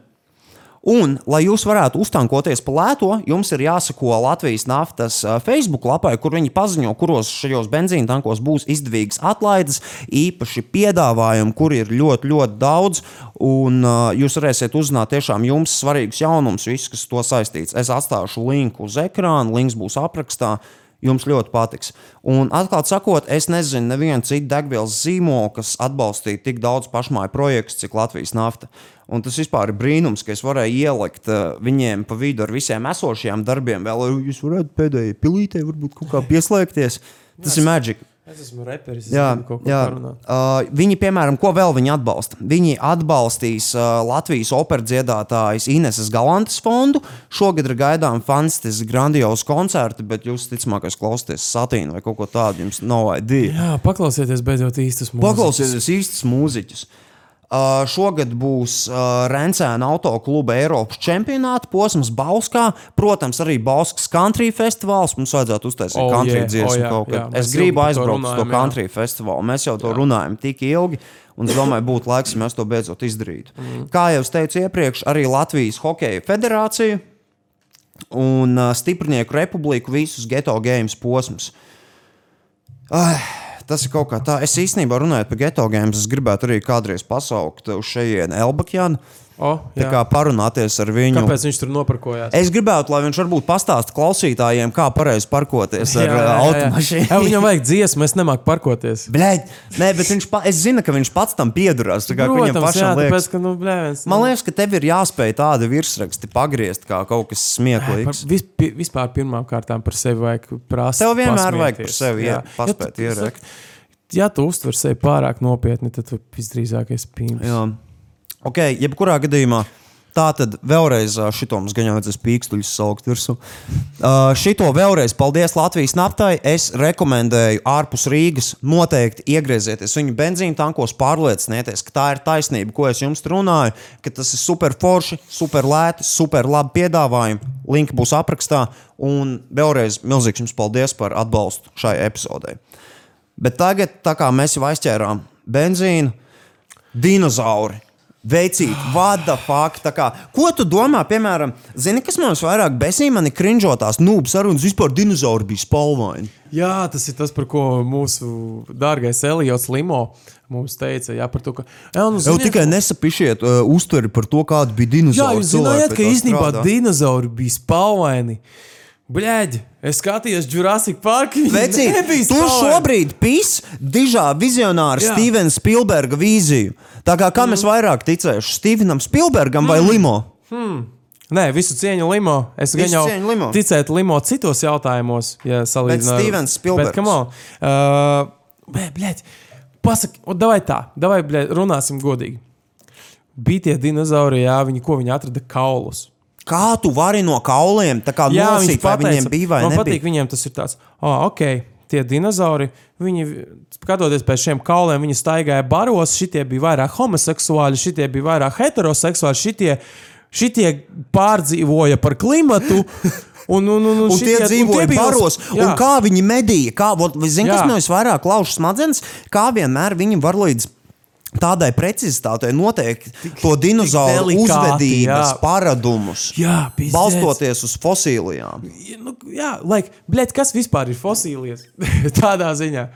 Un, lai jūs varētu uztankoties pa lēto, jums ir jāsako Latvijas naftas Facebook lapai, kur viņi paziņo, kuros šajos benzīna tankos būs izdevīgas atlaides, īpaši piedāvājumi, kur ir ļoti, ļoti daudz. Un uh, jūs varēsiet uzzināt tiešām jums svarīgus jaunumus, visus, kas to saistīts. Es atstāšu linku uz ekrāna, links būs aprakstā. Jums ļoti patiks. Un, atklāti sakot, es nezinu, nevienu citu degvielas zīmolu, kas atbalstītu tik daudz pašmāju projektu, cik Latvijas nafta. Un tas vispār ir brīnums, ka es varēju ielikt uh, viņiem pa vidu ar visiem esošajiem darbiem. Vēl jūs varētu pēdējai pilītē varbūt kaut kā pieslēgties. Tas ir maģiski. Es esmu reperis, es Jā, jā. Uh, viņi, piemēram, ko vēl viņi atbalsta? Viņi atbalstīs uh, Latvijas operas dziedātājas Ineses Galantas fondu. Šogad ir gaidām fantastiski grandiozi koncerti, bet jūs, ticamāk, klausāties satīnu vai kaut ko tādu. Jums nav idea. Jā, paklausieties beidzot īstus mūzikas. Paklausieties īstus mūziķus. Uh, šogad būs uh, Rencēna autokluba Eiropas čempionāta posms Bauskā. Protams, arī Bauskas country festivāls. Mums vajadzētu uztaisīt Oh, country yeah, dziesmu oh, jā, kaut kad. jā, es gribu aizbraukt uz to runājam, jā. country festivālu. Mēs jau to runājam tik ilgi. Un es domāju, būtu laiks, ja mēs to beidzot izdarītu. Mm. Kā jau teicu iepriekš, arī Latvijas Hokeja federācija un uh, Stiprnieku republiku visus geto games posmus. Ai, tas ir kaut kā tā. Es īstenībā runāju par geto games. Es gribētu arī kādreiz pasaukt uz šejienu Elbakjanu. O, Tā jā. kā parunāties ar viņu. Kāpēc viņš tur noparkojās? Es gribētu, lai viņš varbūt pastāsta klausītājiem, kā pareizi parkoties ar uh, automašīnu. Jā, viņam vajag dziesmu, es nemāku parkoties. Bļaļ, nē, bet viņš pa, es zinu, ka viņš pats tam piedurās. kā Viņam Protams, jā, pašam tāpēc, liekas. ka, nu, blē, viens, Man liekas, ka tev ir jāspēj tādu virsrakstu pagriezt, kā kaut kas Par, smieklīgs. vis, pi- vispār pirmām kārtām par sevi vajag prasīt. Tev vienmēr vajag par sevi ie- paspēt ja, tu- ierēkt. Ja tu uztver sevi pārāk nopietni, tad tu visdrīzāk esi pīns. Ok, jebkurā gadījumā. Tā tad vēlreiz šito mums gan vajadzēs pīkstuļus saukt virsū. Uh, šito vēlreiz paldies Latvijas naftai. Es rekomendēju ārpus Rīgas noteikti iegriezieties viņu benzīna tankos, pārliecinieties, ka tā ir taisnība, ko es jums runāju, ka tas ir super forši, super lēti, super labi piedāvājumi. Link būs aprakstā. Un vēlreiz milzīgs jums paldies par atbalstu šai epizodei. Bet tagad, tā kā mēs jau aizķērām benzīnu, dinozauri. Veicīt, vada faktu. Ko tu domā, piemēram, zini, kas man vairāk besīja, man ir krinžotās nūbas sarunas, vispār dinozauri bija spalvaini. Jā, tas ir tas, par ko mūsu dārgais Elijams Limo mums teica. Jā, par to, ka. Jā, nu, Jau ziniet, tikai nesapišiet uh, uztveri par to, kāda bija Jā, dinozauri. jūs zinājāt, ka īstenībā dinozauri bija spalvaini. Bļaigi, es skatījos Jurassic Park. nebija tu šobrīd pīs dižā vizionāra Jā. Stevena Spielberga vīziju. Tā kā, kā mēs vairāk ticējuši Stevenam Spielbergam vai Limo? Nē, visu cieņu limo. Es gan jau Limo. ticētu limo citos jautājumos, ja salīdzinām. Stevens Spielbergs. Bet, come on. Uh, bē, bļaļ, pasaki, o, davai tā, davai, bļaļ, runāsim godīgi. Bija tie dinozauri, jā, viņi ko viņi atrada kaulus. Kā tu vari no kauliem tā kā nosīt, vai viņiem bija vai man nebija? patīk, viņiem tas ir tāds, oh, ok, tie dinozauri, viņi, skatoties pēc šiem kauliem, viņi staigāja baros, šitie bija vairāk homoseksuāli, šitie bija vairāk heteroseksuāli, šitie, šitie pārdzīvoja par klimatu. Un, un, un, un, Un šitie, tie dzīvoja bija- baros, Jā. un kā viņi medīja. Kā, vot, kas Jā. man visvairāk lauž smadzenes, kā vienmēr viņi var līdz tādai precizitātei noteikt to dinozauru delikāti, uzvedības jā. paradumus, Jā, pizdec. balstoties uz fosilijām. Nu, jā, like, bļet, kas vispār ir fosīlijas? Tādā ziņā.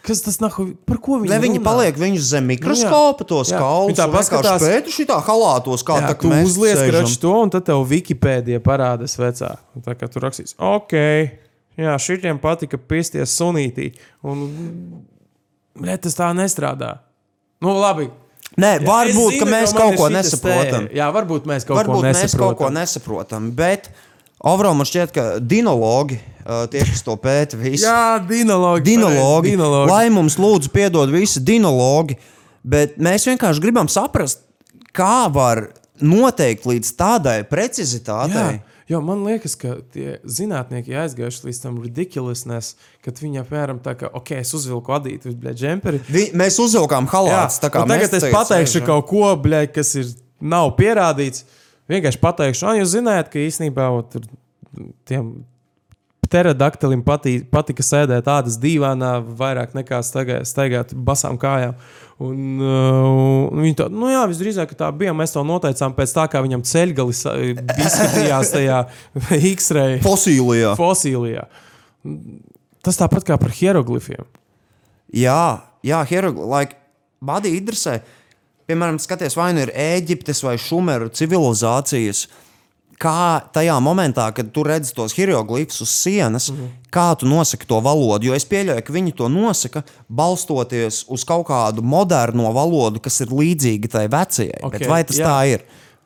Kas tas nav? Par ko viņi Ne viņi runā? paliek viņus zem mikroskopa, tos kaulus. Tā paskatās- pēta šitā halātos, kā Jā, tā tu uzliec kraču to, un tad tev Wikipēdija parādās vecā. Tā kā tur rakstīs, ok, jā, šitiem patika pisties sunītī. Un, bļet, tas tā nestrādā. Nu, labi. Nē, Es varbūt, zinu, ka mēs man kaut ko nesaprotam. tē- Jā, varbūt mēs kaut Varbūt ko mēs nesaprotam. kaut ko nesaprotam, bet Avro man šķiet, ka dinologi, uh, tie, kas to pēta, visi. Jā, dinologi. dinologi. dinologi. Lai mums lūdzu piedod visi dinologi, bet mēs vienkārši gribam saprast, kā var noteikt līdz tādai precizitātei. Jā, jo man liekas, ka tie zinātnieki aizgājuši līdz tam ridiculousness, kad viņi apmēram tā kā, ok, es uzvilku adītu uz džemperi. Vi, mēs uzvilkām halāts. tā kā tagad es pateikšu kaut ko, bļaļ, kas ir, nav pierādīts. Vienkārši pateikšu, ah, jūs zinājāt, ka īstenībā ot, tur tiem pterodaktilim patī, patika sēdēt tādas dīvainā, vairāk nekā staigā- staigāt basām kājām. Un, uh, un viņi tā, nu jā, visdrīzāk ka tā bija. Mēs to noteicām pēc tā, kā viņam ceļgalis uh, izskatījās tajā X-ray Fosīlijā. fosilijā. Tas tāpat kā par hieroglifiem. Jā, jā hierogli, like, Badī interesē. Piemēram, skaties, vai nu ir Eģiptes vai Šumeru civilizācijas. Kā tajā momentā, kad tu redzi tos hieroglifus uz sienas, mm. -hmm. kā tu nosaki to valodu? Jo es pieļauju, ka viņi to nosaka balstoties uz kaut kādu moderno valodu, kas ir līdzīga tai vecajai. Ok, Okay, vai tas jā. tā ir?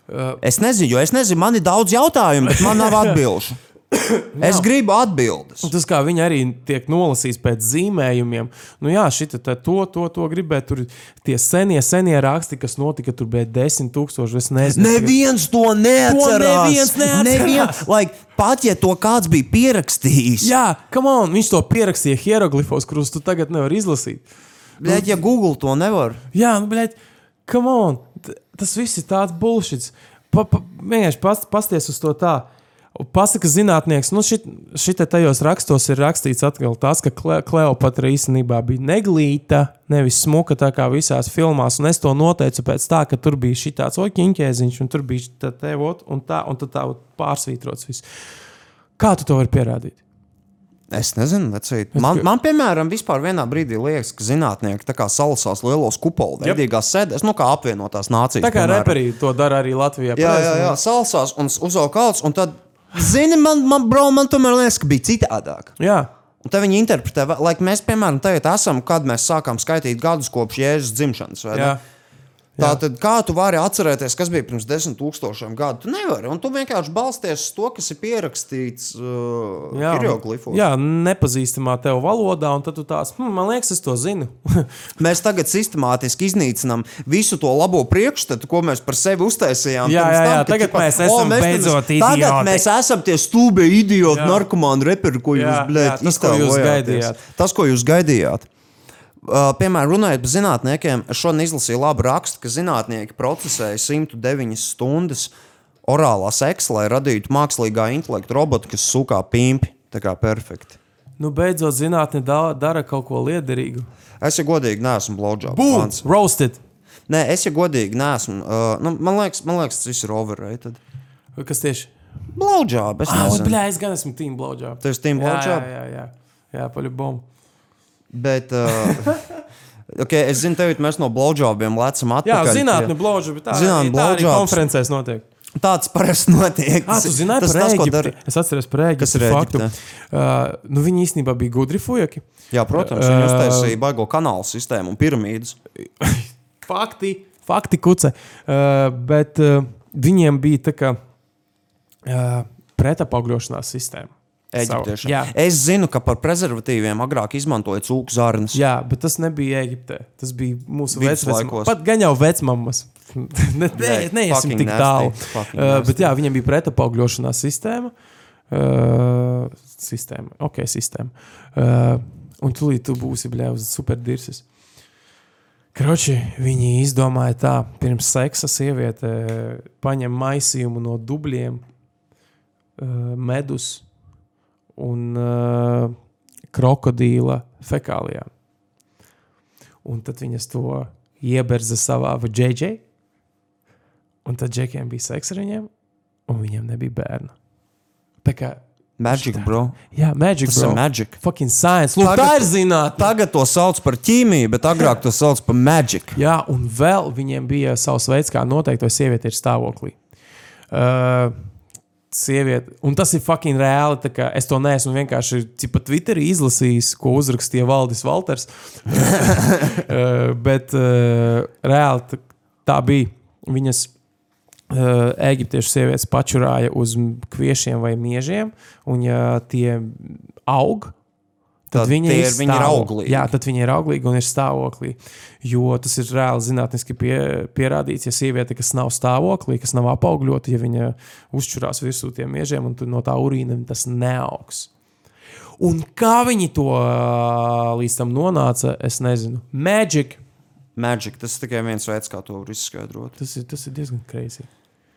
Uh, Es nezinu, jo es nezinu, man ir daudz jautājumu, bet man nav atbildžu. es gribu atbildes. Un Tas, kā viņi arī tiek nolasīts pēc zīmējumiem, nu jā, šita, tā, to, to, to gribēja. Tur tie senie, senie raksti, kas notika, tur bija desmit tūkstoši. Es nezinu, Neviens to neatcerās. neviens neatcerās. Neviens, like, pat ja to kāds bija pierakstījis, Jā, come on, viņš to pierakstīja hieroglifos, kurus tu tagad nevari izlasīt. bet ja Google to nevar, Jā, nu, blēd, come on, tas viss ir tāds bullshit. Pa, pa, vienkārši pas, pasties uz to tā. Pasaka zinātnieks, nu šitā tajos rakstos ir rakstīts atkal tas, ka Kle, Kleopatra īstenībā bija neglīta, nevis smuka tā kā visās filmās. Un es to noteicu pēc tā, ka tur bija šī tāds oķiņķēziņš, un tur bija tā te, ot, un tā, un tā ot, pārsvītrots viss. Kā tu to vari pierādīt? es nezinu, vecīt. Man, man, piemēram, vispār vienā brīdī liekas, ka zinātnieki tā kā salasās lielos kupolu veidīgās sēdēs, nu kā apvienotās nācijas. Tā kā reperi to dara arī Latvijā. Jā, jā, jā, salasās un uzvelk kalts, un tad, zini, man, man, bro, man tomēr liekas, ka bija citādāk. jā. Un te viņi interpretē, va- like mēs, piemēram, tagad esam, kad mēs sākām skaitīt gadus kopš Jēzus dzimšanas. vai ne? jā. Tā tad, kā tu vari atcerēties, kas bija pirms desmit tūkstošiem gadu? Tu nevari. Un tu vienkārši balsties uz to, kas ir pierakstīts uh, hieroglifos. jā, nepazīstamā tev valodā, un tad tu tās, hm, man liekas, es to zinu. Mēs tagad sistemātiski iznīcinām visu to labo priekšstatu, ko mēs par sevi uztaisījām. Jā, jā, jā, ka, tagad mēs esam mēs beidzot Tagad idioti." mēs esam tie stulbi idioti, narkomāni reperi, ko jūs, Jā, blēd, jā, tas, ko jūs gaidījāt. Tas, ko jūs gaidījāt. Piemēram, runājot par zinātniekiem, šodien izlasīju labu rakstu, ka zinātnieki procesēja 109 stundas orālā seksa, lai radītu mākslīgā intelekta robotu, kas sūkā pimpi. Tā kā perfekti. nu, beidzot, zinātnē da dara kaut ko liederīgu. Es, ja godīgi, neesmu fans. Roasted! Nē, es, ja godīgi, neesmu. Uh, nu, man, liekas, man liekas, tas viss ir overrated. Kas tieši? Es Ah, es gan esmu team blowjob. Tu esi team Jā, blowjob? Jā, jā, jā. jā paļubom. Bet, uh, okay, es zinu, tev mēs no blowjobiem lecam Jā, atpakaļ. zinātnē Zinātne arī- tā arī blowjobs. konferencēs notiek. Tāds parasti notiek. Ah, tu zināji tas, par tas, ko dara. Es atceros par Ēģipti. Kas ir faktu. Uh, nu, viņi īstenībā bija gudri fujaki. Jā, protams, viņi Ā, uztaisīja baigo kanālu sistēmu un piramīdas. Fakti, fakti kuce. Uh, bet uh, viņiem bija tā kā uh, pretapaugrošanās sistēma. Eģiptiešiem. Jā. Es zinu, ka par prezervatīviem agrāk izmantoja cūku zārnas. Jā, bet tas nebija Eģiptē. Tas bija mūsu vecmāmas. Pat gan jau vecmāmas. ne, ne, neiesim tik tālu. Uh, bet jā, viņiem bija pretapaugļošanās sistēma. Uh, sistēma, ok, sistēma. Uh, un tūlīt tu būsi bļā uz superdirses. Kroči, viņi izdomāja tā, pirms seksa sieviete paņem maisījumu no dubļiem, uh, medus un uh, krokodīla fekālijām. Un tad viņas to ieberza savā vajadzē. Un tad džekiem bija seks ar viņiem, un viņiem nebija bērnu. Tā kā, Magic, bro. jā, magic, Tas bro. ir magic. Fucking science. Lūk, Tagad- tā ir zinātnē. Tagad to sauc par ķīmiju, bet agrāk to sauc par magic. Jā, un vēl viņiem bija savs veids, kā noteikt, vai sieviete ir stāvoklī. Uh, sieviete, un tas ir fucking reāli. Es to neesmu vienkārši cipa Twitterī izlasījis, ko uzrakstīja Valdis Valters. uh, bet uh, reāli tā, tā bija. Viņas uh, eģiptiešu sievietes pačurāja uz kviešiem vai miežiem, un ja tie aug, tad, viņi, ir ir- viņi ir auglīgi. Jā, tad viņi ir auglīgi un ir stāvoklī. Jo tas ir reāli zinātniski pie, pierādīts, ja sieviete, kas nav stāvoklī, kas nav apaugļota, ja viņa uzčurās virsū tiem miežiem, un no tā urīna tas neaugs. Un kā viņi to līdz tam nonāca, es nezinu. Magic. Magic, tas ir tikai viens veids, kā to var izskaidrot. Tas ir, tas ir diezgan kreisi.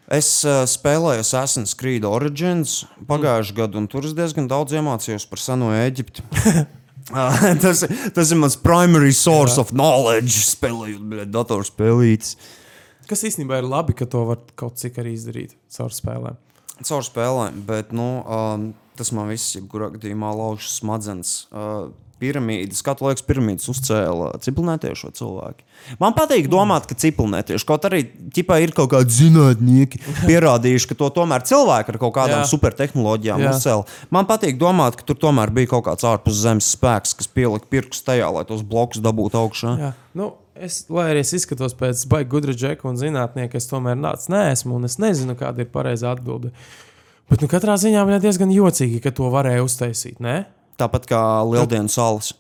Es uh, spēlēju Assassin's Creed Origins pagājušajā gadā, un tur es diezgan daudz iemācījos par seno Eģipti. Tas, tas ir mans primary source of knowledge, spēlējot datorspēlītes. Kas īstenībā ir labi, ka to var kaut cik arī izdarīt caur spēlēm. Caur spēlēm, bet nu, um, tas man viss, jebkurā gadījumā, lauž smadzenes. Uh, Piramīdas, kā liekas, piramīdas uzcēla ciprunētiešu cilvēki. Man patīk domāt, ka ciprunētieši kaut arī ķipā ir kaut kādi zinātnieki pierādījuši, ka to tomēr cilvēki ar kaut kādām Jā. supertehnoloģijām Jā. uzcēla. Man patīk domāt, ka tur tomēr bija kaut kāds ārpus zemes spēks, kas pielika pirkstu tajā, lai tos blokus dabūtu augšā. Jā, nu, es, lai arī es izskatos pēc baigta gudra džeka un zinātnieka, es tomēr nāc neesmu un es nezinu, kāda ir pareizā atbilde. Bet nu, katrā ziņā ir diezgan jocīgi, ka to varēja uztaisīt. Ne? Tāpat kā Lieldienas salas,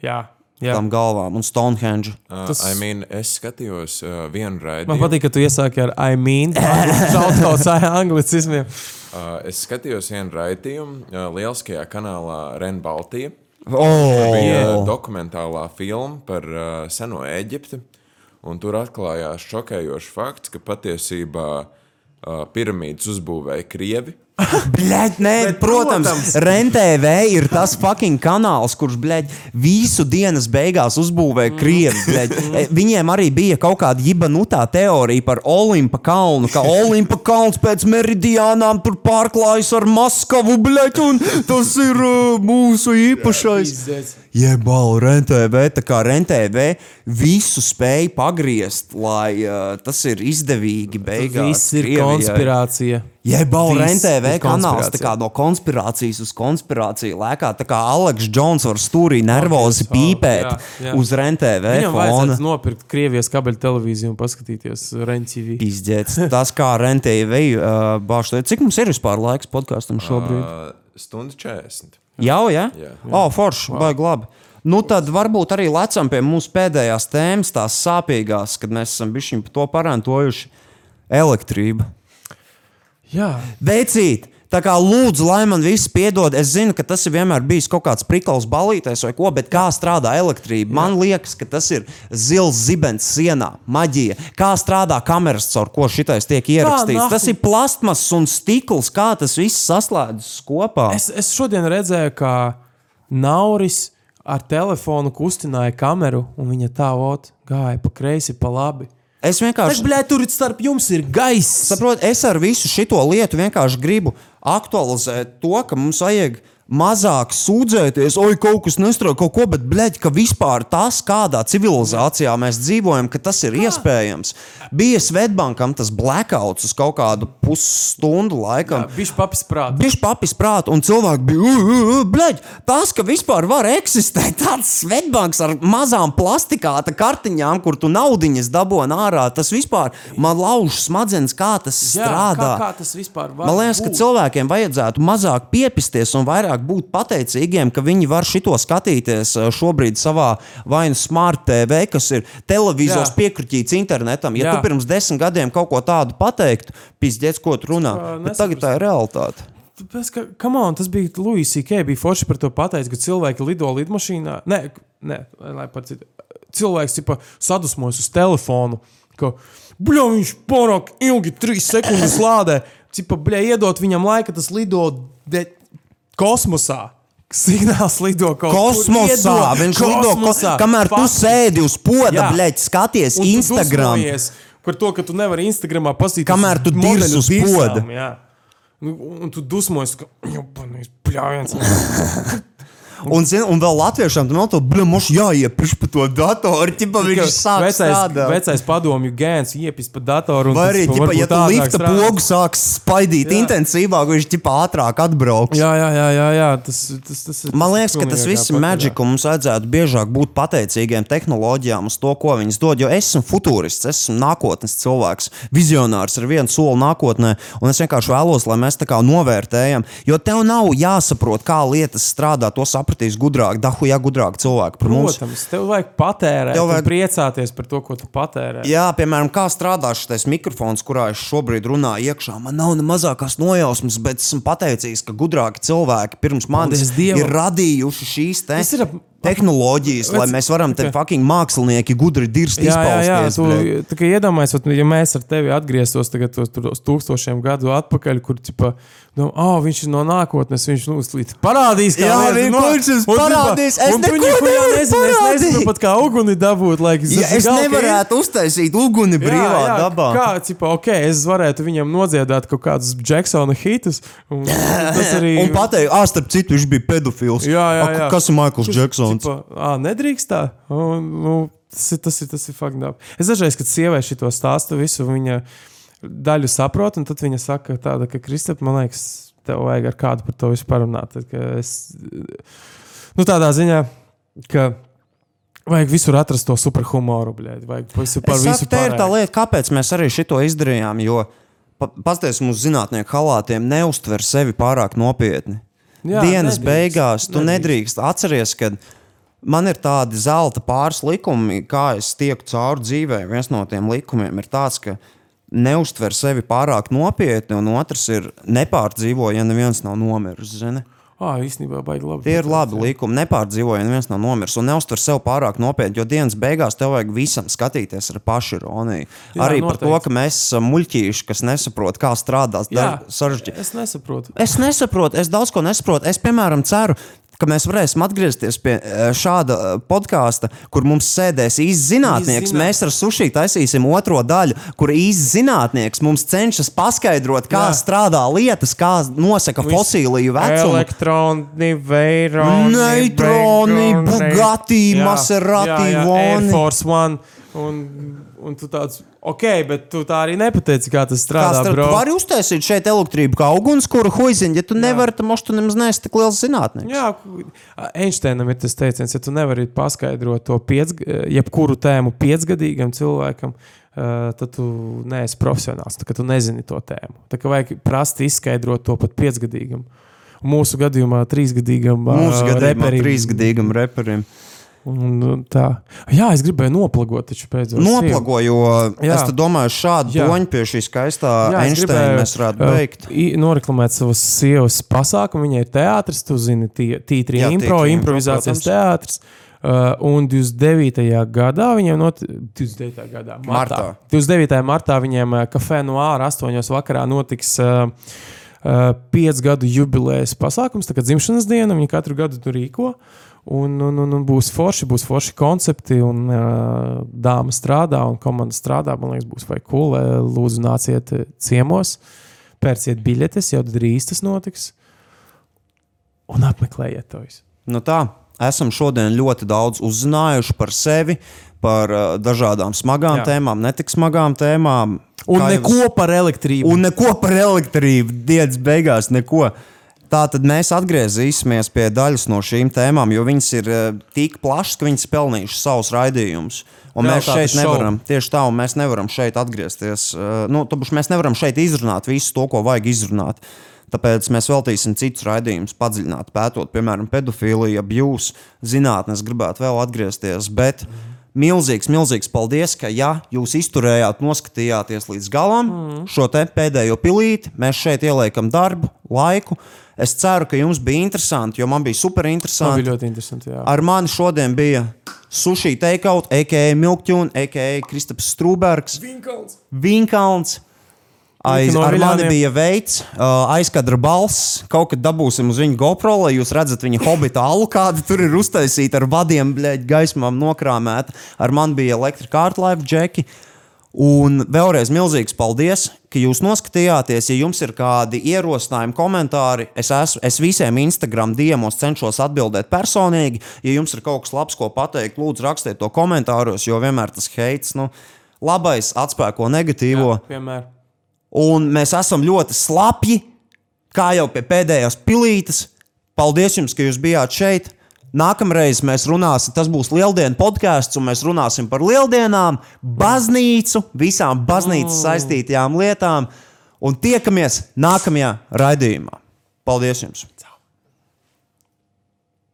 Jā, jā. tam galvām un Stonehenge. Uh, Tas- I mean, es skatījos uh, vienu Man raidījumu. patīk, ka tu iesāki ar I mean, tautas anglicismiem. Uh, es skatījos vienu raidījumu uh, lieliskajā kanālā Ren Baltija. Oh! Bija dokumentālā filma par uh, seno Eģipti. Un tur atklājās šokējošs fakts, ka patiesībā uh, piramīdas uzbūvēja krievi. Bļaļ, nē, Bet, protams, protams. RENTV ir tas fucking kanāls, kurš bļaļ, visu dienas beigās uzbūvēja Mm. krievi. Bļaļ. E, Viņiem arī bija kaut kāda jibanutā teorija par Olimpa kalnu, ka Olimpa kalns pēc meridiānām tur pārklājas ar Maskavu, bļaļ, un tas ir uh, mūsu īpašais. Jebal, RENTV, tā kā RENTV visu spēja pagriezt, lai uh, tas ir izdevīgi beigās. Viss ir Krievijai. konspirācija. RENTV ir kanāls kā no konspirācijas uz konspirāciju lēkā. Tā kā Aleks Džons var stūrī nervozi Oh, pīpēt jā, jā. uz RENTV Viņam vajadzētu nopirkt Krievijas kabeļu televīziju un paskatīties Renčīvi. Izģēts. Tas kā RENTV uh, bāž. Cik mums ir vispār laiks podkāstam šobrīd? Uh, Stundu 40. Jau, jā? jā. O, forši, baigi labi. Nu, tad varbūt arī lecam pie mūsu pēdējās tēmas, tās sāpīgās, kad mēs esam bijuši par to parantojuši elektrību. Jā, Veicīt! Tā kā lūdzu, lai man viss piedod, es zinu, ka tas ir vienmēr bijis kaut kāds prikals balītais vai ko, bet kā strādā elektrība? Man liekas, ka tas ir zils zibens sienā, maģija. Kā strādā kameras, caur ko šitais tiek ierakstīts? Tas ir plastmas un stikls, kā tas viss saslēdzas kopā. es, es šodien redzēju, kā Nauris ar telefonu kustināja kameru, un viņa tā ot, gāja pa kreisi, pa labi. Es vienkārši. Blē, tur starp jums ir gaiss. Saprot, es ar visu šo lietu vienkārši gribu aktualizēt to, ka mums vajag mazāk sūdzēties, oi, kaut kas nestrādā, kaut ko, bet, blēģi, ka vispār tas, kādā civilizācijā mēs dzīvojam, ka tas ir iespējams. Bija Svetbankam tas blackouts uz kaut kādu pusstundu laikam. Viņš papis prātā. Viņš papis prātā, un cilvēki bija, "Ugh, ugh, bļaļ, tas, ka vispār var eksistēt tāds svetbanks ar mazām plastikāta kartiņām, kur tu naudiņas dabūji ārā, tas vispār man lauž smadzenes, kā tas Jā, strādā. Kā, kā tas vispār var Man liekas, ka būt? cilvēkiem vajadzētu mazāk piepisties un vairāk būt pateicīgiem, ka viņi var šito skatīties eh, šobrīd savā vai nu smart TV, kas ir televizors Jā. piekritīts internetam. Ja Jā. tu pirms desmit gadiem kaut ko tādu pateiktu, pizdiec, ko tu runā. Bet tagad tā ir realitāte. Tāpēc, ka, come on, tas bija Luis C.K. bija forši par to pateicis, ka cilvēki lido lidmašīnā. Nē, nē lai par citu. Cilvēks tipa, sadusmojas uz telefonu, ka bļā, viņš pārāk ilgi, trīs sekundes lādē. Cipa, bļā, iedot viņam laika, tas lido de, kosmosā. Signāls lido kaut kur Kosmosā! iedod Viņš lido, ko, kosmosā. kamēr tu Faktiski. sēdi uz poda, bleģ, skaties Un tu Instagram. Par to, ka tu nevari Instagramā paskatīties, Kamēr tu dirzi uz poda. jā. Nu, Un tu dusmojies, ka jau panīs pļāviens. Un, zin, un vēl latviešiem tam nav to, bļa, mums jāiepirš pa to datoru, ķipa viņš sāk vecais, strādāt. vecais padomju gēns iepist pa datoru. Vai arī, varbūt ja tu lifta pogu sāks spaidīt Jā. intensīvāk, viņš ķipa ātrāk atbrauks. Jā, jā, jā, jā, jā. Tas, tas, tas ir. Man liekas, ka tas viss ir un mums vajadzētu biežāk būt pateicīgiem tehnoloģijām uz to, ko viņas dod. Jo es esmu futūrists, es esmu nākotnes cilvēks, vizionārs ar vienu soli nākotnē, un es vienkārši vēlos, lai mēs tā kā novērtējam. Jo tev nav jāsaprot, kā lietas strādā, to sapratīs gudrāk, dahu ja gudrāk cilvēki par mums. Protams, tev vajag patērēt, Tev vajag- priecāties par to, ko tu patērē. Jā, piemēram, kā strādā šis mikrofons, kurā es šobrīd runāju iekšā. Man nav ne mazākās nojausmas, bet esmu pateicīgs, ka gudrāki cilvēki pirms manis ir radījuši šīs te Tas ir ap- tehnoloģijas, lai mēs varam te fucking mākslinieki gudri dirst Jā, jā, jā. izpausties. Tu, iedomājies, ja mēs ar tevi atgrieztos tagad tos, uz tūkstošiem gadu atpakaļ, kur ķipa, nu, oh, viņš ir no nākotnes, viņš nu, slīd. parādīs, kā Jā, lietas viņš- no- viņš ķipa, parādīs. Es neko nezini, es nezinu pat kā uguni dabūt. Like, Ja es nevarētu uztaisīt uguni brīvā jā, dabā. Kā, cipa, ok, es varētu viņam nodziedāt kaut kādus Jacksona hitus. Un, tas arī. Un pateikt, ah, starp citu, viņš bija pedofils. Jā, jā, A, jā. Kas ir Maikls Džeksons? Cipa, ā, nedrīkst tā. Un, nu, tas ir tas, ir, tas ir fucked up. Es dažreiz, kad sievieši to stāstu, visu viņa daļu saprotu, un tad viņa saka, tāda, ka Kristap, man liekas, tev vajag ar kādu par to visu parunāt. Tad, es, nu, tādā ziņā, ka vajag visur atrast to superhumoru, bļēd, vajag visu par visu saku, tā ir tā lieta, kāpēc mēs arī šito izdarījām. Jo pastāvēs mums zinātnieku halātiem neuztver sevi pārāk nopietni. Jā, Dienas nedrīkst, beigās tu nedrīkst. nedrīkst. Atceries, ka man ir tādi zelta pāris likumi, kā es tieku cauri dzīvē. Viens no tiem likumiem ir tāds, ka neuztver sevi pārāk nopietni, un otrs ir nepārdzīvo, ja neviens nav nomiris. Zini? Ā, īstenībā, baigi labi. Tie ir labi likumi. Nepārdzīvo, ja neviens nav nomiris. Un neuztver sev pārāk nopietni, jo dienas beigās tev vajag visam skatīties ar pašironiju. Arī par to, noteikti. ka mēs esam muļķīši, kas nesaprot, kā strādāt Jā, sarežģīti. es nesaprotu. Es nesaprotu, es daudz ko nesaprotu. Es, piemēram, ceru, ka mēs varēsim atgriezties pie eh, šāda eh, podkāsta, kur mums sēdēs īsts zinātnieks. Īsts Mēs ar suši taisīsim otro daļu, kur īsts zinātnieks mums cenšas paskaidrot, kā Jā. strādā lietas, kā nosaka fosīliju vecumu. Elektroni, veironi, Neitroni, Bugatti, Maserati, Voni. Un, un tu tāds, ok, bet tu tā arī nepateici, kā tas Kā strādā. bro. tu vari uztaisīt šeit elektrību kā ugunskura huiziņu, ja tu nevari, tad mums tu nemaz neesi tik liels zinātnieks. Jā, Einsteinam ir tas teiciens, ja tu nevari paskaidrot to piec, jebkuru tēmu piecgadīgam cilvēkam, eh, tad tu neesi profesionāls. Kā tu nezini to tēmu. Tā kā vajag prasti izskaidrot to pat piecgadīgam. Mūsu gadījumā, trīsgadīgam Mūsu gadījumā reperim. trīsgadīgam reperim. Un, tā. Jā, es gribēju noplagot, taču pēc Noplago, jo Jā. es domāju, šādu Jā. doņu pie šī skaistā Einsteina mēs varētu uh, beigt. i- Noreklamēt savas sievas pasākumu. Viņai ir teātris, tu zini, Tītri Jā, impro, Tītri Impro, improvizācijas protams. teātris. Uh, un 29. gadā viņiem not... 29. gadā, martā. Martā. 29. martā viņiem uh, kafē no ārā 8. vakarā notiks uh, uh, 5 gadu jubilejas pasākums, tā kā dzimšanas diena. Viņi katru gadu tur rīko. Un, un, un, un būs forši, būs forši koncepti, un uh, dāma strādā, un komanda strādā. Man liekas, būs vai cool. Uh, Lūdzu, nāciet uh, ciemos, pērciet biļetes, jau drīz tas notiks. Un apmeklējiet to visu. Nu tā, esam šodien ļoti daudz uzzinājuši par sevi, par uh, dažādām smagām Jā. tēmām, netik smagām tēmām. Un Kā jau neko es- par elektrību. Un neko par elektrību, dienas beigās neko. Tā tad mēs atgriezīsimies pie daļas no šīm tēmām, jo viņas ir eh, tik plašas, ka viņas pelnījušas savus raidījumus. Un mēs šeit nevaram, tieši tā, un mēs nevaram šeit atgriezties. eh, Nu, tāpēc mēs nevaram šeit izrunāt visu to, ko vajag izrunāt. Tāpēc mēs veltīsim citus raidījumus, padziļināt, pētot, piemēram, pedofīliju, abuse, zinātnē, gribētu vēl atgriezties. Bet milzīgs, milzīgs paldies, ka ja jūs izturējāt, noskatījāties līdz galam mm. šo te pēdējo pilīti. Mēs šeit ieliekam darbu, laiku. Es ceru, ka jums bija interesanti, jo man bija super interesanti. bija ļoti interesanti. Jā. Ar mani šodien bija Sushi Takeout, a.k.a. Milkķūna, a.k.a. Kristaps Strūbergs, Vinkalns. Aiz, no ar mani bija veids, uh, aizkadra balss. Kaut kad dabūsim uz viņu GoPro, lai jūs redzat viņa hobita alu, kāda tur ir uztaisīta ar vadiem, bļaigi, gaismām nokrāmēta. Ar mani bija elektrika kārtlife džeki. Un vēlreiz milzīgs paldies, ka jūs noskatījāties. Ja jums ir kādi ierosinājumi, komentāri, es, esmu, es visiem Instagram diemos cenšos atbildēt personīgi. Ja jums ir kaut kas labs, ko pateikt, lūdzu, rakstiet to komentāros, jo vienmēr tas heits, nu, labais atspēko negatīvo. Vienmēr. Un mēs esam ļoti slapji, kā jau pie pēdējās pilītes. Paldies jums, ka jūs bijāt šeit. Nākamreiz mēs runāsim, tas būs lieldienu podkāsts, un mēs runāsim par lieldienām, baznīcu, visām baznīcas saistītajām lietām. Un tiekamies nākamajā raidījumā. Paldies jums!